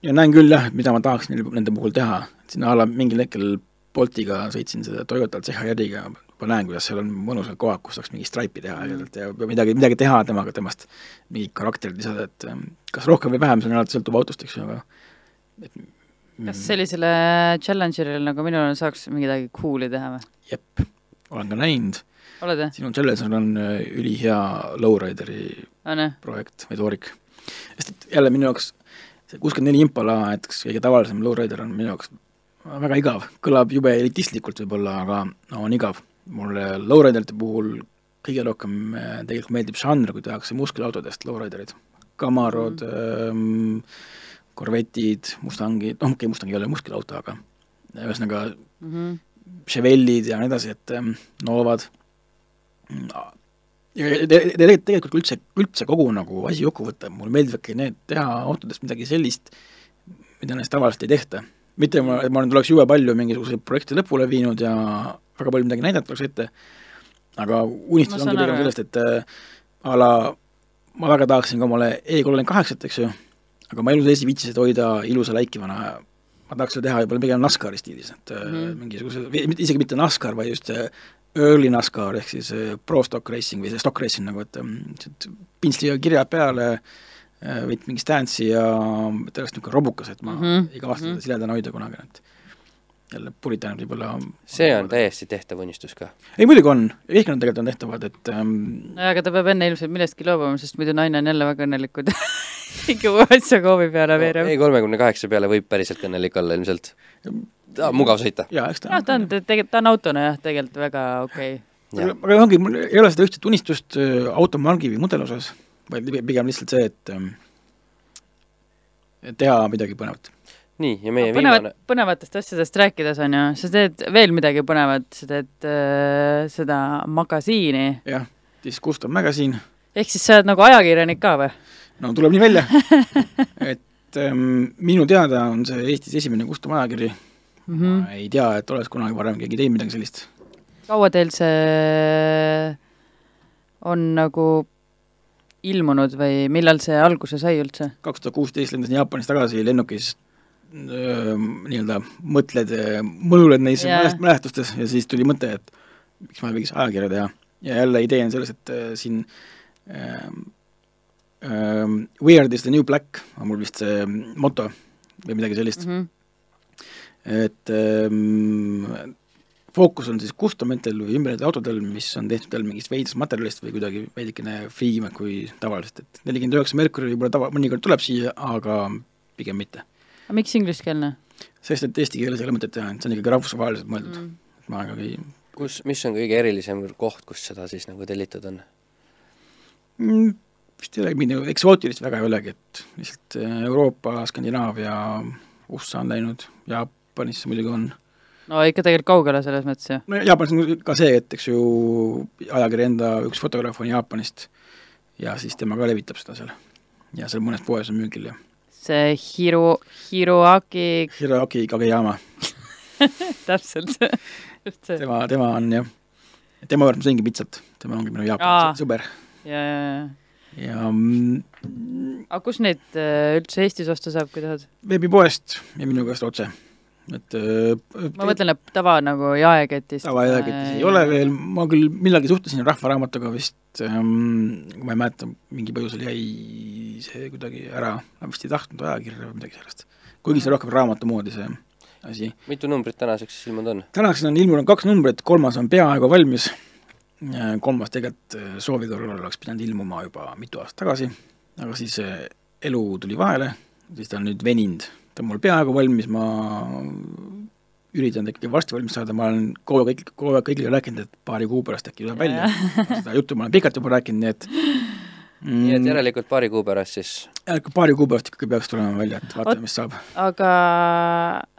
ja näen küll jah, et mida ma tahaks neil, nende puhul teha, et sinna a la mingil hetkel Boltiga sõitsin seda Toyota CHR-iga, ma näen, kuidas seal on mõnusad kohad, kus saaks mingi stripe'i teha ägedalt ja midagi, midagi teha temaga, temast mingit karakterit lisada, et ähm, kas rohkem või vähem, see on alati sõltub autost, eks ju, aga et kas sellisele Challengerile nagu minul saaks midagi cool'i teha või? jep, olen ka näinud, sinu Challenger on äh, ülihea lowrideri projekt või toorik. sest et jälle minu jaoks see kuuskümmend neli Impala, näiteks kõige tavalisem lowrider on minu jaoks väga igav, kõlab jube elitistlikult võib-olla, aga no on igav. mulle lowriderite puhul kõige rohkem äh, tegelikult meeldib žanr, kui tehakse muskelautodest lowriderid. Camarod mm., Corvette'id, Mustangid, noh okei okay,, Mustang ei ole muskelauto, aga ühesõnaga Mm -hmm. Chevelid ja nii edasi, et Novad. ja ja te- te- tegelikult üldse, üldse kogu nagu asi kokku võtta, mulle meeldivadki need teha autodest midagi sellist, mida neist tavaliselt ei tehta. mitte ma, ma nüüd oleks jube palju mingisuguseid projekte lõpule viinud ja väga palju midagi näidata oleks ette, aga unistus ongi pigem sellest, et äh, a la ma väga tahaksin ka omale E38-t, eks ju, aga ma elus ei viitsi seda hoida ilusa läikivana ma tahaks seda teha võib-olla pigem NASCARi stiilis, et mm. -hmm. mingisuguse, isegi mitte NASCAR, vaid just see early NASCAR ehk siis äh, pro stock racing või see stock racing nagu, et siit pintsliga kirjad peale, võid mingi stance'i ja et oleks niisugune robukas, et ma mm -hmm. ei kavatse seda mhm. siledana hoida kunagi, et jälle puritanid võib-olla see on täiesti tehtav unistus ka. ei muidugi on, vihkanud tegelikult on tehtavad, et ähm, nojah, aga ta peab enne ilmselt millestki loobuma, sest muidu naine on jälle väga õnnelik, kui ta <laughs> ikka uue asja koovi peale veereb. ei, kolmekümne kaheksa peale võib päriselt õnnelik olla ilmselt. mugav sõita. jaa, eks ta noh, ta on tegelikult, ta on autona jah, tegelikult väga okei okay.. aga, ongi, mul ei ole seda ühtset unistust äh, automargi või mudeli osas, vaid pigem lihtsalt see, et ähm, et teha midagi põnevat. Nii, ja meie põnevat viimane,, põnevatest asjadest rääkides on ju, sa teed veel midagi põnevat, sa teed äh, seda magasiini, jah, siis Gustav Magazine, ehk siis sa oled nagu ajakirjanik ka või? no tuleb nii välja <laughs> et ähm, minu teada on see Eestis esimene Gustav ajakiri mm, Mm -hmm. ma ei tea, et oleks kunagi varem keegi teinud midagi sellist. kaua teil see on nagu ilmunud või millal see alguse sai üldse? kaks tuhat kuusteist lendasin Jaapanist tagasi lennukis nii-öelda mõtled, mõnuled neis yeah. mälestustes ja siis tuli mõte, et miks ma ei võiks ajakirja teha. ja jälle idee on selles, et siin äh, ähm, Weird is the new black on mul vist see moto või midagi sellist mm. -hmm. et ähm, fookus on siis customitel või ümbernevatel autodel, mis on tehtud jälle mingist veidsest materjalist või kuidagi veidikene friigimad kui tavaliselt, et nelikümmend üheksa Mercury võib-olla tava, mõnikord tuleb siia, aga pigem mitte. Aga miks ingliskeelne sest et eesti keeles ei ole mõtet teha, et see on ikkagi rahvusvaheliselt mõeldud mm. ma ikkagi kus, mis on kõige erilisem koht, kus seda siis nagu tellitud on? mm, vist ei olegi midagi eksootilist väga ei olegi, et lihtsalt äh, Euroopa, Skandinaavia, USA on läinud, Jaapanisse muidugi on. no ikka tegelikult kaugele selles mõttes ju. no Jaapanis on ka see, et eks ju ajakirja enda üks fotograaf on Jaapanist ja siis tema ka levitab seda seal. ja seal mõnes poes on müügil ja see Hiro, Hiroaki Hiroaki Kageyama, <laughs> täpselt tema, tema on jah, tema juures ma sõingi pitsat, tema ongi minu Aa. Jaapani sõber ja, ja, ja. ja mm, aga kus neid äh, üldse Eestis osta saab, kui tahad? veebipoest ja minu käest otse, et äh, ma mõtlen, et tava nagu jaeketist. tavajaeketis ei ole veel, ma küll millalgi suhtlesin Rahvaraamatuga vist ähm,, ma ei mäleta, mingi põhjusel jäi see kuidagi ära, nad vist ei tahtnud ajakirja või midagi sellest. kuigi see on rohkem raamatu moodi, see asi. mitu numbrit tänaseks siis ilmunud on? tänaseks on ilmunud kaks numbrit, kolmas on peaaegu valmis, kolmas tegelikult äh, soovi korral oleks pidanud ilmuma juba mitu aastat tagasi, aga siis äh, elu tuli vahele, siis ta on nüüd veninud, ta on mul peaaegu valmis, ma üritan ta ikkagi varsti valmis saada, ma olen kogu aeg, kogu aeg kõigile rääkinud, et paari kuu pärast äkki tuleb välja. seda juttu ma olen pikalt juba rääkinud, nii et mm, nii et järelikult paari kuu pärast siis järelikult paari kuu pärast ikkagi peaks tulema välja, et vaatame, mis saab. aga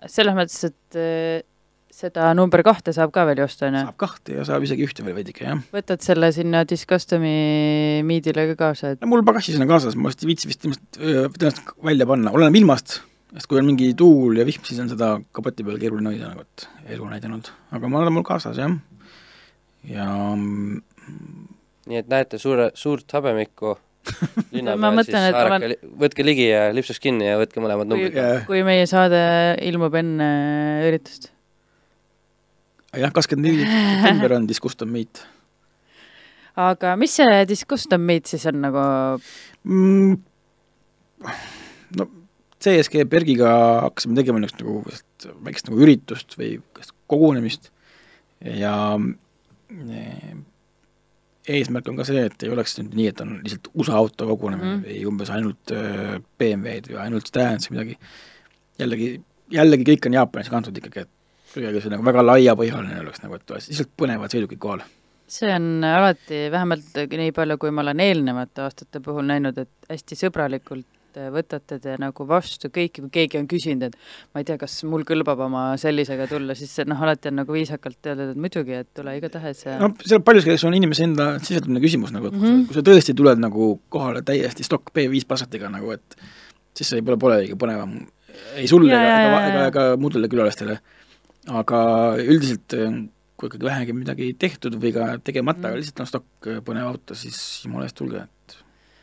selles mõttes, et äh, seda number kahte saab ka veel ju osta, on ju? saab kahte ja saab isegi ühte veel veidike, jah. võtad selle sinna Discustomi miidile ka kaasa, et no mul pagasis on kaasas, ma vist ei viitsi vist tõenäoliselt välja panna, oleneb ilmast, sest kui on mingi tuul ja vihm, siis on seda kapoti peal keeruline hoida nagu, et elu näidanud, aga ma olen mul kaasas, jah. ja mm, nii et näete suure, suurt habemikku <laughs> linna Ma peal, siis mõtlen, et haarake olen-, võtke ligi ja lipsust kinni ja võtke mõlemad kui numbrid. Kui meie saade ilmub enne üritust. jah, kakskümmend neli <laughs> september on Discustom Meet aga mis see Discustom Meet siis on nagu, mm,. CSG Bergiga hakkasime tegema niisugust nagu väikest nagu üritust või kogunemist ja eh, eesmärk on ka see, et ei oleks nüüd nii, et on lihtsalt USA auto kogunemine mm või umbes ainult äh, BMW-d või ainult Stans või midagi. jällegi, jällegi kõik on Jaapanis kantud ikkagi, et kuidagi see nagu väga laiapõhjaline oleks nagu, et lihtsalt põnevad sõidukid kohal. see on alati, vähemalt nii palju, kui ma olen eelnevate aastate puhul näinud, et hästi sõbralikult võtate te nagu vastu kõiki, kui keegi on küsinud, et ma ei tea, kas mul kõlbab oma sellisega tulla, siis noh, alati on nagu viisakalt öeldud, et muidugi, et tule igatahes ja no seal paljuski see on inimese enda sisetunne küsimus nagu, et Mhm. sa, kui sa tõesti tuled nagu kohale täiesti stokk B5 Passatiga nagu, et siis see võib-olla polegi põnevam ei sulle Ja, ega, ega, ega, muudele külalistele. aga üldiselt eh, kui ikkagi vähegi midagi tehtud või ka tegemata Mhm. mm., aga lihtsalt on stokk eh, põnev auto, siis jumala eest tulge, et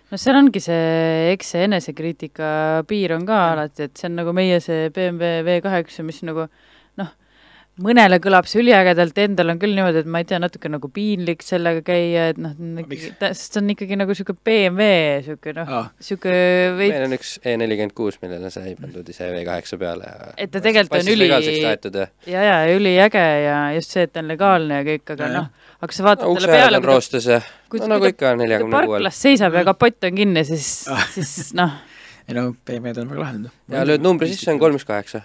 no seal ongi see, eks see enesekriitika piir on ka alati, et see on nagu meie see BMW V8, mis nagu mõnele kõlab see üliägedalt, endal on küll niimoodi, et ma ei tea, natuke nagu piinlik sellega käia, et noh, sest see on ikkagi nagu niisugune BMW, niisugune noh, ah, niisugune veits meil on üks E nelikümmend kuus, millele sai pandud ise V8 peale ja Et ta tegelikult on üli- ja ja, ja üliäge ja just see, et ta on legaalne ja kõik, aga noh, aga sa vaatad no, talle peale, on kui ta, roostes ja kui no nagu kui ta- ikka kui ta neljakümne kuuel. parklas seisab ja kapott on kinni, siis Ah. <laughs> siis noh, ei no BMW-d on väga lahedad. ja lööd numbri sisse, on kolm üks kaheksa,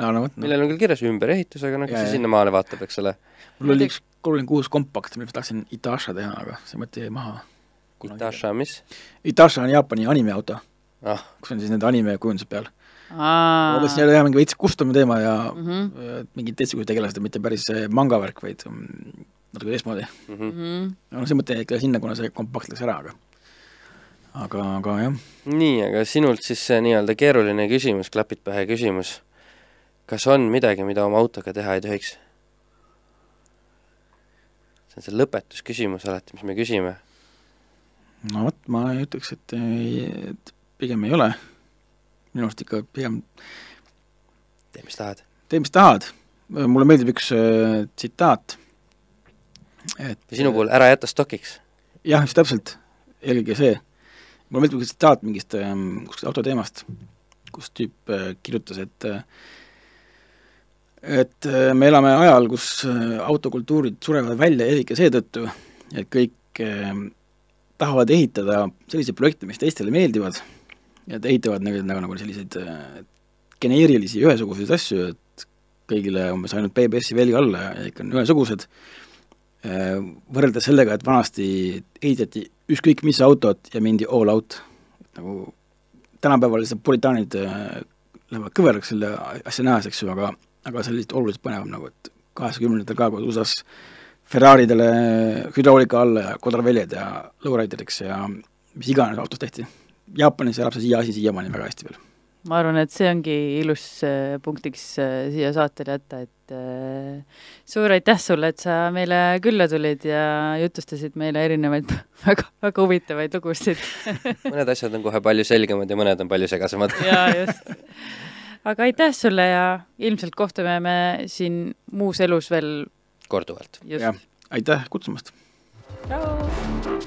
no, no no. millel on küll kirjas ümberehitus, aga noh, kes see sinnamaale vaatab, eks ole. mul oli üks kolmkümmend kuus kompakt, millest tahtsin Itasha teha, aga see mõte jäi maha. Itasha, mis? Itasha on Jaapani animeauto, ah, kus on siis need anime kujundused peal. ma aa mõtlesin jälle teha mingi veits custom'i teema ja Mhm. äh, mingid teistsugused tegelased, mitte päris see manga värk, vaid mm, natuke teistmoodi. mhm. Mhm. no see mõte jäi ikka sinna, kuna see kompakt läks ära, aga aga, aga jah, nii, aga sinult siis see nii-öelda keeruline küsimus, klapid pähe küsimus. Kas on midagi, mida oma autoga teha ei tohiks? see on see lõpetusküsimus alati, mis me küsime. no vot, ma ütleks, et, et pigem ei ole. minu arust ikka pigem tee, mis tahad. tee, mis tahad. mulle meeldib üks äh, tsitaat. et ja sinu puhul ära jäta stokiks. jah, just täpselt, eelkõige see, mul meeldib üks tsitaat mingist ähm, kuskilt autoteemast, kus tüüp äh, kirjutas, et äh, et äh, me elame ajal, kus äh, autokultuurid surevad välja eelkõige seetõttu, et kõik äh, tahavad ehitada selliseid projekte, mis teistele meeldivad, et ehitavad nagu, nagu, nagu selliseid geneerilisi ühesuguseid asju, et kõigile umbes ainult BBS-i velg alla ja ikka on ühesugused, võrreldes sellega, et vanasti ehitati ükskõik mis autot ja mindi all out, nagu tänapäeval lihtsalt puritaanid lähevad kõveraks selle asja nähes, eks ju, aga aga see oli lihtsalt oluliselt põnevam nagu, et kaheksakümnendatel ka, kui USA-s Ferraridele hüdraulika alla ja kodraveljed ja lowrideriks ja mis iganes autos tehti. Jaapanis elab see siia asi siiamaani väga hästi veel. ma arvan, et see ongi ilus äh, punktiks äh, siia saatele jätta, et äh, suur aitäh sulle, et sa meile külla tulid ja jutustasid meile erinevaid <laughs> väga, väga huvitavaid lugusid mõned asjad on kohe palju selgemad ja mõned on palju segasemad. <laughs> jaa, just aga aitäh sulle ja ilmselt kohtume me siin muus elus veel korduvalt. jah, aitäh kutsumast! tšau!